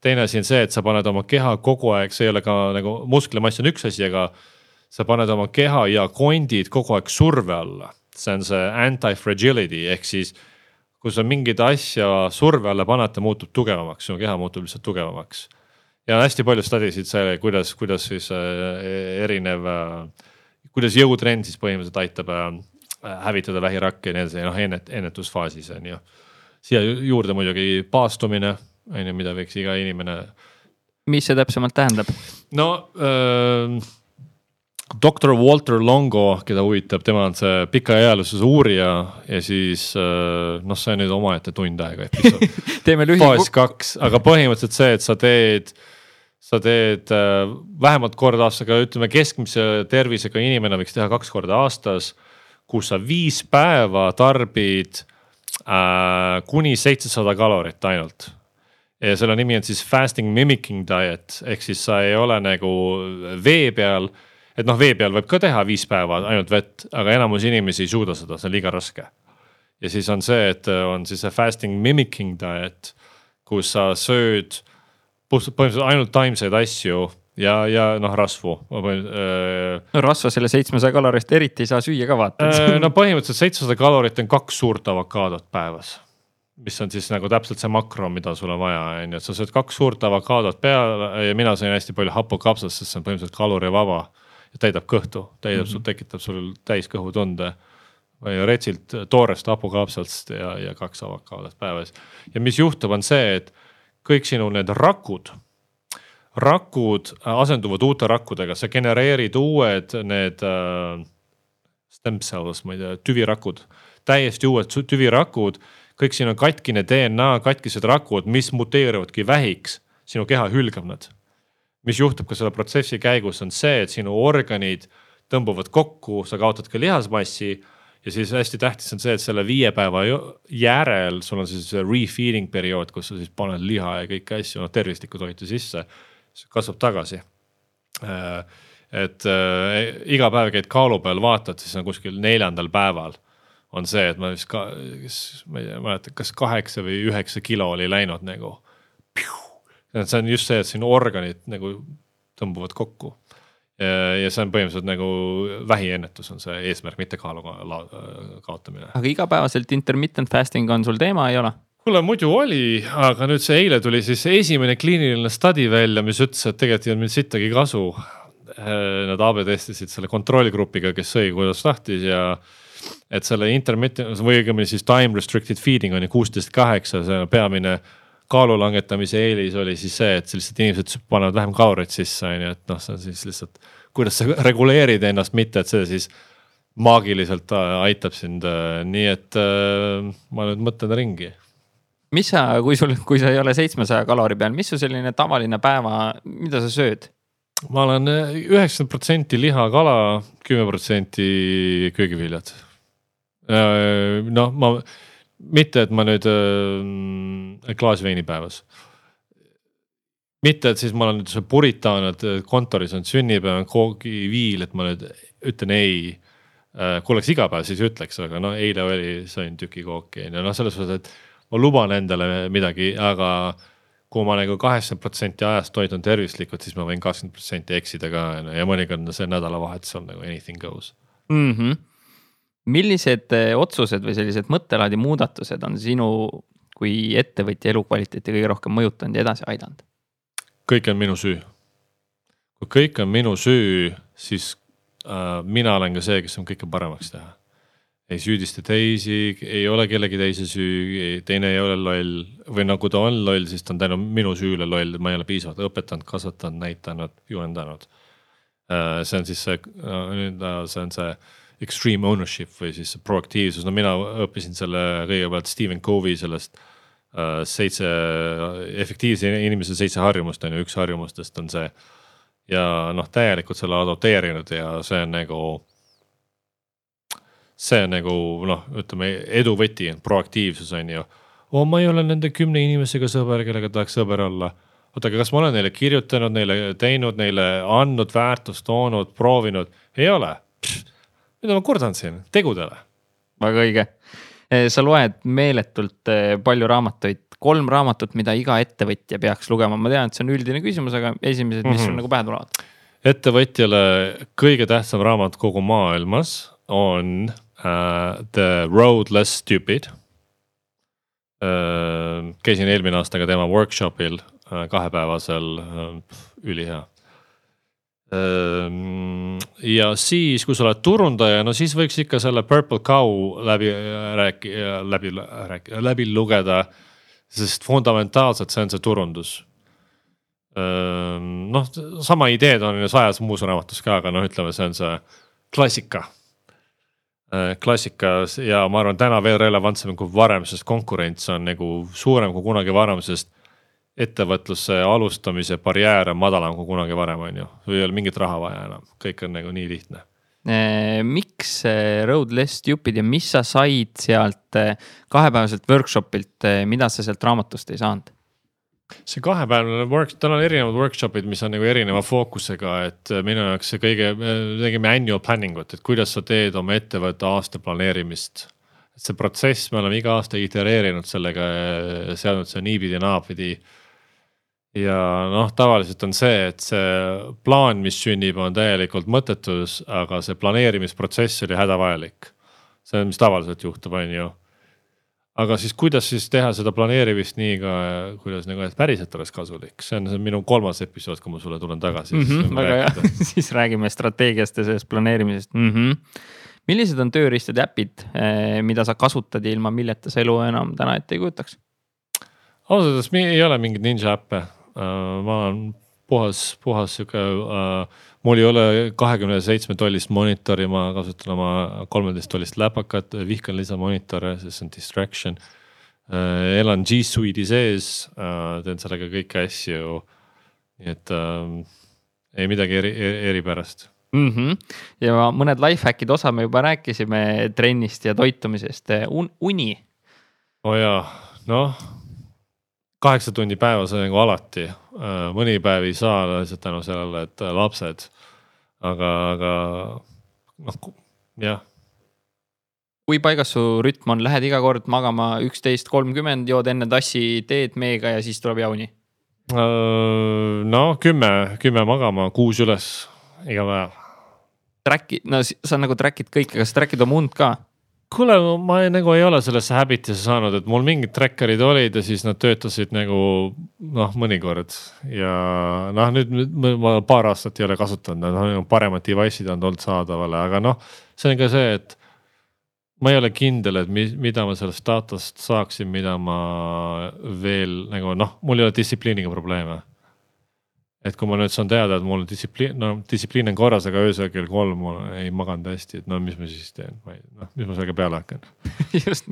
Speaker 2: Teine asi on see, et sa paned oma keha kogu aeg, see ei ole ka nagu musklimass on üks asi, aga sa paned oma keha ja kondid kogu aeg surve alla. see on see anti-fragility ehk siis kui sa mingeid asja surve alla paned, ta muutub tugevamaks, sinu keha muutub lihtsalt tugevamaks. ja hästi palju study sid selle, kuidas, kuidas siis äh, erinev äh,, kuidas jõutrenn siis põhimõtteliselt aitab äh, hävitada vähirakke ja nii edasi, noh ennet-, ennetusfaasis on ju. siia juurde muidugi paastumine on ju, mida võiks iga inimene.
Speaker 1: mis see täpsemalt tähendab?
Speaker 2: no äh, doktor Walter Longo, keda huvitab, tema on see pikaealisuse uurija ja siis äh, noh, see on nüüd omaette tund aega episood [laughs]
Speaker 1: teeme lühi-.
Speaker 2: faas kaks, aga põhimõtteliselt see, et sa teed, sa teed äh, vähemalt kord aastas, aga ütleme keskmise tervisega inimene võiks teha kaks korda aastas. kus sa viis päeva tarbid äh, kuni seitsesada kalorit ainult ja selle nimi on siis fasting mimicking diet ehk siis sa ei ole nagu vee peal et noh, vee peal võib ka teha viis päeva ainult vett, aga enamus inimesi ei suuda seda, see on liiga raske. ja siis on see, et on siis see fasting mimicking diet, kus sa sööd põhimõtteliselt ainult taimseid asju ja, ja noh, rasvu.
Speaker 1: Äh, no rasva selle seitsmesaja kalorist eriti ei saa süüa ka vaata
Speaker 2: äh, no põhimõtteliselt seitsesada kalorit on kaks suurt avokaadot päevas mis on siis nagu täpselt see makro, mida sul on vaja, on ju, et sa sööd kaks suurt avokaadot peale ja mina sõin hästi palju hapukapsast, sest see on põhimõtteliselt kalorivaba täidab kõhtu, täidab mm -hmm. sul, tekitab sul täiskõhutunde või retsilt toorest hapukaapsast ja, ja kaks avokaadot päevas. ja mis juhtub, on see, et kõik sinu need rakud, rakud asenduvad uute rakkudega, sa genereerid uued need äh, stem cells, ma ei tea, tüvirakud, täiesti uued tüvirakud. Kõik siin on katkine DNA, katkised rakud, mis muteeruvadki vähiks, sinu keha hülgab nad mis juhtub ka selle protsessi käigus, on see, et sinu organid tõmbuvad kokku, sa kaotad ka lihasmassi. ja siis hästi tähtis on see, et selle viie päeva järel sul on siis refeeding periood, kus sa siis paned liha ja kõiki asju, noh tervislikku toitu sisse. kasvab tagasi. Äh, et äh, iga päev käid kaalu peal, vaatad, siis on kuskil neljandal päeval on see, et ma vist ka, ma ei mäleta, kas kaheksa või üheksa kilo oli läinud nagu see on just see, et sinu organid nagu tõmbuvad kokku. ja see on põhimõtteliselt nagu vähiennetus on see eesmärk, mitte kaalu kaotamine.
Speaker 1: aga igapäevaselt intermittent fasting on sul teema, ei ole?
Speaker 2: kuule muidu oli, aga nüüd see eile tuli siis esimene kliiniline study välja, mis ütles, et tegelikult ei olnud mind sittagi kasu. Nad AB testisid selle kontrollgrupiga, kes sõi kuidas tahtis ja et selle intermittent või õigemini siis time restricted feeding on ju kuusteist, kaheksa, see peamine kaalu langetamise eelis oli siis see, et lihtsalt inimesed panevad vähem kaloreid sisse, on ju, et noh, see on siis lihtsalt. kuidas sa [laughs] reguleerid ennast, mitte et see siis maagiliselt äh, aitab sind, äh, nii et äh, ma nüüd mõtlen ringi.
Speaker 1: mis sa, kui sul, kui sa ei ole seitsmesaja kalori peal, mis su selline tavaline päeva, mida sa sööd?
Speaker 2: ma olen üheksakümmend protsenti liha, kala, kümme protsenti köögiviljad. Noh, ma mitte, et ma nüüd äh, klaas veini päevas. mitte, et siis ma olen nüüd see puritaan, et kontoris on sünnipäev, koogiviil, et ma nüüd ütlen ei äh,. kui oleks iga päev, siis ütleks, aga noh, eile oli, sõin tüki kooki on ju, noh, selles suhtes, et ma luban endale midagi, aga kui ma nagu kaheksakümmend protsenti ajast toitun tervislikult, siis ma võin kakskümmend protsenti eksida ka ja mõnikord on see nädalavahetus on nagu anything goes
Speaker 1: mm. -hmm millised eh, otsused või sellised mõttelaadi muudatused on sinu kui ettevõtja elukvaliteeti kõige rohkem mõjutanud ja edasi aidanud?
Speaker 2: kõik on minu süü. kui kõik on minu süü, siis äh, mina olen ka see, kes on kõike paremaks teha. ei süüdista teisi, ei ole kellegi teise süü, teine ei ole loll või nagu ta on loll, siis ta on tänu minu süüle loll, ma ei ole piisavalt õpetanud, kasvatanud, näitanud, juhendanud äh,. see on siis see äh,, see on see extreme ownership või siis proaktiivsus, no mina õppisin selle kõigepealt Stephen Covey sellest äh, seitse, efektiivse inimese seitse harjumust on ju, üks harjumustest on see. ja noh, täielikult selle adopteerinud ja see on nagu. see on nagu noh, ütleme edu võti, proaktiivsus on ju. oh, ma ei ole nende kümne inimesega sõber, kellega tahaks sõber olla. oota, aga kas ma olen neile kirjutanud, neile teinud, neile andnud väärtust, toonud, proovinud? ei ole. Mida ma kurdan siin, tegudele.
Speaker 1: väga õige. sa loed meeletult eh, palju raamatuid, kolm raamatut, mida iga ettevõtja peaks lugema, ma tean, et see on üldine küsimus, aga esimesed, mis mm -hmm. sul nagu pähe tulevad?
Speaker 2: ettevõtjale kõige tähtsam raamat kogu maailmas on uh, The Road Less Stupid uh,. käisin eelmine aasta ka tema workshop'il uh, kahepäevasel uh,, ülihea ja siis, kui sa oled turundaja, no siis võiks ikka selle Purple Cow läbi rääki-, läbi rääki-, läbi lugeda. sest fundamentaalselt see on see turundus. noh, sama ideed on ju sajas muus raamatus ka, aga noh, ütleme, see on see klassika. klassikas ja ma arvan, täna veel relevantsem kui varem, sest konkurents on nagu suurem kui kunagi varem, sest ettevõtluse alustamise barjäär on madalam kui kunagi varem, on ju, ei ole mingit raha vaja enam, kõik on nagu nii lihtne.
Speaker 1: miks Road Less Stupid ja mis sa said sealt kahepäevaselt workshop'ilt, mida sa sealt raamatust ei saanud?
Speaker 2: see kahepäevane work, tal on erinevad workshop'id, mis on nagu erineva fookusega, et minu jaoks see kõige, me tegime annual planning ut, et kuidas sa teed oma ettevõtte aasta planeerimist see protsess, me oleme iga aasta itereerinud sellega, seadnud see niipidi-naapidi ja noh, tavaliselt on see, et see plaan, mis sünnib, on täielikult mõttetus, aga see planeerimisprotsess oli hädavajalik. see on, mis tavaliselt juhtub, on ju. aga siis kuidas siis teha seda planeerimist nii ka, kuidas nagu, et päriselt oleks kasulik, see on, see on minu kolmas episood, kui ma sulle tulen tagasi
Speaker 1: mm. -hmm, väga hea, [laughs] siis räägime strateegiast ja sellest planeerimisest mm. -hmm. millised on tööriistad ja äpid, eh, mida sa kasutad ja ilma milleta sa elu enam täna ette ei kujutaks?
Speaker 2: ausalt öeldes ei ole mingeid ninja äppe ma olen puhas, puhas sihuke uh,, mul ei ole kahekümne seitsme tollist monitori, ma kasutan oma kolmeteist tollist läpakat, vihkan lisamonitore, sest see on distraction uh,. elan G Suite'i sees uh,, teen sellega kõiki asju. nii et uh, ei midagi eri, eripärast
Speaker 1: mm. -hmm. ja mõned life hack'id, osa me juba rääkisime trennist ja toitumisest Un, uni.
Speaker 2: oo oh jaa, noh kaheksa tundi päevas nagu alati, äh, mõni päev ei saa lihtsalt tänu sellele, et äh, lapsed. aga, aga noh, jah.
Speaker 1: kui paigas su rütm on, lähed iga kord magama üksteist kolmkümmend, jood enne tassi teed meega ja siis tuleb jauni?
Speaker 2: Äh, no kümme, kümme magama, kuus üles iga päev.
Speaker 1: Track'id, no sa nagu track'id kõike, kas track'id oma und ka?
Speaker 2: Kuule, ma ei, nagu ei ole sellesse habit'isse saanud, et mul mingid tracker'id olid ja siis nad töötasid nagu noh, mõnikord. Ja noh, nüüd ma paar aastat ei ole kasutanud, noh nagu paremad device'id on olnud saadavale, aga noh, see on ka see, et ma ei ole kindel, et mi, mida ma sellest datast saaksin, mida ma veel nagu noh, mul ei ole distsipliiniga probleeme et kui ma nüüd saan teada, et mul distsipliin, no distsipliin on korras, aga öösel kell kolm ma ei maganud hästi, et no mis ma siis teen, ma ei, noh, mis ma sellega peale hakkan [laughs]
Speaker 1: just,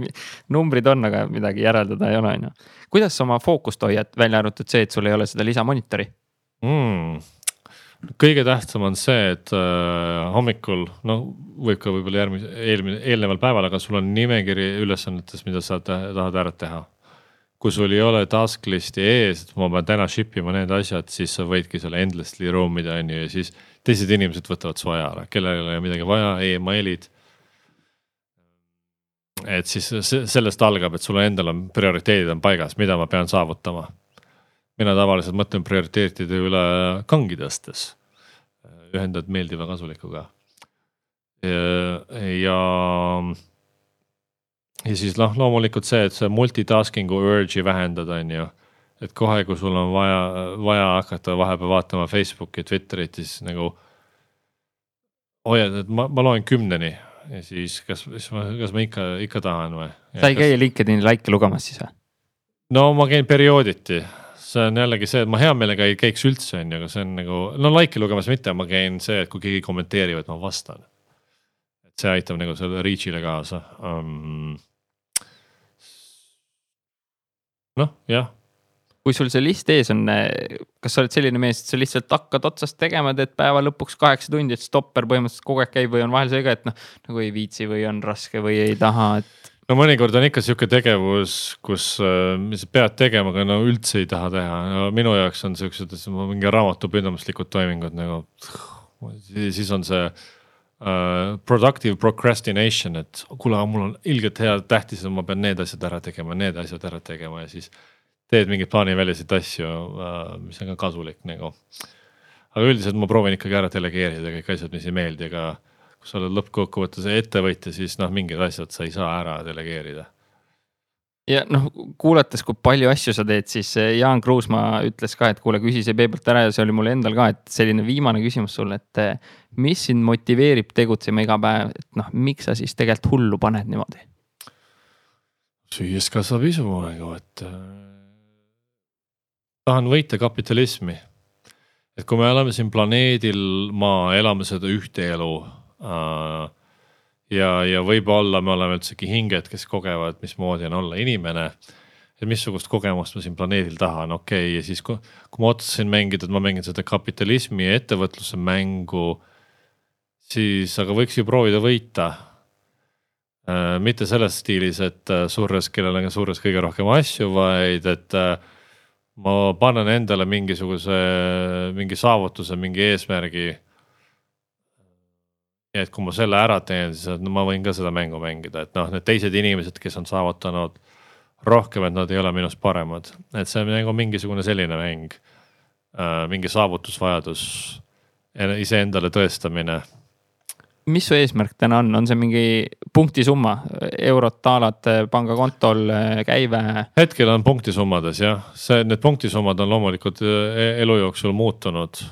Speaker 1: numbrid on, aga midagi järeldada ei ole, on ju. kuidas sa oma fookust hoiad, välja arvatud see, et sul ei ole seda lisamonitori
Speaker 2: mm.? kõige tähtsam on see, et äh, hommikul, noh, võib ka võib-olla järgmise, eelmine, eelneval päeval, aga sul on nimekiri ülesannetest, mida sa tahad ära teha kui sul ei ole task list'i ees, et ma pean täna ship ima need asjad, siis sa võidki selle endlessly roam ida on ju ja siis teised inimesed võtavad su aja ära, kellel ei ole midagi vaja e, emailid. et siis sellest algab, et sul endal on prioriteedid on paigas, mida ma pean saavutama. mina tavaliselt mõtlen prioriteetide üle kangi tõstes, ühendad meeldiva kasulikuga. ja, ja ja siis noh, loomulikult see, et see multitasking'u urge'i vähendada, on ju. et kohe, kui sul on vaja, vaja hakata vahepeal vaatama Facebooki, Twitterit, siis nagu. hoiad, et ma, ma loen kümneni ja siis kas, kas ma, kas ma ikka, ikka tahan või?
Speaker 1: sa ei kas... käi LinkedIni like'e lugemas siis või?
Speaker 2: no ma käin periooditi, see on jällegi see, et ma hea meelega ei käiks üldse, on ju, aga see on nagu, no like'e lugemas mitte, ma käin see, et kui keegi kommenteerib, et ma vastan. et see aitab nagu selle reach'ile kaasa um, noh, jah
Speaker 1: kui sul see list ees on, kas sa oled selline mees, et sa lihtsalt hakkad otsast tegema, teed päeva lõpuks kaheksa tundi, et stopper põhimõtteliselt kogu aeg käib või on vahel see ka, et noh, nagu ei viitsi või on raske või ei taha, et.
Speaker 2: no mõnikord on ikka sihuke tegevus, kus, mis sa pead tegema, aga no üldse ei taha teha no,, minu jaoks on siuksed mingi raamatupidamislikud toimingud nagu. siis on see uh, productive procrastination, et kuule, mul on ilgelt hea, tähtis, et ma pean need asjad ära tegema, need asjad ära tegema ja siis. teed mingeid plaaniväliseid asju uh,, mis on ka kasulik nagu. aga üldiselt ma proovin ikkagi ära delegeerida kõik asjad, mis ei meeldi, aga kui sa oled lõppkokkuvõttes ettevõtja, siis noh, mingid asjad sa ei saa ära delegeerida.
Speaker 1: Ja noh, kuulates, kui palju asju sa teed, siis eh, Jaan Kruusmaa ütles ka, et kuule, küsi see peeglalt ära ja see oli mul endal ka, et selline viimane küsimus sulle, et eh, mis sind motiveerib tegutsema iga päev, et noh, miks sa siis tegelikult hullu paned niimoodi?
Speaker 2: süües kasvab isu nagu, et äh, tahan võita kapitalismi. et kui me oleme siin planeedil Maa, elame seda ühte elu Äh, ja, ja võib-olla me oleme üldsegi hinged, kes kogevad, mismoodi on olla inimene. et missugust kogemust ma siin planeedil tahan, okei okay,, ja siis kui, kui ma otsustasin mängida, et ma mängin seda kapitalismi ja ettevõtluse mängu. siis, aga võiks ju proovida võita äh,. mitte selles stiilis, et äh, surres, kellel on surres kõige rohkem asju, vaid et äh, ma panen endale mingisuguse, mingi saavutuse, mingi eesmärgi ja et kui ma selle ära teen, siis no, ma võin ka seda mängu mängida, et noh, need teised inimesed, kes on saavutanud rohkem, et nad ei ole minust paremad, et see on nagu mingisugune selline mäng äh,. mingi saavutusvajadus, iseendale tõestamine.
Speaker 1: mis su eesmärk täna on, on see mingi punktisumma, eurot, daalad pangakontol, käive?
Speaker 2: hetkel on punktisummades jah, see, need punktisummad on loomulikult e-, elu jooksul muutunud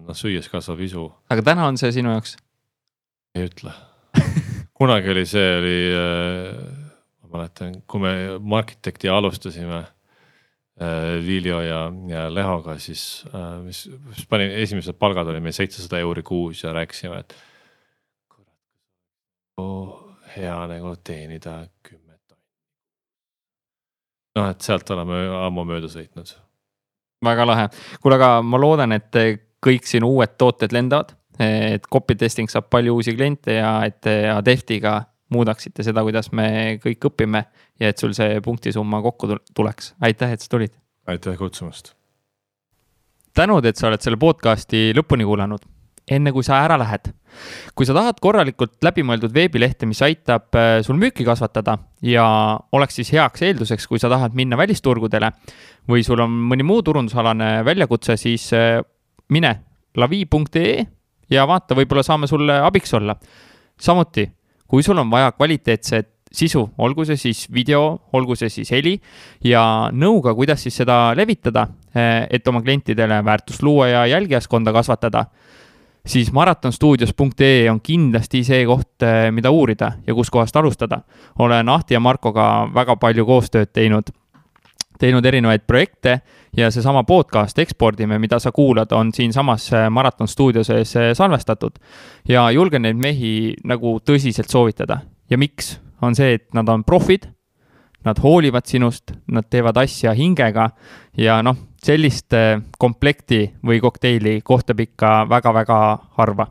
Speaker 2: noh, süües kasvab isu.
Speaker 1: aga täna on see sinu jaoks?
Speaker 2: ei ütle [laughs] kunagi oli see oli äh,, ma mäletan, kui me Markitekti alustasime äh, Liljo ja, ja Lehoga, siis äh,, mis, mis pani, esimesed palgad olid meil seitsesada euri kuus ja rääkisime, et. kurat, hea nagu teenida kümme tonni. noh, et sealt oleme ammu mööda sõitnud
Speaker 1: väga lahe, kuule, aga ma loodan, et kõik sinu uued tooted lendavad. et copy testing saab palju uusi kliente ja et Adeftiga muudaksite seda, kuidas me kõik õpime ja et sul see punktisumma kokku tuleks. aitäh, et sa tulid.
Speaker 2: aitäh kutsumast.
Speaker 1: tänud, et sa oled selle podcast'i lõpuni kuulanud. enne kui sa ära lähed, kui sa tahad korralikult läbimõeldud veebilehte, mis aitab äh, sul müüki kasvatada ja oleks siis heaks eelduseks, kui sa tahad minna välisturgudele või sul on mõni muu turundusalane väljakutse, siis äh, mine lavi.ee ja vaata, võib-olla saame sulle abiks olla. samuti, kui sul on vaja kvaliteetset sisu, olgu see siis video, olgu see siis heli ja nõuga, kuidas siis seda levitada, eh, et oma klientidele väärtust luua ja jälgijaskonda kasvatada, siis maratonstuudios.ee on kindlasti see koht, eh, mida uurida ja kuskohast alustada. olen Ahti ja Markoga väga palju koostööd teinud teinud erinevaid projekte ja seesama podcast Ekspordime, mida sa kuulad, on siinsamas äh, Maraton stuudio sees äh, salvestatud. ja julgen neid mehi nagu tõsiselt soovitada. Ja miks, on see, et nad on profid, nad hoolivad sinust, nad teevad asja hingega ja noh, sellist äh, komplekti või kokteili kohtab ikka väga-väga harva